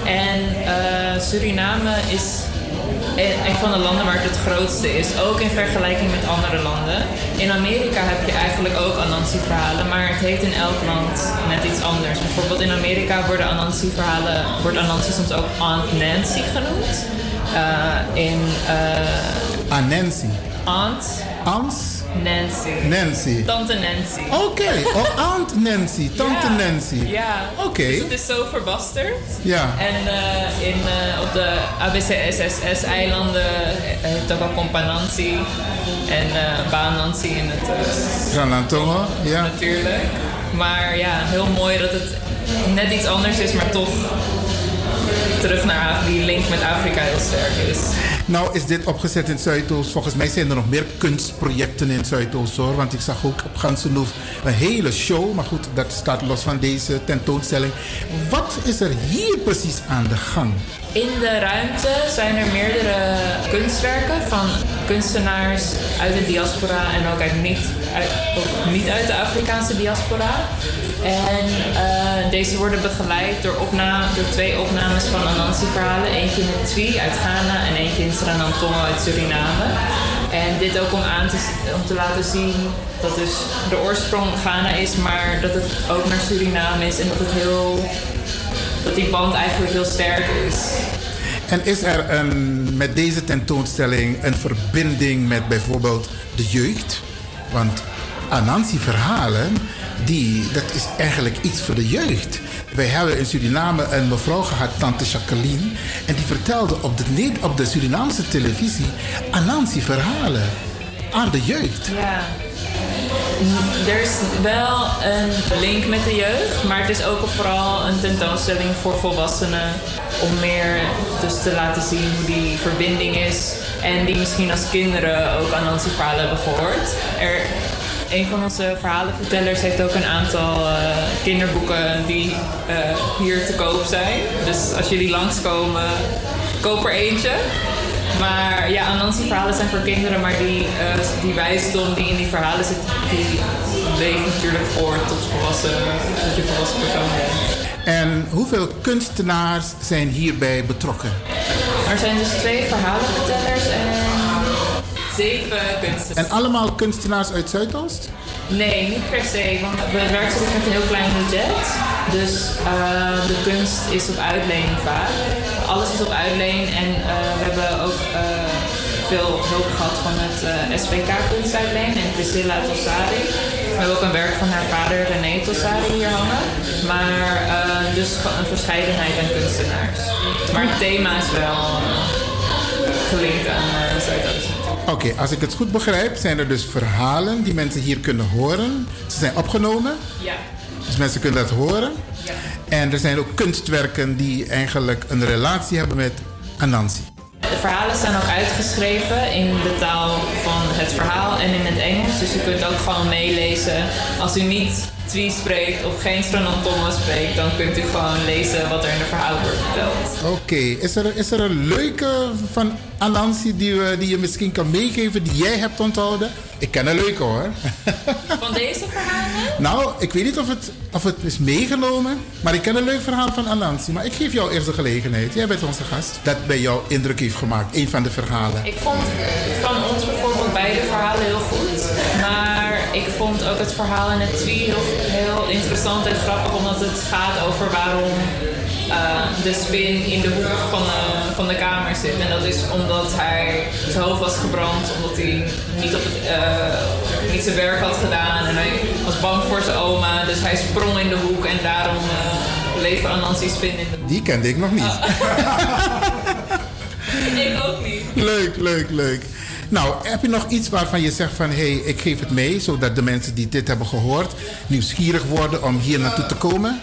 En uh, Suriname is een van de landen waar het het grootste is, ook in vergelijking met andere landen. In Amerika heb je eigenlijk ook Anansi-verhalen, maar het heet in elk land net iets anders. Bijvoorbeeld in Amerika worden Anansi-verhalen, wordt Anansi soms ook Aunt Nancy genoemd. Uh, in... Anansi? Aunt. Aunt? Nancy. Nancy. Tante Nancy. Oké, okay. oh, Aunt Nancy, Tante ja. Nancy. Ja. Oké. Okay. Dus het is zo verbasterd. Ja. En uh, in, uh, op de ABCSSS-eilanden heeft ook al Companansi en uh, Baanansi in het... Granantongo, ja. Natuurlijk. Maar ja, heel mooi dat het net iets anders is, maar toch terug naar die link met Afrika heel sterk is. Nou is dit opgezet in Zuidoost. Volgens mij zijn er nog meer kunstprojecten in Zuidoost hoor. Want ik zag ook op Gansenhoef een hele show. Maar goed, dat staat los van deze tentoonstelling. Wat is er hier precies aan de gang? In de ruimte zijn er meerdere kunstwerken van kunstenaars uit de diaspora en ook, uit niet, niet uit de Afrikaanse diaspora. En eh, deze worden begeleid door, door twee opnames van Anansi-verhalen. Eentje in Twi uit Ghana en eentje in Sranantongo uit Suriname. En dit ook om, aan te, om te laten zien dat dus de oorsprong Ghana is, maar dat het ook naar Suriname is en dat het heel dat die band eigenlijk heel sterk is. En is er een, met deze tentoonstelling een verbinding met bijvoorbeeld de jeugd? Want Anansi-verhalen, die, dat is eigenlijk iets voor de jeugd. Wij hebben in Suriname een mevrouw gehad, tante Jacqueline, en die vertelde op de, op de Surinaamse televisie Anansi-verhalen aan de jeugd. Ja. Er is wel een link met de jeugd, maar het is ook vooral een tentoonstelling voor volwassenen. Om meer dus te laten zien hoe die verbinding is. En die misschien als kinderen ook aan onze verhalen hebben gehoord. Er, een van onze verhalenvertellers heeft ook een aantal eh, kinderboeken die eh, hier te koop zijn. Dus als jullie langskomen, koop er eentje. Maar ja, Anansi verhalen zijn voor kinderen, maar die, eh, die wijsdom die in die verhalen zit, die leeft natuurlijk voort tot, volwassen, tot je volwassen persoon bent. En hoeveel kunstenaars zijn hierbij betrokken? Er zijn dus twee verhalenvertellers en zeven kunstenaars. En allemaal kunstenaars uit Zuidoost? Nee, niet per se, want we werken dus met een heel klein budget. Dus eh, de kunst is op uitleen vaak. Alles is op uitleen en eh, we hebben ook eh, veel hulp gehad van het eh, SPK Kunstuitleen en Priscilla Tossari. We hebben ook een werk van haar vader René Tossari hier hangen. Maar eh, dus een verscheidenheid aan kunstenaars. Maar het thema is wel eh, gelinkt aan eh, Zuidoost. Oké, als ik het goed begrijp, zijn er dus verhalen die mensen hier kunnen horen. Ze zijn opgenomen, Ja. dus mensen kunnen dat horen. En er zijn ook kunstwerken die eigenlijk een relatie hebben met Anansi. De verhalen staan ook uitgeschreven in de taal van het verhaal en in het Engels. Dus u kunt ook gewoon meelezen. Als u niet Twi spreekt of geen Stranantongo spreekt, dan kunt u gewoon lezen wat er in de verhaal wordt verteld. Oké, is, er, is er een leuke van Anansi die, we, die je misschien kan meegeven die jij hebt onthouden? Ik ken een leuke hoor. Van deze verhalen? Nou, ik weet niet of het, of het is meegenomen, maar ik ken een leuk verhaal van Anansi. Maar ik geef jou eerst de gelegenheid. Jij bent onze gast. Dat bij jou indruk heeft gemaakt, een van de verhalen. Ik vond van ons bijvoorbeeld beide verhalen heel goed. Ik vond ook het verhaal in het Twi heel, heel interessant en grappig, omdat het gaat over waarom eh, de spin in de hoek van de, van de kamer zit. En dat is omdat hij zijn hoofd was gebrand, omdat hij niet, op het, eh, niet zijn werk had gedaan. En hij was bang voor zijn oma, dus hij sprong in de hoek en daarom uh, leefde Anansi spin in de hoek. Die kende ik nog niet. ik ook niet. Leuk, leuk, leuk. Nou, heb je nog iets waarvan je zegt van... hé, hey, ik geef het mee, zodat de mensen die dit hebben gehoord... nieuwsgierig worden om hier naartoe te komen?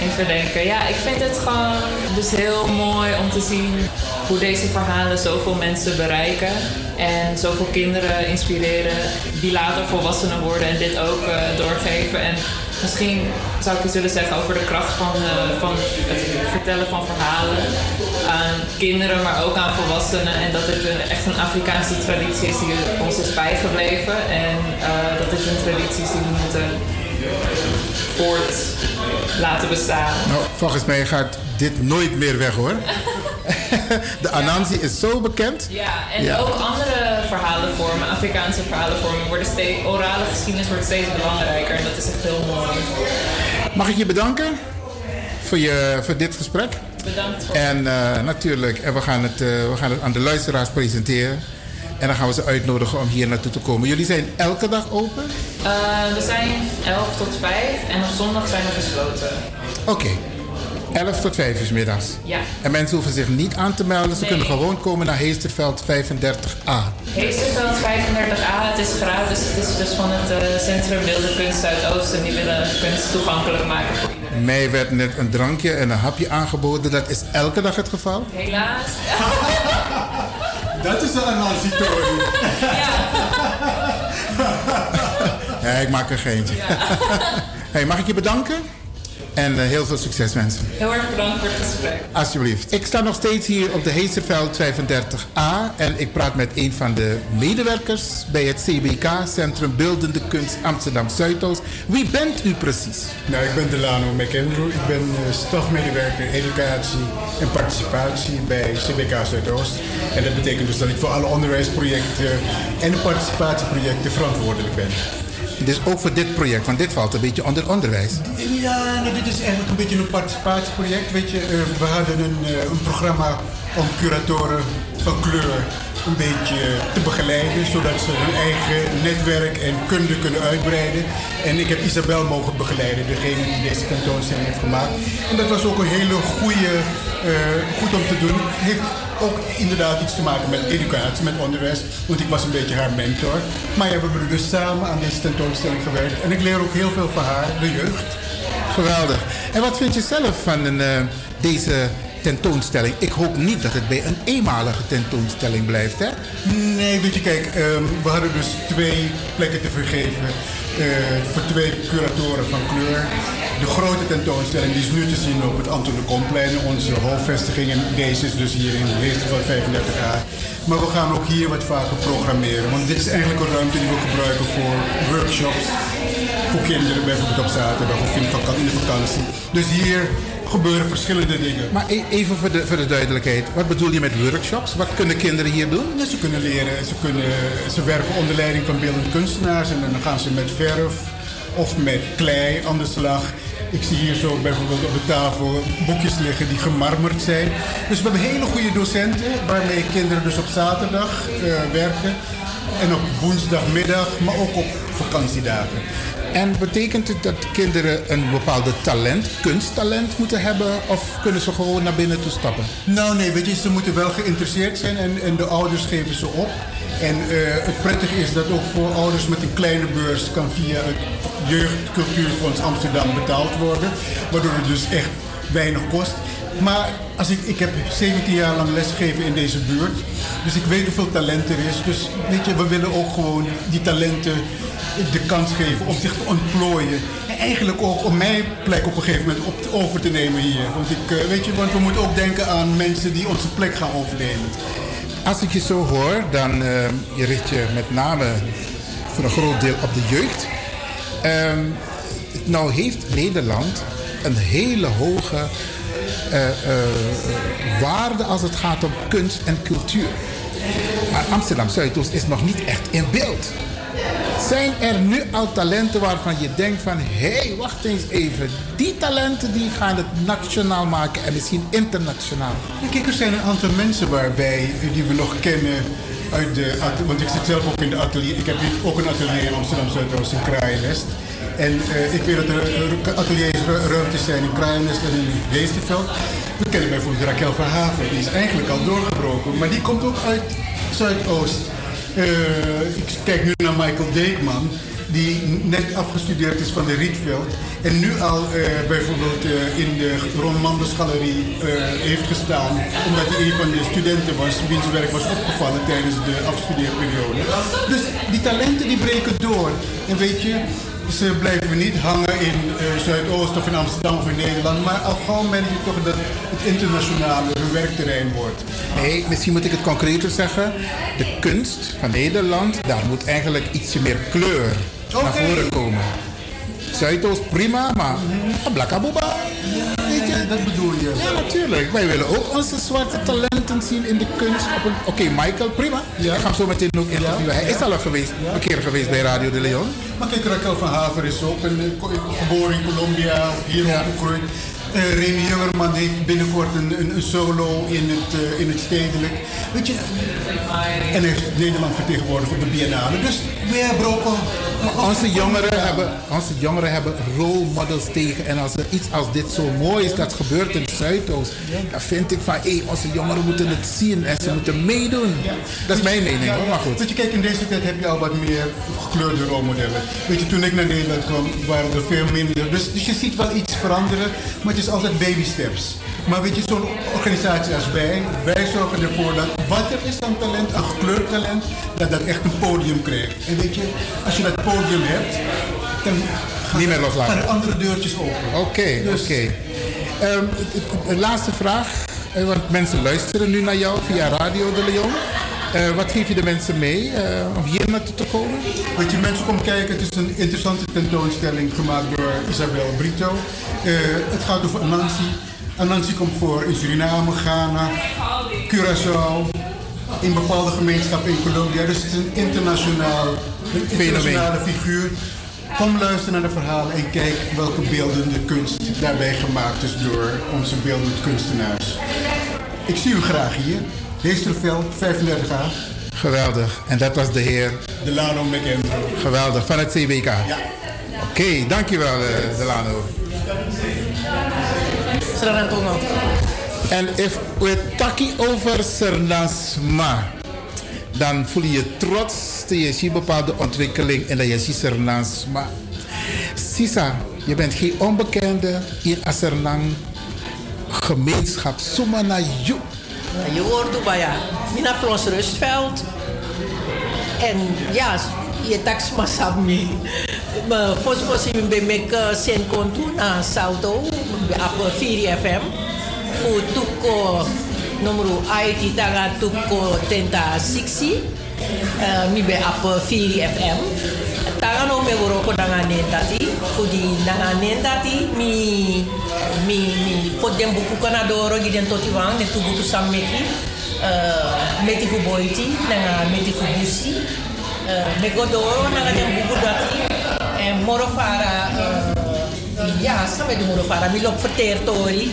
Even denken. Ja, ik vind het gewoon dus heel mooi om te zien hoe deze verhalen zoveel mensen bereiken. En zoveel kinderen inspireren die later volwassenen worden en dit ook eh, doorgeven. En misschien zou ik iets willen zeggen over de kracht van, eh, van het vertellen van verhalen aan kinderen, maar ook aan volwassenen. En dat het echt een Afrikaanse traditie is die ons is bijgebleven. En eh, dat het een traditie is die we moeten voort laten bestaan. Nou, volgens mij gaat dit nooit meer weg hoor. De Anansi is zo bekend. Ja, en Ja. ook andere verhalenvormen, Afrikaanse verhalenvormen, worden steeds, orale geschiedenis wordt steeds belangrijker. En dat is echt heel mooi. Mag ik je bedanken voor, je, voor dit gesprek? Bedankt voor En eh, natuurlijk, en we, gaan het, eh, we gaan het aan de luisteraars presenteren. En dan gaan we ze uitnodigen om hier naartoe te komen. Jullie zijn elke dag open? Eh, we zijn 11 tot 5 en op zondag zijn we gesloten. Oké. 11 tot 5 is middags. Ja. En mensen hoeven zich niet aan te melden. Ze Nee. kunnen gewoon komen naar Heesterveld 35A. Heesterveld 35A, het is gratis. Het is dus van het eh, Centrum Wilde Kunst Zuidoosten. Die willen kunst toegankelijk maken voor iedereen. Mij werd net een drankje en een hapje aangeboden. Dat is elke dag het geval. Helaas. Dat is een Anansi-tory. Ja, ik maak een geintje. hey, mag ik je bedanken? En eh, heel veel succes wensen. Heel erg bedankt voor het gesprek. Alsjeblieft. Ik sta nog steeds hier op de Heesterveld 35A en ik praat met een van de medewerkers bij het CBK, Centrum Beeldende Kunst Amsterdam Zuidoost. Wie bent u precies? Nou, ik ben Delano McAndrew. Ik ben eh, stafmedewerker educatie en participatie bij CBK Zuidoost. En dat betekent dus dat ik voor alle onderwijsprojecten en participatieprojecten verantwoordelijk ben. Dus ook voor dit project, want dit valt een beetje onder onderwijs. Ja, nou, dit is eigenlijk een beetje een participatieproject. Weet je, eh, we hadden een, eh, een programma om curatoren van kleur een beetje te begeleiden, zodat ze hun eigen netwerk en kunde kunnen uitbreiden. En ik heb Isabel mogen begeleiden, degene die deze tentoonstelling heeft gemaakt. En dat was ook een hele goede, eh, goed om te doen. Ook inderdaad iets te maken met educatie, met onderwijs, want ik was een beetje haar mentor. Maar ja, we hebben dus samen aan deze tentoonstelling gewerkt en ik leer ook heel veel van haar, de jeugd. Geweldig. En wat vind je zelf van een, eh, deze tentoonstelling? Ik hoop niet dat het bij een eenmalige tentoonstelling blijft, hè? Nee, weet je, kijk, ehm, we hadden dus twee plekken te vergeven eh, voor twee curatoren van kleur. De grote tentoonstelling die is nu te zien op het Anton de Komplein, onze hoofdvestiging. En deze is dus hier in Heester van 35 jaar. Maar we gaan ook hier wat vaker programmeren. Want dit is eigenlijk een ruimte die we gebruiken voor workshops. Voor kinderen bijvoorbeeld op zaterdag of in de de vakantie. Dus hier gebeuren verschillende dingen. Maar e- even voor de, voor de duidelijkheid, wat bedoel je met workshops? Wat kunnen kinderen hier doen? Ja, ze kunnen leren, ze, kunnen, ze werken onder leiding van beeldende kunstenaars en dan gaan ze met verf of met klei aan de slag. Ik zie hier zo bijvoorbeeld op de tafel boekjes liggen die gemarmerd zijn. Dus we hebben hele goede docenten waarmee kinderen dus op zaterdag eh, werken. En op woensdagmiddag, maar ook op vakantiedagen. En betekent het dat kinderen een bepaalde talent, kunsttalent moeten hebben? Of kunnen ze gewoon naar binnen toe stappen? Nou nee, weet je, ze moeten wel geïnteresseerd zijn en, en de ouders geven ze op. En eh, het prettige is dat ook voor ouders met een kleine beurs kan via het Jeugdcultuurfonds Amsterdam betaald worden. Waardoor het dus echt weinig kost. Maar als ik, ik heb 17 jaar lang lesgegeven in deze buurt. Dus ik weet hoeveel talent er is. Dus weet je, we willen ook gewoon die talenten de kans geven om zich te ontplooien. En eigenlijk ook om mijn plek op een gegeven moment op, over te nemen hier. Want, ik, eh, weet je, want we moeten ook denken aan mensen die onze plek gaan overnemen. Als ik je zo hoor, dan eh, richt je met name voor een groot deel op de jeugd. Ehm, nou heeft Nederland een hele hoge waarde als het gaat om kunst en cultuur. Maar Amsterdam Zuidoost is nog niet echt in beeld. Zijn er nu al talenten waarvan je denkt van... hé, hey, wacht eens even. Die talenten die gaan het nationaal maken en misschien internationaal. Kijk, er zijn een aantal mensen waar wij, die we nog kennen uit de... Want ik zit zelf ook in de atelier. Ik heb ook een atelier in Amsterdam Zuidoost in Kraaienest. En eh, ik weet dat er eh, ateliers, ru- ruimtes zijn in Kraaienest en in Weesterveld. We kennen bijvoorbeeld Raquel van Haven. Die is eigenlijk al doorgebroken. Maar die komt ook uit Zuidoost. Eh, ik kijk nu naar Michael Deekman, die net afgestudeerd is van de Rietveld. En nu al bijvoorbeeld in de Ron Manders Galerie heeft gestaan. Omdat hij een van de studenten was, wiens werk was opgevallen tijdens de afstudeerperiode. Dus die talenten die breken door. En weet je, ze blijven niet hangen in eh, Zuidoost of in Amsterdam of in Nederland. Maar al gauw merk je toch dat het internationale hun werkterrein wordt. Nee, misschien moet ik het concreter zeggen. De kunst van Nederland, daar moet eigenlijk ietsje meer kleur naar voren komen. Zuidoost prima, maar blakaboeba. Weet je? Dat bedoel je? Ja, natuurlijk. Wij willen ook onze zwarte talenten zien in de kunst. een- Oké, Michael, prima. Ik ga hem zo meteen ook interviewen. Hij is al een geweest, een keer geweest bij Radio de Leon. Maar kijk, Raquel van Haver is ook een, eh, geboren in Colombia, hier opgegroeid. Eh Remy Jungerman heeft binnenkort een, een, een solo in het, eh, in het stedelijk. Weet je, en heeft Nederland vertegenwoordigd op de Biennale. Dus we hebben ook. Onze jongeren, hebben, onze jongeren hebben role models tegen. En als er iets als dit zo mooi is dat gebeurt in Zuidoost, dan vind ik van hé, onze jongeren moeten het zien en ze moeten meedoen. Dat is mijn mening hoor, maar goed. Weet je, kijk, in deze tijd heb je al wat meer gekleurde rolmodellen. Weet je, toen ik naar Nederland kwam, waren er veel minder. Dus, dus je ziet wel iets veranderen, maar het is altijd baby steps. Maar weet je, zo'n organisatie als wij, wij zorgen ervoor dat wat er is aan talent, aan gekleurd talent, dat dat echt een podium krijgt. En weet je, als je dat podium hebt, dan gaan, Niet meer loslaten. gaan er andere deurtjes open. Oké, Dus- oké. Ehm, het- Een laatste vraag. eh, Want mensen luisteren nu naar jou via Radio de Leon. Eh, wat geef je de mensen mee eh, om hier naartoe te komen? Weet je, mensen komen kijken. Het is een interessante tentoonstelling gemaakt door Isabel Brito. Eh, het gaat over Anansi. Anansi komt voor in Suriname, Ghana, Curaçao, in bepaalde gemeenschappen in Colombia. Dus het is een internationaal, een internationale figuur. Kom luisteren naar de verhalen en kijk welke beeldende kunst daarbij gemaakt is door onze beeldend kunstenaars. Ik zie u graag hier. Heesterveld, 35A. Geweldig. En dat was de heer? Delano McAndrew. Geweldig, van het CBK? Ja. Oké, dankjewel eh, Delano. En if we taki over Sernasma, dan voel je je trots dat je ziet bepaalde ontwikkeling en dat je ziet Sernasma. Sisa, je bent geen onbekende in Asernang gemeenschap. Suma na you. Nou, Je hoort bij ja. Mina Frans Rustveld. En ja, je tax masami. Maar volgens mij ben ik sen kontu na Salto op 4 FM. Voor tuko numero IT tanga tuko tenta 60. Mi be op 4 FM. Tanga no me woro ko nanga nendati. Voor die nanga nendati mi mi mi pot den buku kana doro giden toti wang ne tu buku sam meki. Uh, meti fu boiti nanga meti fu busi. Uh, me godoro nanga den buku dati. En moro fara uh, ja, sabe do moro fara mi lop verteertori.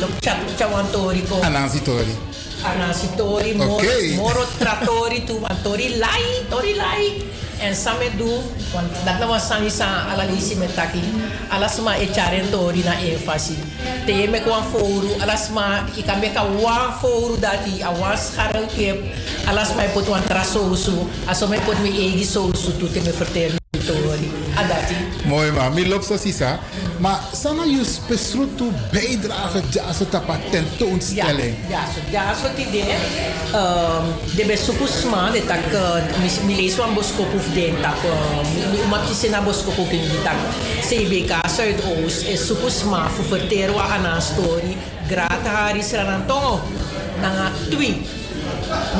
Lop chat chawantori ko. Anansi Tori. Anansi tori, moro, moro tratori tu, tori lai, tori lai. En doen, want dat nou was sami sa ala lisi met taki. Ala sma e charen tori na enfasi. Te ye me kwan foru, ala sma i ka wan foru dati, a wan scharrel kep. Ala sma e pot wan tra sousu, aso me pot me egi sousu tu te me tori. Adati. Mooi man, mi loopt. Maar sana je spesru toe bijdrage jaso tapa tentoonstelling. Ja, so, ja, so ti de. De be suku sma de tak uh, mi, lees boskop of den tak uh, mi, mi umat kisi na boskop den tak CBK Zuidoost is suku sma fu verteer wa ana story grata hari sranantongo nanga twi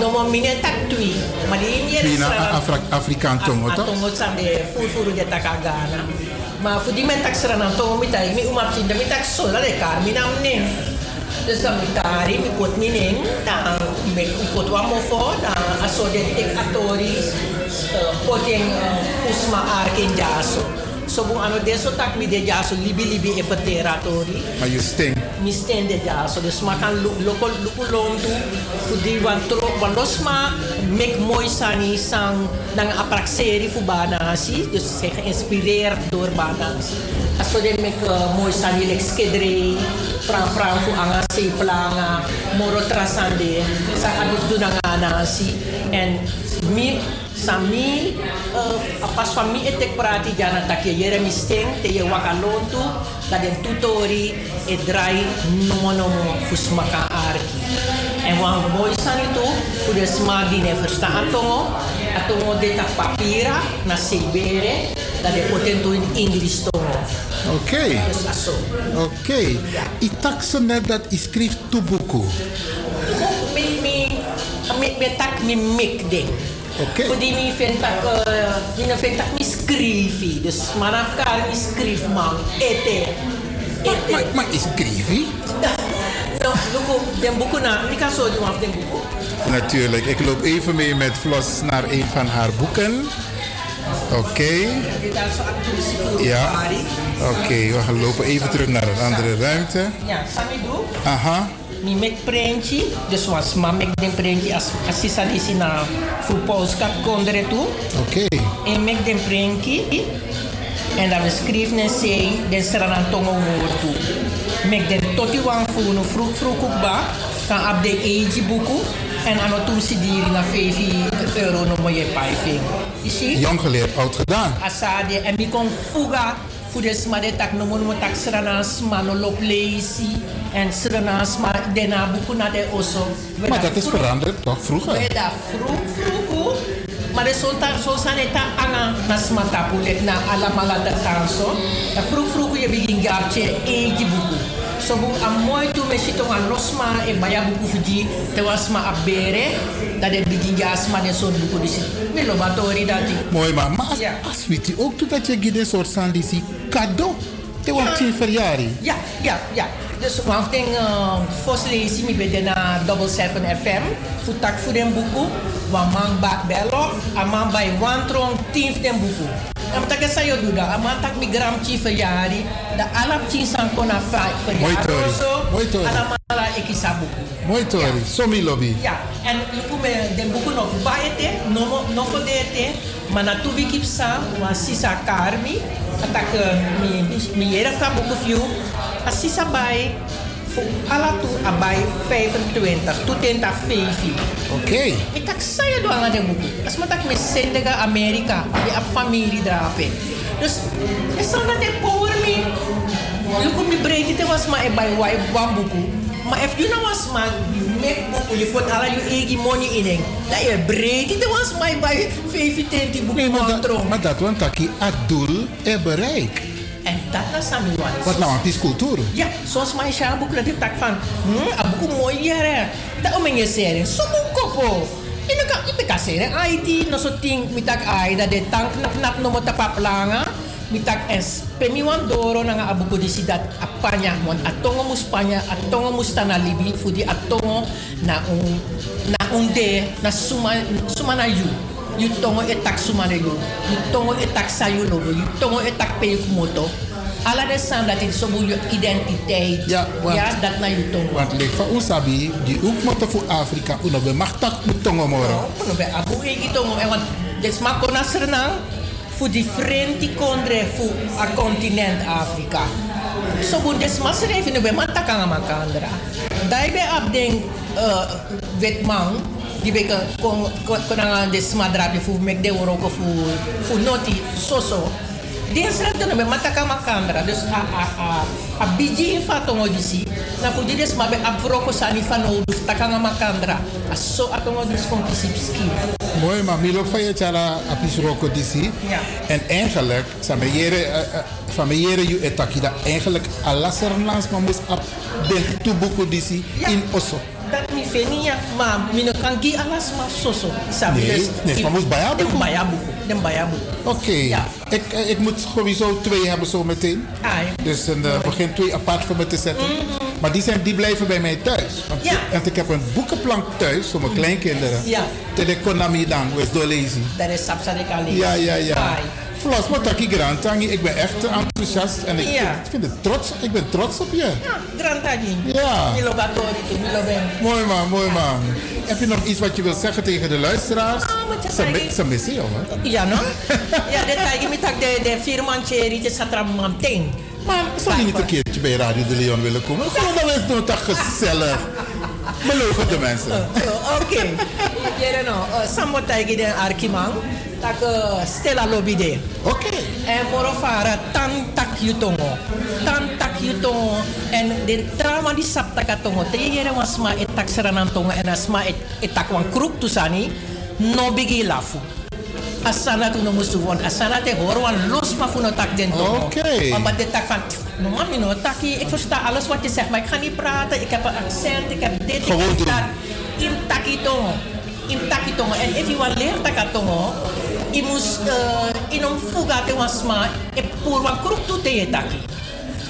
no mo mine tak twi maar die meer Pina Afra Afrikaan tongo toch? Atongo sande furfuru de takagana. Maar voor die men tak seranan tongo tai mi umap cinda mi tak sola de kar mi nam ning. Dus dan mi ning dan mi mi pot wa mofo dan aso de tek atori uh, poting uh, usma arken jaso. So bu ano deso tak mi de jaso libi libi e pateratori. Maar je sting. Mi stende jaso. Dus ma kan lu- loko luku lontu fu di wan tro wan losma mek mooi sani sang nang aprakseri fu banasi. Dus ze geïnspireerd door banasi. Aso de mek uh, mooi sani lek skedre pran pran fu anga se planga moro trasande sa aduf du nang anasi en mi sami uh, pas van mi etek prati jana tak je jere mi steng te je wakalontu dat den tutori e drai nomo nomo fusmaka arki en wan mooi sani tu fu de sma di ne versta atongo atongo de tak papira na sebere dat de potentu in Engels tongo Oké. dus aso Oké. Ik tak ze net dat ik schreef toebuku. mi mi tak mi mik ding. Oké. Voor die mi vind tak mi vind tak mi skrivi. Dus manaf kar mi skrif man ete. Maar, maar is schreef No, luko den buku na mi kan so di af den. Natuurlijk. Ik loop even mee met Flos naar een van haar boeken. Oké. Ja. Oké, we gaan lopen even terug naar een andere ruimte. Ja, sami do. Aha. Mi mek prentji, dus was ma mek den prentji as asisa disi na fu Polska kondre tu. Oké. En mek den prentji. En dan schreef en zei, den seranan tongo woord toe. Mek den toti wan fu no vroeg vroeg ba. Kan ab de eji buku. En ano tum si diri na 5 euro no mo je paifing. You see? Jong geleerd, oud gedaan. Asade en mi kon fuga fu de sma de tak no mo no tak seranan sma no lop leisi. En seranan sma de na buku na de oso. Maar da dat is veranderd toch? Vroeger. We da vroeg vroeg Maar de zondag zo zijn het anga na smata pulet na ala malada tanso. Vroeg vroeg je begin gartje eentje buku. So bu a mooi tu me sito nga losma e baya buku fuji te wasma a bere dat de begin jasma de soort buku disi. Mi lo batori dati. Mooi man. Maar als, Ja. je ook dat je een soort sandisi cadeau. Te wat je verjaring. Ja, ja, ja. Dus one thing, first lazy mi bede na double seven FM. Futak fu den buku. Wan man bak belo. A man team den buku. En wat ik zei doe dat. A man tak mi gram chi verjari. Da alap chi san kona Mooi verjari. tori. Mooi tori. ala mala ekisa buku. Tori. Somi lobby. Ja, en luku me den buku no baete, no no fodete, maar na tu wiki sa, wa sisa karmi, atak mi mi yera sa buku fiu, a sisa bai, fu ala tu a bai 25, tu tenta feifi. Oké. Ik tak saya doang ada buku. As matak me sendega Amerika, di a family drape. Dus, na de power mi. Luku mi break it was ma e bai wai wan buku. Maar if you know was ma make buku, you put ala you egi money in it. Dat je break it was e bai 25 buku Nee, maar man dat, maar dat want taki het doel en bereik. En dat na sami wan. Wat nou, het is cultuur. Ja, zoals mijn sjaboek dat ik tak van, hmm, abuku mooi jere. Dat om je seren, so boek kopo. En ik kan, ik kan seren, IT, no so ting, mi tak ay, dat de tank nak nak no mo tapaplanga. Mi tak es, pemi wan doro na nga abuku di si dat apanya, mon atongo mo Spanya, atongo mo stana libi, fudi atongo na un, na un de, na suma, suma na yu. You tongo etak suma na yu. You tongo etak sayu lobo, you tongo etak peyuk moto. Alla de sam dat het zo je identiteit. Ja, want- ja dat naar je tong. Want leek van ons sabi, die ook moeten voor Afrika, uno be machtak moet tongo moro. Kuno be abu e gitong e want des ma kona sernang fu differenti kondre fu a continent Afrika. So bu des ma sere finu be mata kanga makandra. Dai be ab den uh, wetman di be ka kon kona des ma drapi fu mek de fu fu noti soso. Seret no be mata kanga makandra. Dus a a a a biji fatongo disi na fu dides ma be abroko sani fano dus takanga makandra. Aso atongo dus kon kisip ski. Mooi, maar Milo van je tjara apis roko disi. Ja. En eigenlijk, sameyere, van meyere ju etaki, dat eigenlijk maar moest op de tubuku disi in Osso. Fenia, ma mi no kan gi alas ma soso. Sabi Nee, dus, nee, maar moest bayabuku. Den bayabuku. Den bayabuku. Oké, ik, eh, ik moet sowieso twee hebben zo meteen. Dus een uh, begin twee apart voor me te zetten. Maar die, zijn, die blijven bij mij thuis. Want, Ja. want ik heb een boekenplank thuis voor mijn kleinkinderen. Ja. Tele Konami dan, West Dolezi. Dat is sapsa de kali. Ja, ja, ja. Ai. Flos, maar taki grand tangi. Ik ben echt enthousiast en ik, Ja. ik vind het trots. Ik ben trots op je. Ja, grand tagin. Ja. Mooi man, mooi man. Heb je nog iets wat je wilt zeggen tegen de luisteraars? je Ze, missen jou, hè? Ja, no? ja, de tagi mi tak de, de firman cheri te satra mamteng. Maar zou je niet een keertje bij Radio de Leon willen komen? Gewoon dan is het toch gezellig. Beloven de mensen. Oh, Oké. Jere no, uh, sambo tagi den arkimang. Tak stella lobby de. Oké. En moro fara tan tak yutongo. Tan tak yutongo. En de trauma di sap tak tongo. Te yere wasma etak seranan tongo en asma et, etak wan kruk tusani. No bigi lafu. Asana tu no musu won. Asana te hoor wan los ma fu no tak den tongo. Oké. Maar de tak van, no mami no taki. Ik versta alles wat je zegt, maar ik ga niet praten. Ik heb een accent, ik heb dit, ik heb dat. In taki tongo. In taki tongo. En if you want leer tongo, je moest uh, in een fuga te wasma, e pur wan kruk tu te je taki.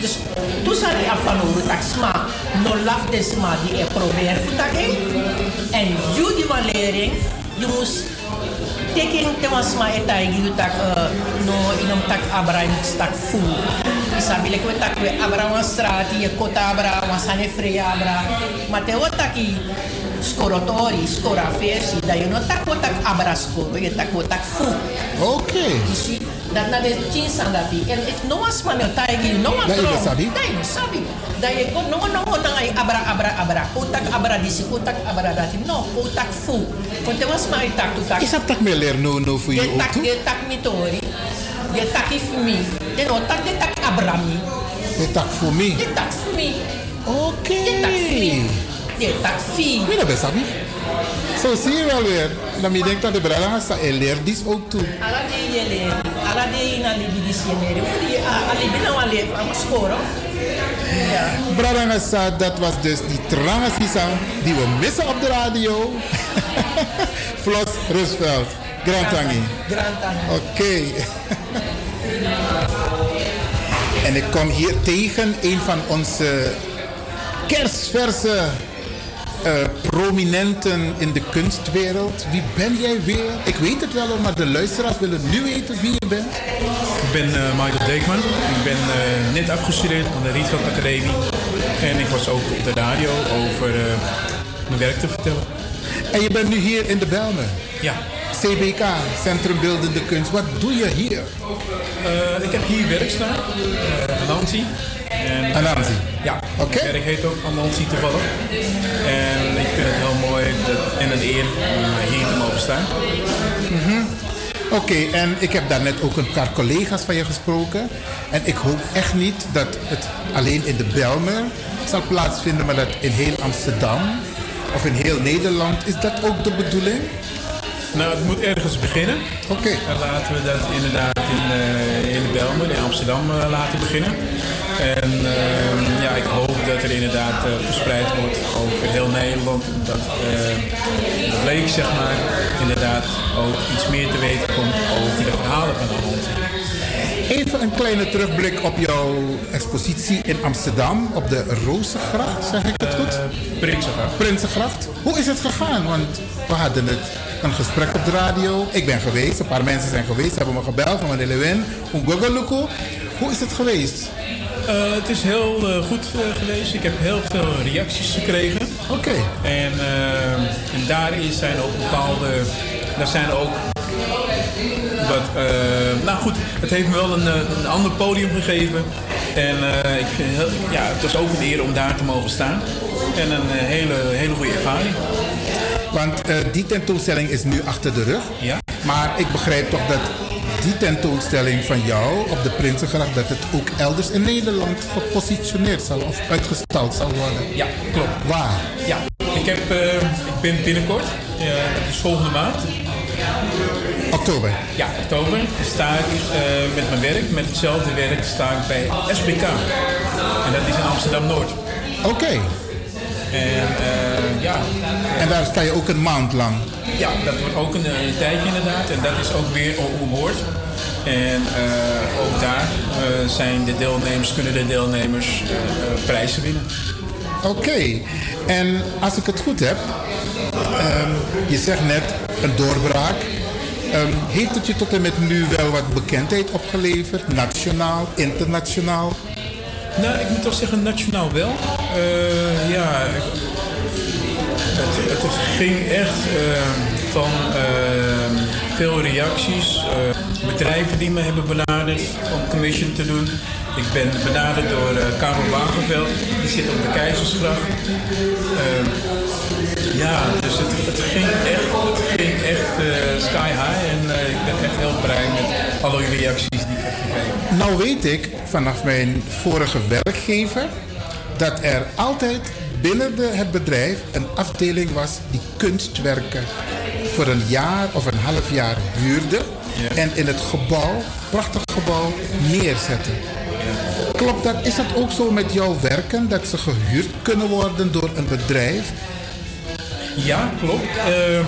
Dus toen zat ik af van hoe tak sma, no laf de sma die ik probeer voor taki. En wan lering, je moest teken te wasma e taigi you tak uh, no inom tak abra in tak fu. Isabi lek we tak we abra wan strati, e kota abra wan sane freya abra. Ma te wo taki skorotori, skora versi, da je no tak wo tak abra skoro, je tak wo tak fu. Oké. Isi, dat na de chinsan dati. En if no was man el taigi, no man Da je tron. sabi? Da je sabi. Da je ko no no no ay abra abra abra. Ko tak abra disi, ko tak abra dati. No, ko tak fu. Ko te was man tak tu tak. Is dat tak meer leer no no voor je Je ook tak toe? je tak mitori. Je tak ifmi. Je no tak je tak abrami. Je tak voor mij. Je tak fmi. Oké. Je tak fmi. Je tak fi. Wie dat best sabi? Zo zie je wel weer. Dan je dat de brada sta en leert dit ook toe. Ala de yele, ala de na libi di sienere. Fudi ali bina wale am score. Ja. Brada dat was dus die trangasisa die we missen op de radio. Flos Rusveld. Grand Tangi. Grand Tangi. Oké. en ik kom hier tegen een van onze kerstverse eh, prominenten in de kunstwereld. Wie ben jij weer? Ik weet het wel, maar de luisteraars willen nu weten wie je bent. Ik ben eh, Michael Deekman. Ik ben eh, net afgestudeerd aan de Rietveld Academie. En ik was ook op de radio over mijn werk te vertellen. En je bent nu hier in de Belmen? Ja. CBK, Centrum Beeldende Kunst. Wat doe je hier? Eh, ik heb hier werk staan, uh, Anansi. En, Anansi? Ja, Oké. mijn werk heet ook Anansi toevallig. En ik vind het heel mooi dat, en een eer om eh, hier te mogen staan. Mhm. Oké, en ik heb daarnet ook een paar collega's van je gesproken. En ik hoop echt niet dat het alleen in de Belmer zal plaatsvinden, maar dat in heel Amsterdam of in heel Nederland. Is dat ook de bedoeling? Nou, het moet ergens beginnen. Oké. En laten we dat inderdaad in, eh, in de Belmen, in Amsterdam eh, laten beginnen. En ehm, ja, ik hoop dat er inderdaad eh, verspreid wordt over heel Nederland. Dat de leek, zeg maar, inderdaad ook iets meer te weten komt over de verhalen van Holland. Even een kleine terugblik op jouw expositie in Amsterdam op de Rozengracht, zeg ik het goed? Prinsengracht. Prinsengracht. Hoe is het gegaan? Want we hadden het een gesprek op de radio. Ik ben geweest, een paar mensen zijn geweest, hebben me gebeld van meneer Lewin, Ungogoluku. Hoe is het geweest? Uh, het is heel uh, goed uh, geweest. Ik heb heel veel reacties gekregen. Oké. Okay. En, en daarin zijn ook bepaalde. Daar zijn ook wat. nou goed, het heeft me wel een, een ander podium gegeven. En ik vind heel, ja, het was ook een eer om daar te mogen staan. En een hele, hele goede ervaring. Want uh, die tentoonstelling is nu achter de rug. Ja. Maar ik begrijp toch dat die tentoonstelling van jou op de Prinsengracht... dat het ook elders in Nederland gepositioneerd zal of uitgestald zal worden. Ja, klopt. Waar? Ja, ik, heb, uh, ik ben binnenkort, uh, dat is volgende maand. Oktober? Ja, oktober. Sta ik met mijn werk, met hetzelfde werk, sta ik bij SBK. En dat is in Amsterdam-Noord. Oké. Okay. En uh, ja. En daar sta je ook een maand lang? Ja, dat wordt ook een, een tijdje inderdaad. En dat is ook weer omhoord. En uh, ook daar uh, zijn de deelnemers, kunnen de deelnemers prijzen winnen. Oké. Okay. En als ik het goed heb, um, je zegt net een doorbraak. Um, heeft het je tot en met nu wel wat bekendheid opgeleverd? Nationaal, internationaal? Nou, ik moet toch zeggen nationaal wel. Uh, ja, het, het, ging echt uh, van uh, veel reacties. bedrijven die me hebben benaderd om commission te doen. Ik ben benaderd door Karel Wagenveld, die zit op de Keizersgracht. Ja, dus het, het, ging echt, het ging echt sky high en ik ben echt heel blij met alle reacties die ik heb gekregen. Nou weet ik vanaf mijn vorige werkgever dat er altijd binnen de, het bedrijf een afdeling was die kunstwerken voor een jaar of een half jaar huurde ja. en in het gebouw, prachtig gebouw, neerzetten. Klopt dat? Is dat ook zo met jouw werken, dat ze gehuurd kunnen worden door een bedrijf? Ja, klopt. Uh,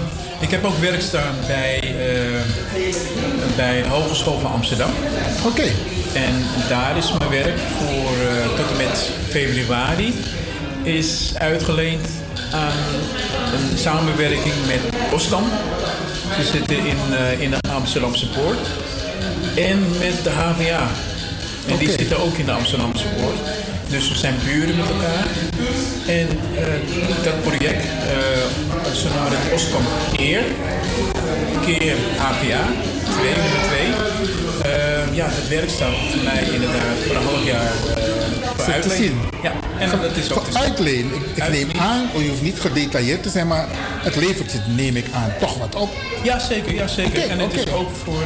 ik heb ook werk staan bij, uh, bij de Hogeschool van Amsterdam. Oké. Okay. En daar is mijn werk voor uh, tot en met februari is uitgeleend aan een samenwerking met Ostam. Ze zitten in, in de Amsterdamse Poort. En met de HVA. En okay. die zitten ook in de Amsterdamse Poort. Dus we zijn buren met elkaar. En uh, dat project, uh, ze noemen het Oscom Eer, keer HPA, 2 nummer 2. Uh, ja, het werk staat voor mij inderdaad voor een half jaar voor uitleen. Ja, en dat is ook voor uitleen. Ik, ik neem aan, je hoeft niet gedetailleerd te zijn, maar het levert je, neem ik aan, toch wat op. Ja, zeker. Ja, zeker. Okay, en het okay. is ook voor,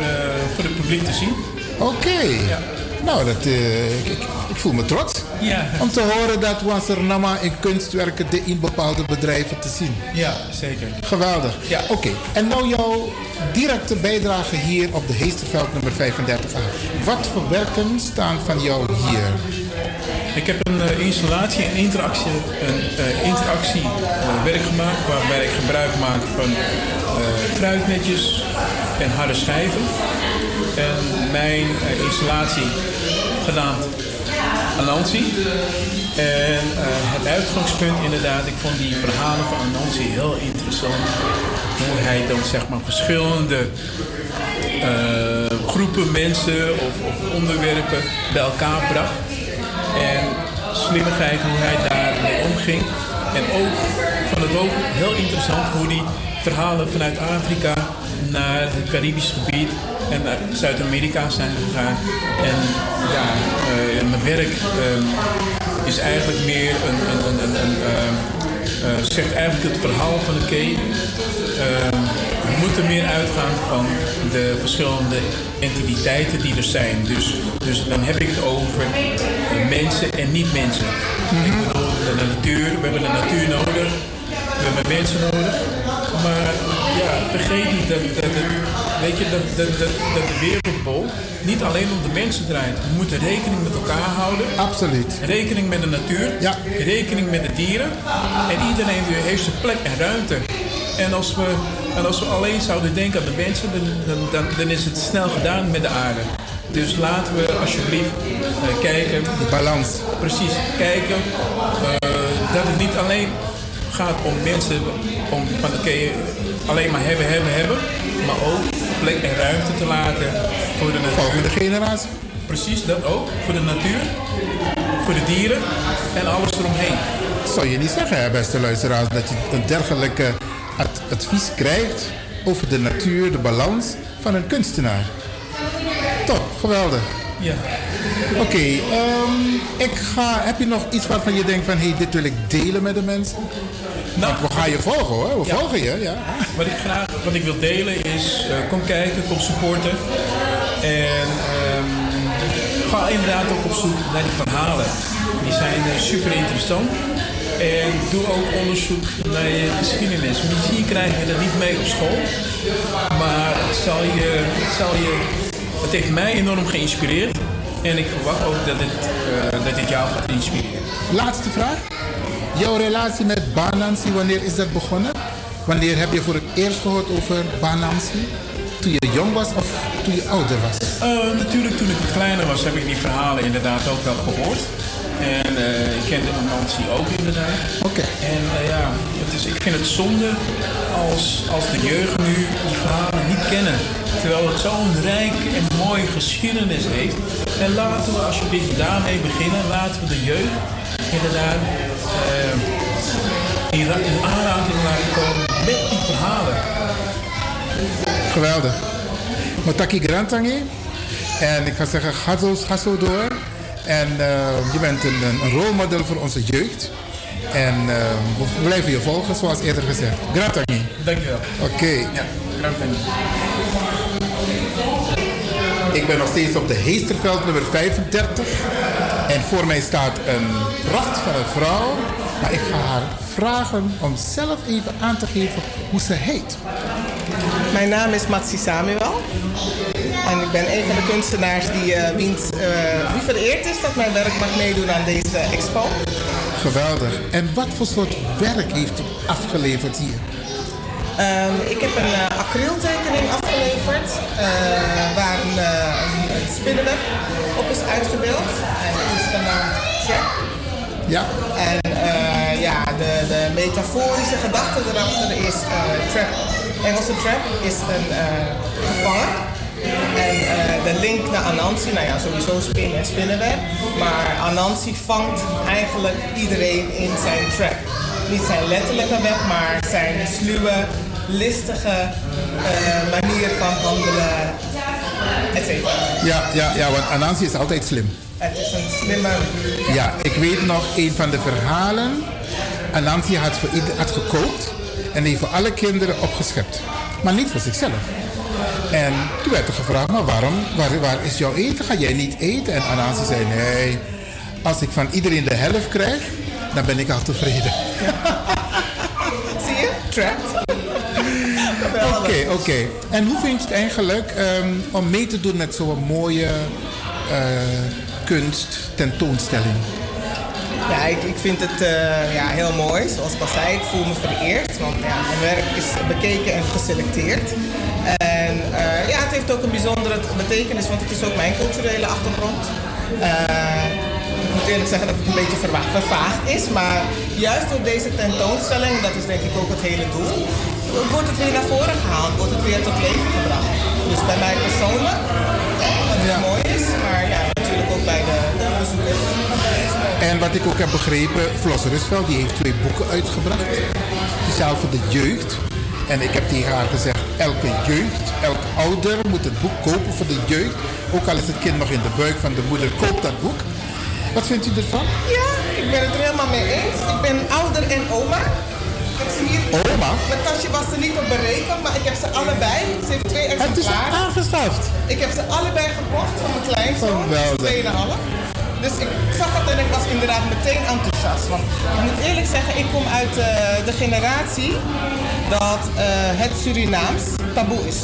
voor het publiek te zien. Oké. Okay. Ja. Nou, dat, eh, ik, ik, ik voel me trots. Ja. Om te horen dat Wansernama in kunstwerken de in bepaalde bedrijven te zien. Ja, zeker. Geweldig. Ja. Oké, en nou jouw directe bijdrage hier op de Heesterveld nummer 35A. Wat voor werken staan van jou hier? Ik heb een eh, installatie, een interactie, een interactie eh, werk gemaakt waarbij ik gebruik maak van fruitnetjes en harde schijven. En mijn installatie genaamd Anansi. En eh, het uitgangspunt inderdaad, ik vond die verhalen van Anansi heel interessant. Hoe hij dan zeg maar verschillende eh, groepen mensen of, of onderwerpen bij elkaar bracht. En slimmigheid hoe hij daarmee omging. En ook, ik vond het ook heel interessant hoe die verhalen vanuit Afrika naar het Caribisch gebied en naar Zuid-Amerika zijn gegaan. En ja, eh, mijn werk ehm, is eigenlijk meer een, een, een, een, ehm, eh, zegt eigenlijk het verhaal van de Key. Ehm, we moeten meer uitgaan van de verschillende entiteiten die er zijn. Dus, dus dan heb ik het over eh, mensen en niet-mensen. Ik bedoel, de natuur, we hebben de natuur nodig, we hebben mensen nodig. Maar ja, vergeet niet dat, dat, weet je, dat, dat, dat, dat de wereldbol niet alleen om de mensen draait. We moeten rekening met elkaar houden. Absoluut. Rekening met de natuur. Ja. Rekening met de dieren. En iedereen heeft zijn plek en ruimte. En als we, en als we alleen zouden denken aan de mensen, dan, dan, dan, dan is het snel gedaan met de aarde. Dus laten we alsjeblieft eh, kijken. De balans. Precies, kijken eh, dat het niet alleen gaat om mensen, om van oké, alleen maar hebben, hebben, hebben. Maar ook plek en ruimte te laten voor de natuur. Volgende generatie. Precies, dat ook. Voor de natuur, voor de dieren en alles eromheen. Zou je niet zeggen, beste luisteraars, dat je een dergelijke ad- advies krijgt over de natuur, de balans van een kunstenaar? Top, geweldig. Ja. Oké, ehm, ik ga. Heb je nog iets waarvan je denkt van hé, hey, dit wil ik delen met de mensen? Nou, we gaan je volgen hoor, we Ja. volgen je, ja. Wat ik graag wat ik wil delen is, eh, kom kijken, kom supporten. En ehm, ga inderdaad ook op zoek naar die verhalen. Die zijn eh, super interessant. En doe ook onderzoek naar je geschiedenis. Misschien krijg je dat niet mee op school. Maar het zal je, het zal je, het heeft mij enorm geïnspireerd. En ik verwacht ook dat het, eh, dat dit jou gaat inspireren. Laatste vraag. Jouw relatie met Banansi, wanneer is dat begonnen? Wanneer heb je voor het eerst gehoord over Banansi? Toen je jong was of toen je ouder was? Eh, natuurlijk, toen ik wat kleiner was, heb ik die verhalen inderdaad ook wel gehoord. En eh, ik kende Nancy ook inderdaad. Oké. En ja, het is, ik vind het zonde als, als de jeugd nu die verhalen kennen. Terwijl het zo'n rijke en mooie geschiedenis heeft. En laten we alsjeblieft daarmee beginnen. Laten we de jeugd inderdaad eh, in, ra- in aanraking laten komen met die verhalen. Geweldig. Mataki Grantangi. En ik ga zeggen, ga zo, ga zo door. En eh, je bent een, rolmodel voor onze jeugd. En eh, we blijven je volgen, zoals eerder gezegd. Grantangi. Dankjewel. Oké. Ja, Ik ben nog steeds op de Heesterveld nummer 35. En voor mij staat een pracht van een vrouw. Maar ik ga haar vragen om zelf even aan te geven hoe ze heet. Mijn naam is Matsi Samuel. En ik ben een van de kunstenaars die, wiens, eh, wie vereerd is dat mijn werk mag meedoen aan deze expo. Geweldig. En wat voor soort werk heeft u afgeleverd hier? Ehm, ik heb een eh, acryltekening afgeleverd eh, waar een, eh, een, spinnenweb op is uitgebeeld. En dat is genaamd Trap. Ja. En ja, de, de metaforische gedachte erachter is trap. Engelse trap is een gevangen. En de link naar Anansi, nou ja, sowieso spinnen en spinnenweb. Maar Anansi vangt eigenlijk iedereen in zijn trap. Niet zijn letterlijke web, maar zijn sluwe, listige eh, manier van handelen, et cetera. Ja, ja, ja, want Anansi is altijd slim. Het is een slimme... Ja, ik weet nog een van de verhalen. Anansi had, voor ieder, had gekookt en heeft voor alle kinderen opgeschept. Maar niet voor zichzelf. En toen werd er gevraagd, maar waarom, waar, waar is jouw eten? Ga jij niet eten? En Anansi zei, nee, als ik van iedereen de helft krijg, dan ben ik al tevreden. Zie je? Trapped. Oké, oké. En hoe vind je het eigenlijk ehm, om mee te doen met zo'n mooie eh, kunst tentoonstelling? Ja, ik, ik vind het eh, ja, heel mooi. Zoals ik al zei, ik voel me vereerd. Want ja, mijn werk is bekeken en geselecteerd. En eh, ja, het heeft ook een bijzondere betekenis, want het is ook mijn culturele achtergrond. Eh, moet eerlijk zeggen dat het een beetje vervaagd is. Maar juist door deze tentoonstelling, dat is denk ik ook het hele doel, wordt het weer naar voren gehaald, wordt het weer tot leven gebracht. Dus bij mij persoonlijk, wat heel mooi is, maar ja, natuurlijk ook bij de, de bezoekers. En wat ik ook heb begrepen, Floss Rusveld die heeft twee boeken uitgebracht. Speciaal voor de jeugd. En ik heb tegen haar gezegd, elke jeugd, elk ouder moet het boek kopen voor de jeugd. Ook al is het kind nog in de buik van de moeder, koop dat boek. Wat vindt u ervan? Ja, ik ben het er helemaal mee eens. Ik ben ouder en oma. Ik heb ze hier. Oma? Mijn tasje was er niet op berekend, maar ik heb ze allebei. Ze heeft twee Het is exemplaren. aangeschaft. Ik heb ze allebei gekocht van mijn kleinzoon. Geweldig. 2,5. Dus ik zag het en ik was inderdaad meteen enthousiast. Want ik moet eerlijk zeggen, ik kom uit eh, de generatie dat eh, het Surinaams taboe is.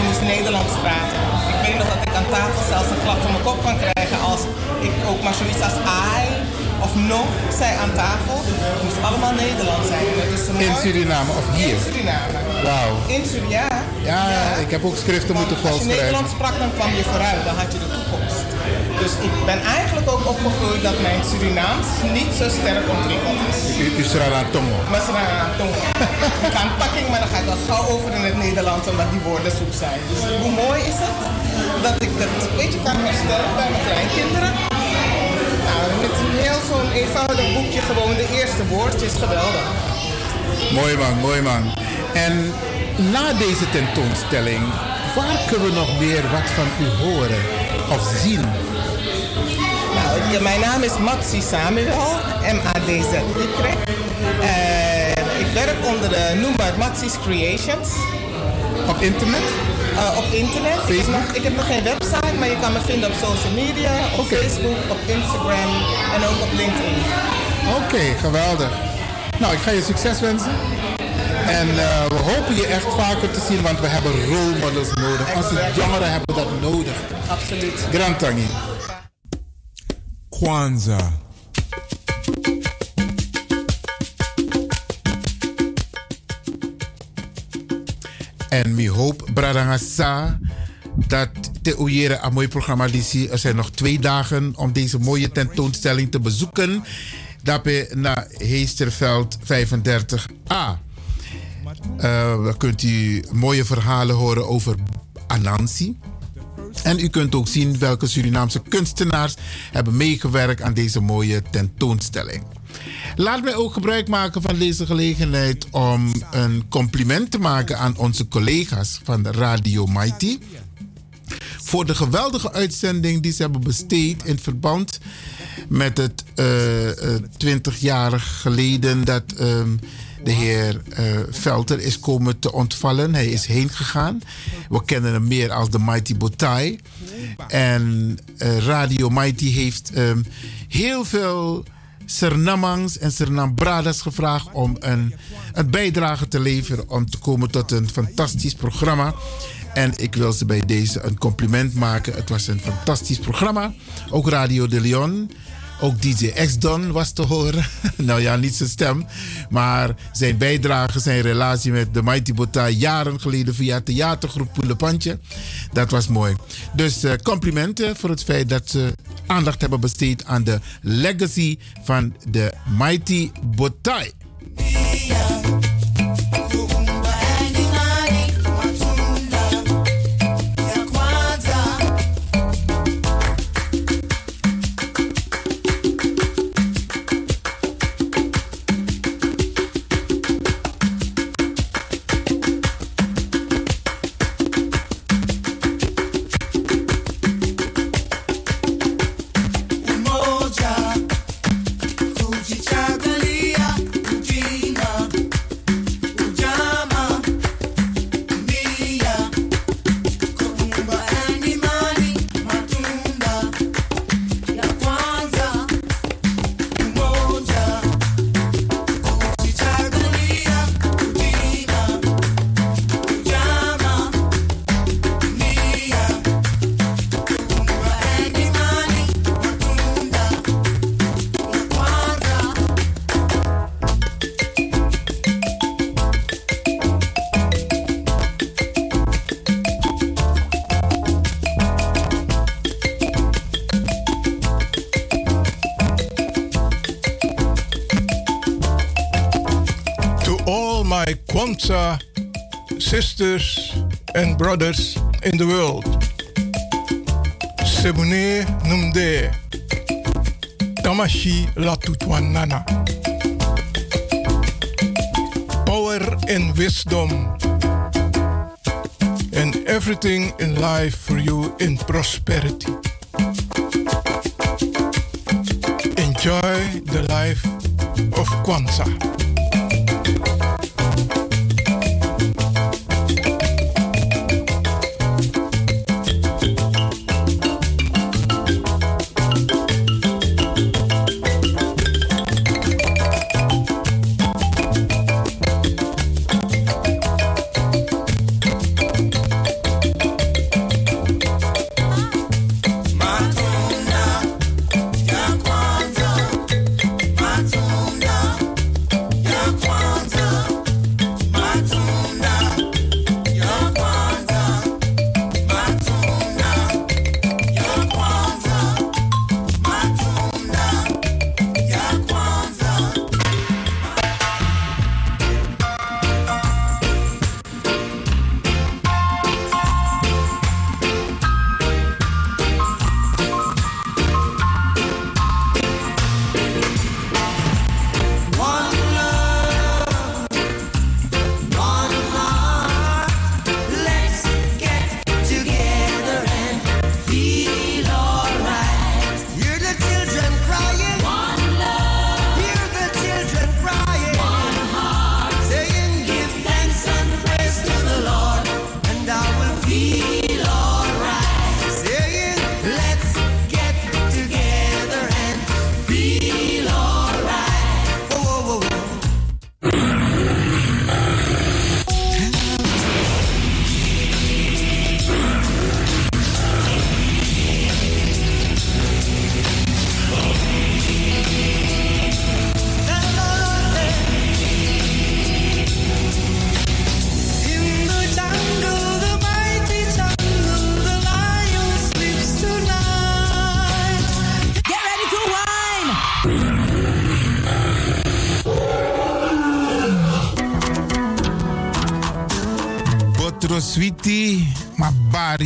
In dus Nederlands praten. Ik weet nog dat ik aan tafel zelfs een klap van mijn kop kan krijgen als ik ook maar zoiets als ai of no zei aan tafel. Het moest allemaal Nederlands zijn. Het In. Suriname of hier? In Suriname. Wauw. In Suriname, ja. Ja, ik heb ook schriften moeten Als je volschrijven. Nederlands sprak, dan kwam je vooruit, dan had je de toekomst. Dus ik ben eigenlijk ook opgegroeid dat mijn Surinaams niet zo sterk ontwikkeld is. U Srara Tongo. Maar. Ik ga een pakking, maar dan ga ik al gauw over in het Nederlands omdat die woorden zoek zijn. Dus hoe mooi is het dat ik het een beetje kan herstellen bij mijn kleinkinderen. Nou, met een heel zo'n eenvoudig boekje gewoon de eerste woordjes, geweldig. Mooi man, mooi man. En na deze tentoonstelling, waar kunnen we nog meer wat van u horen of zien? Ik- mijn naam is Matsi Samuel, M-A-D-Z-Y. En ik werk onder de noemer Matsi's Creations. Op internet? op internet. Ik heb, nog, ik heb nog geen website, maar je kan me vinden op social media, op Facebook, op Instagram en ook op LinkedIn. Oké, geweldig. Nou, ik ga je succes wensen. En eh, we hopen je echt vaker te zien, want we hebben role models nodig. Onze jongeren hebben dat nodig. Absoluut. Grand Tangi. Kwanzaa. En we hoop, Bradangasa, dat te oeieren een mooi programma die Er zijn nog twee dagen om deze mooie tentoonstelling te bezoeken. Daarbij naar Heesterveld 35a. Eh, dan kunt u mooie verhalen horen over Anansi. En u kunt ook zien welke Surinaamse kunstenaars hebben meegewerkt aan deze mooie tentoonstelling. Laat mij ook gebruik maken van deze gelegenheid om een compliment te maken aan onze collega's van Radio Mighty. Voor de geweldige uitzending die ze hebben besteed in verband met het eh, eh, 20 jaar geleden dat ehm, de heer eh, Velter is komen te ontvallen. Hij is heen gegaan. We kennen hem meer als de Mighty Botai. En eh, Radio Mighty heeft ehm, heel veel Sernamans en Sernambradas gevraagd om een, een bijdrage te leveren om te komen tot een fantastisch programma. En ik wil ze bij deze een compliment maken. Het was een fantastisch programma. Ook Radio de Leon. Ook DJ X-Don was te horen. nou ja, niet zijn stem. Maar zijn bijdrage, zijn relatie met de Mighty Bota jaren geleden via theatergroep Poelepantje. Dat was mooi. Dus eh, complimenten voor het feit dat ze aandacht hebben besteed aan de legacy van de Mighty Botai. Brothers in the world. Sebune Numde Tamashi Latutwanana. Power and wisdom. And everything in life for you in prosperity. Enjoy the life of Kwanzaa.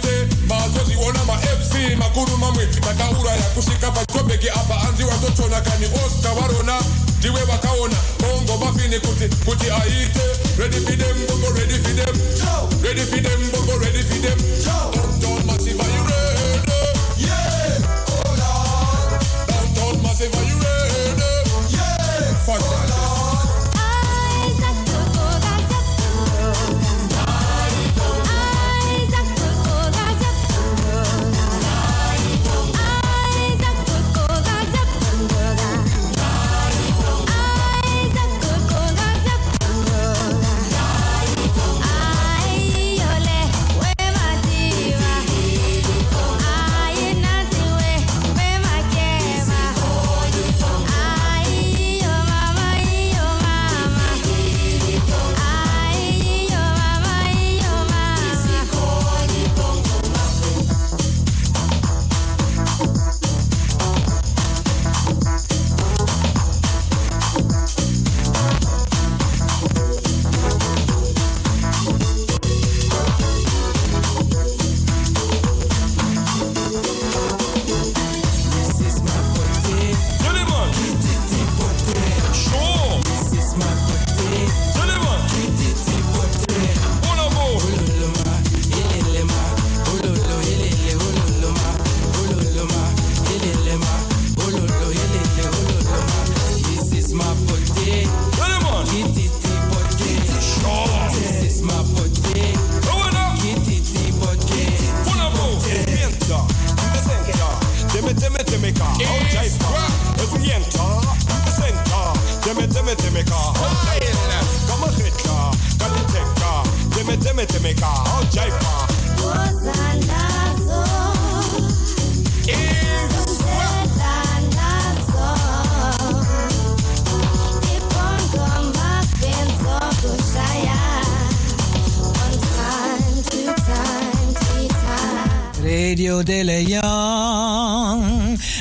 mapete mazozviona mafc makuru mamwe takauraya kusvika pajobheki apa hanzi watotona kani oscar varona ndiwe vakaona ongomafini kuti kuti aite. Redifidem bongo redifidem redifidem bongo redifidem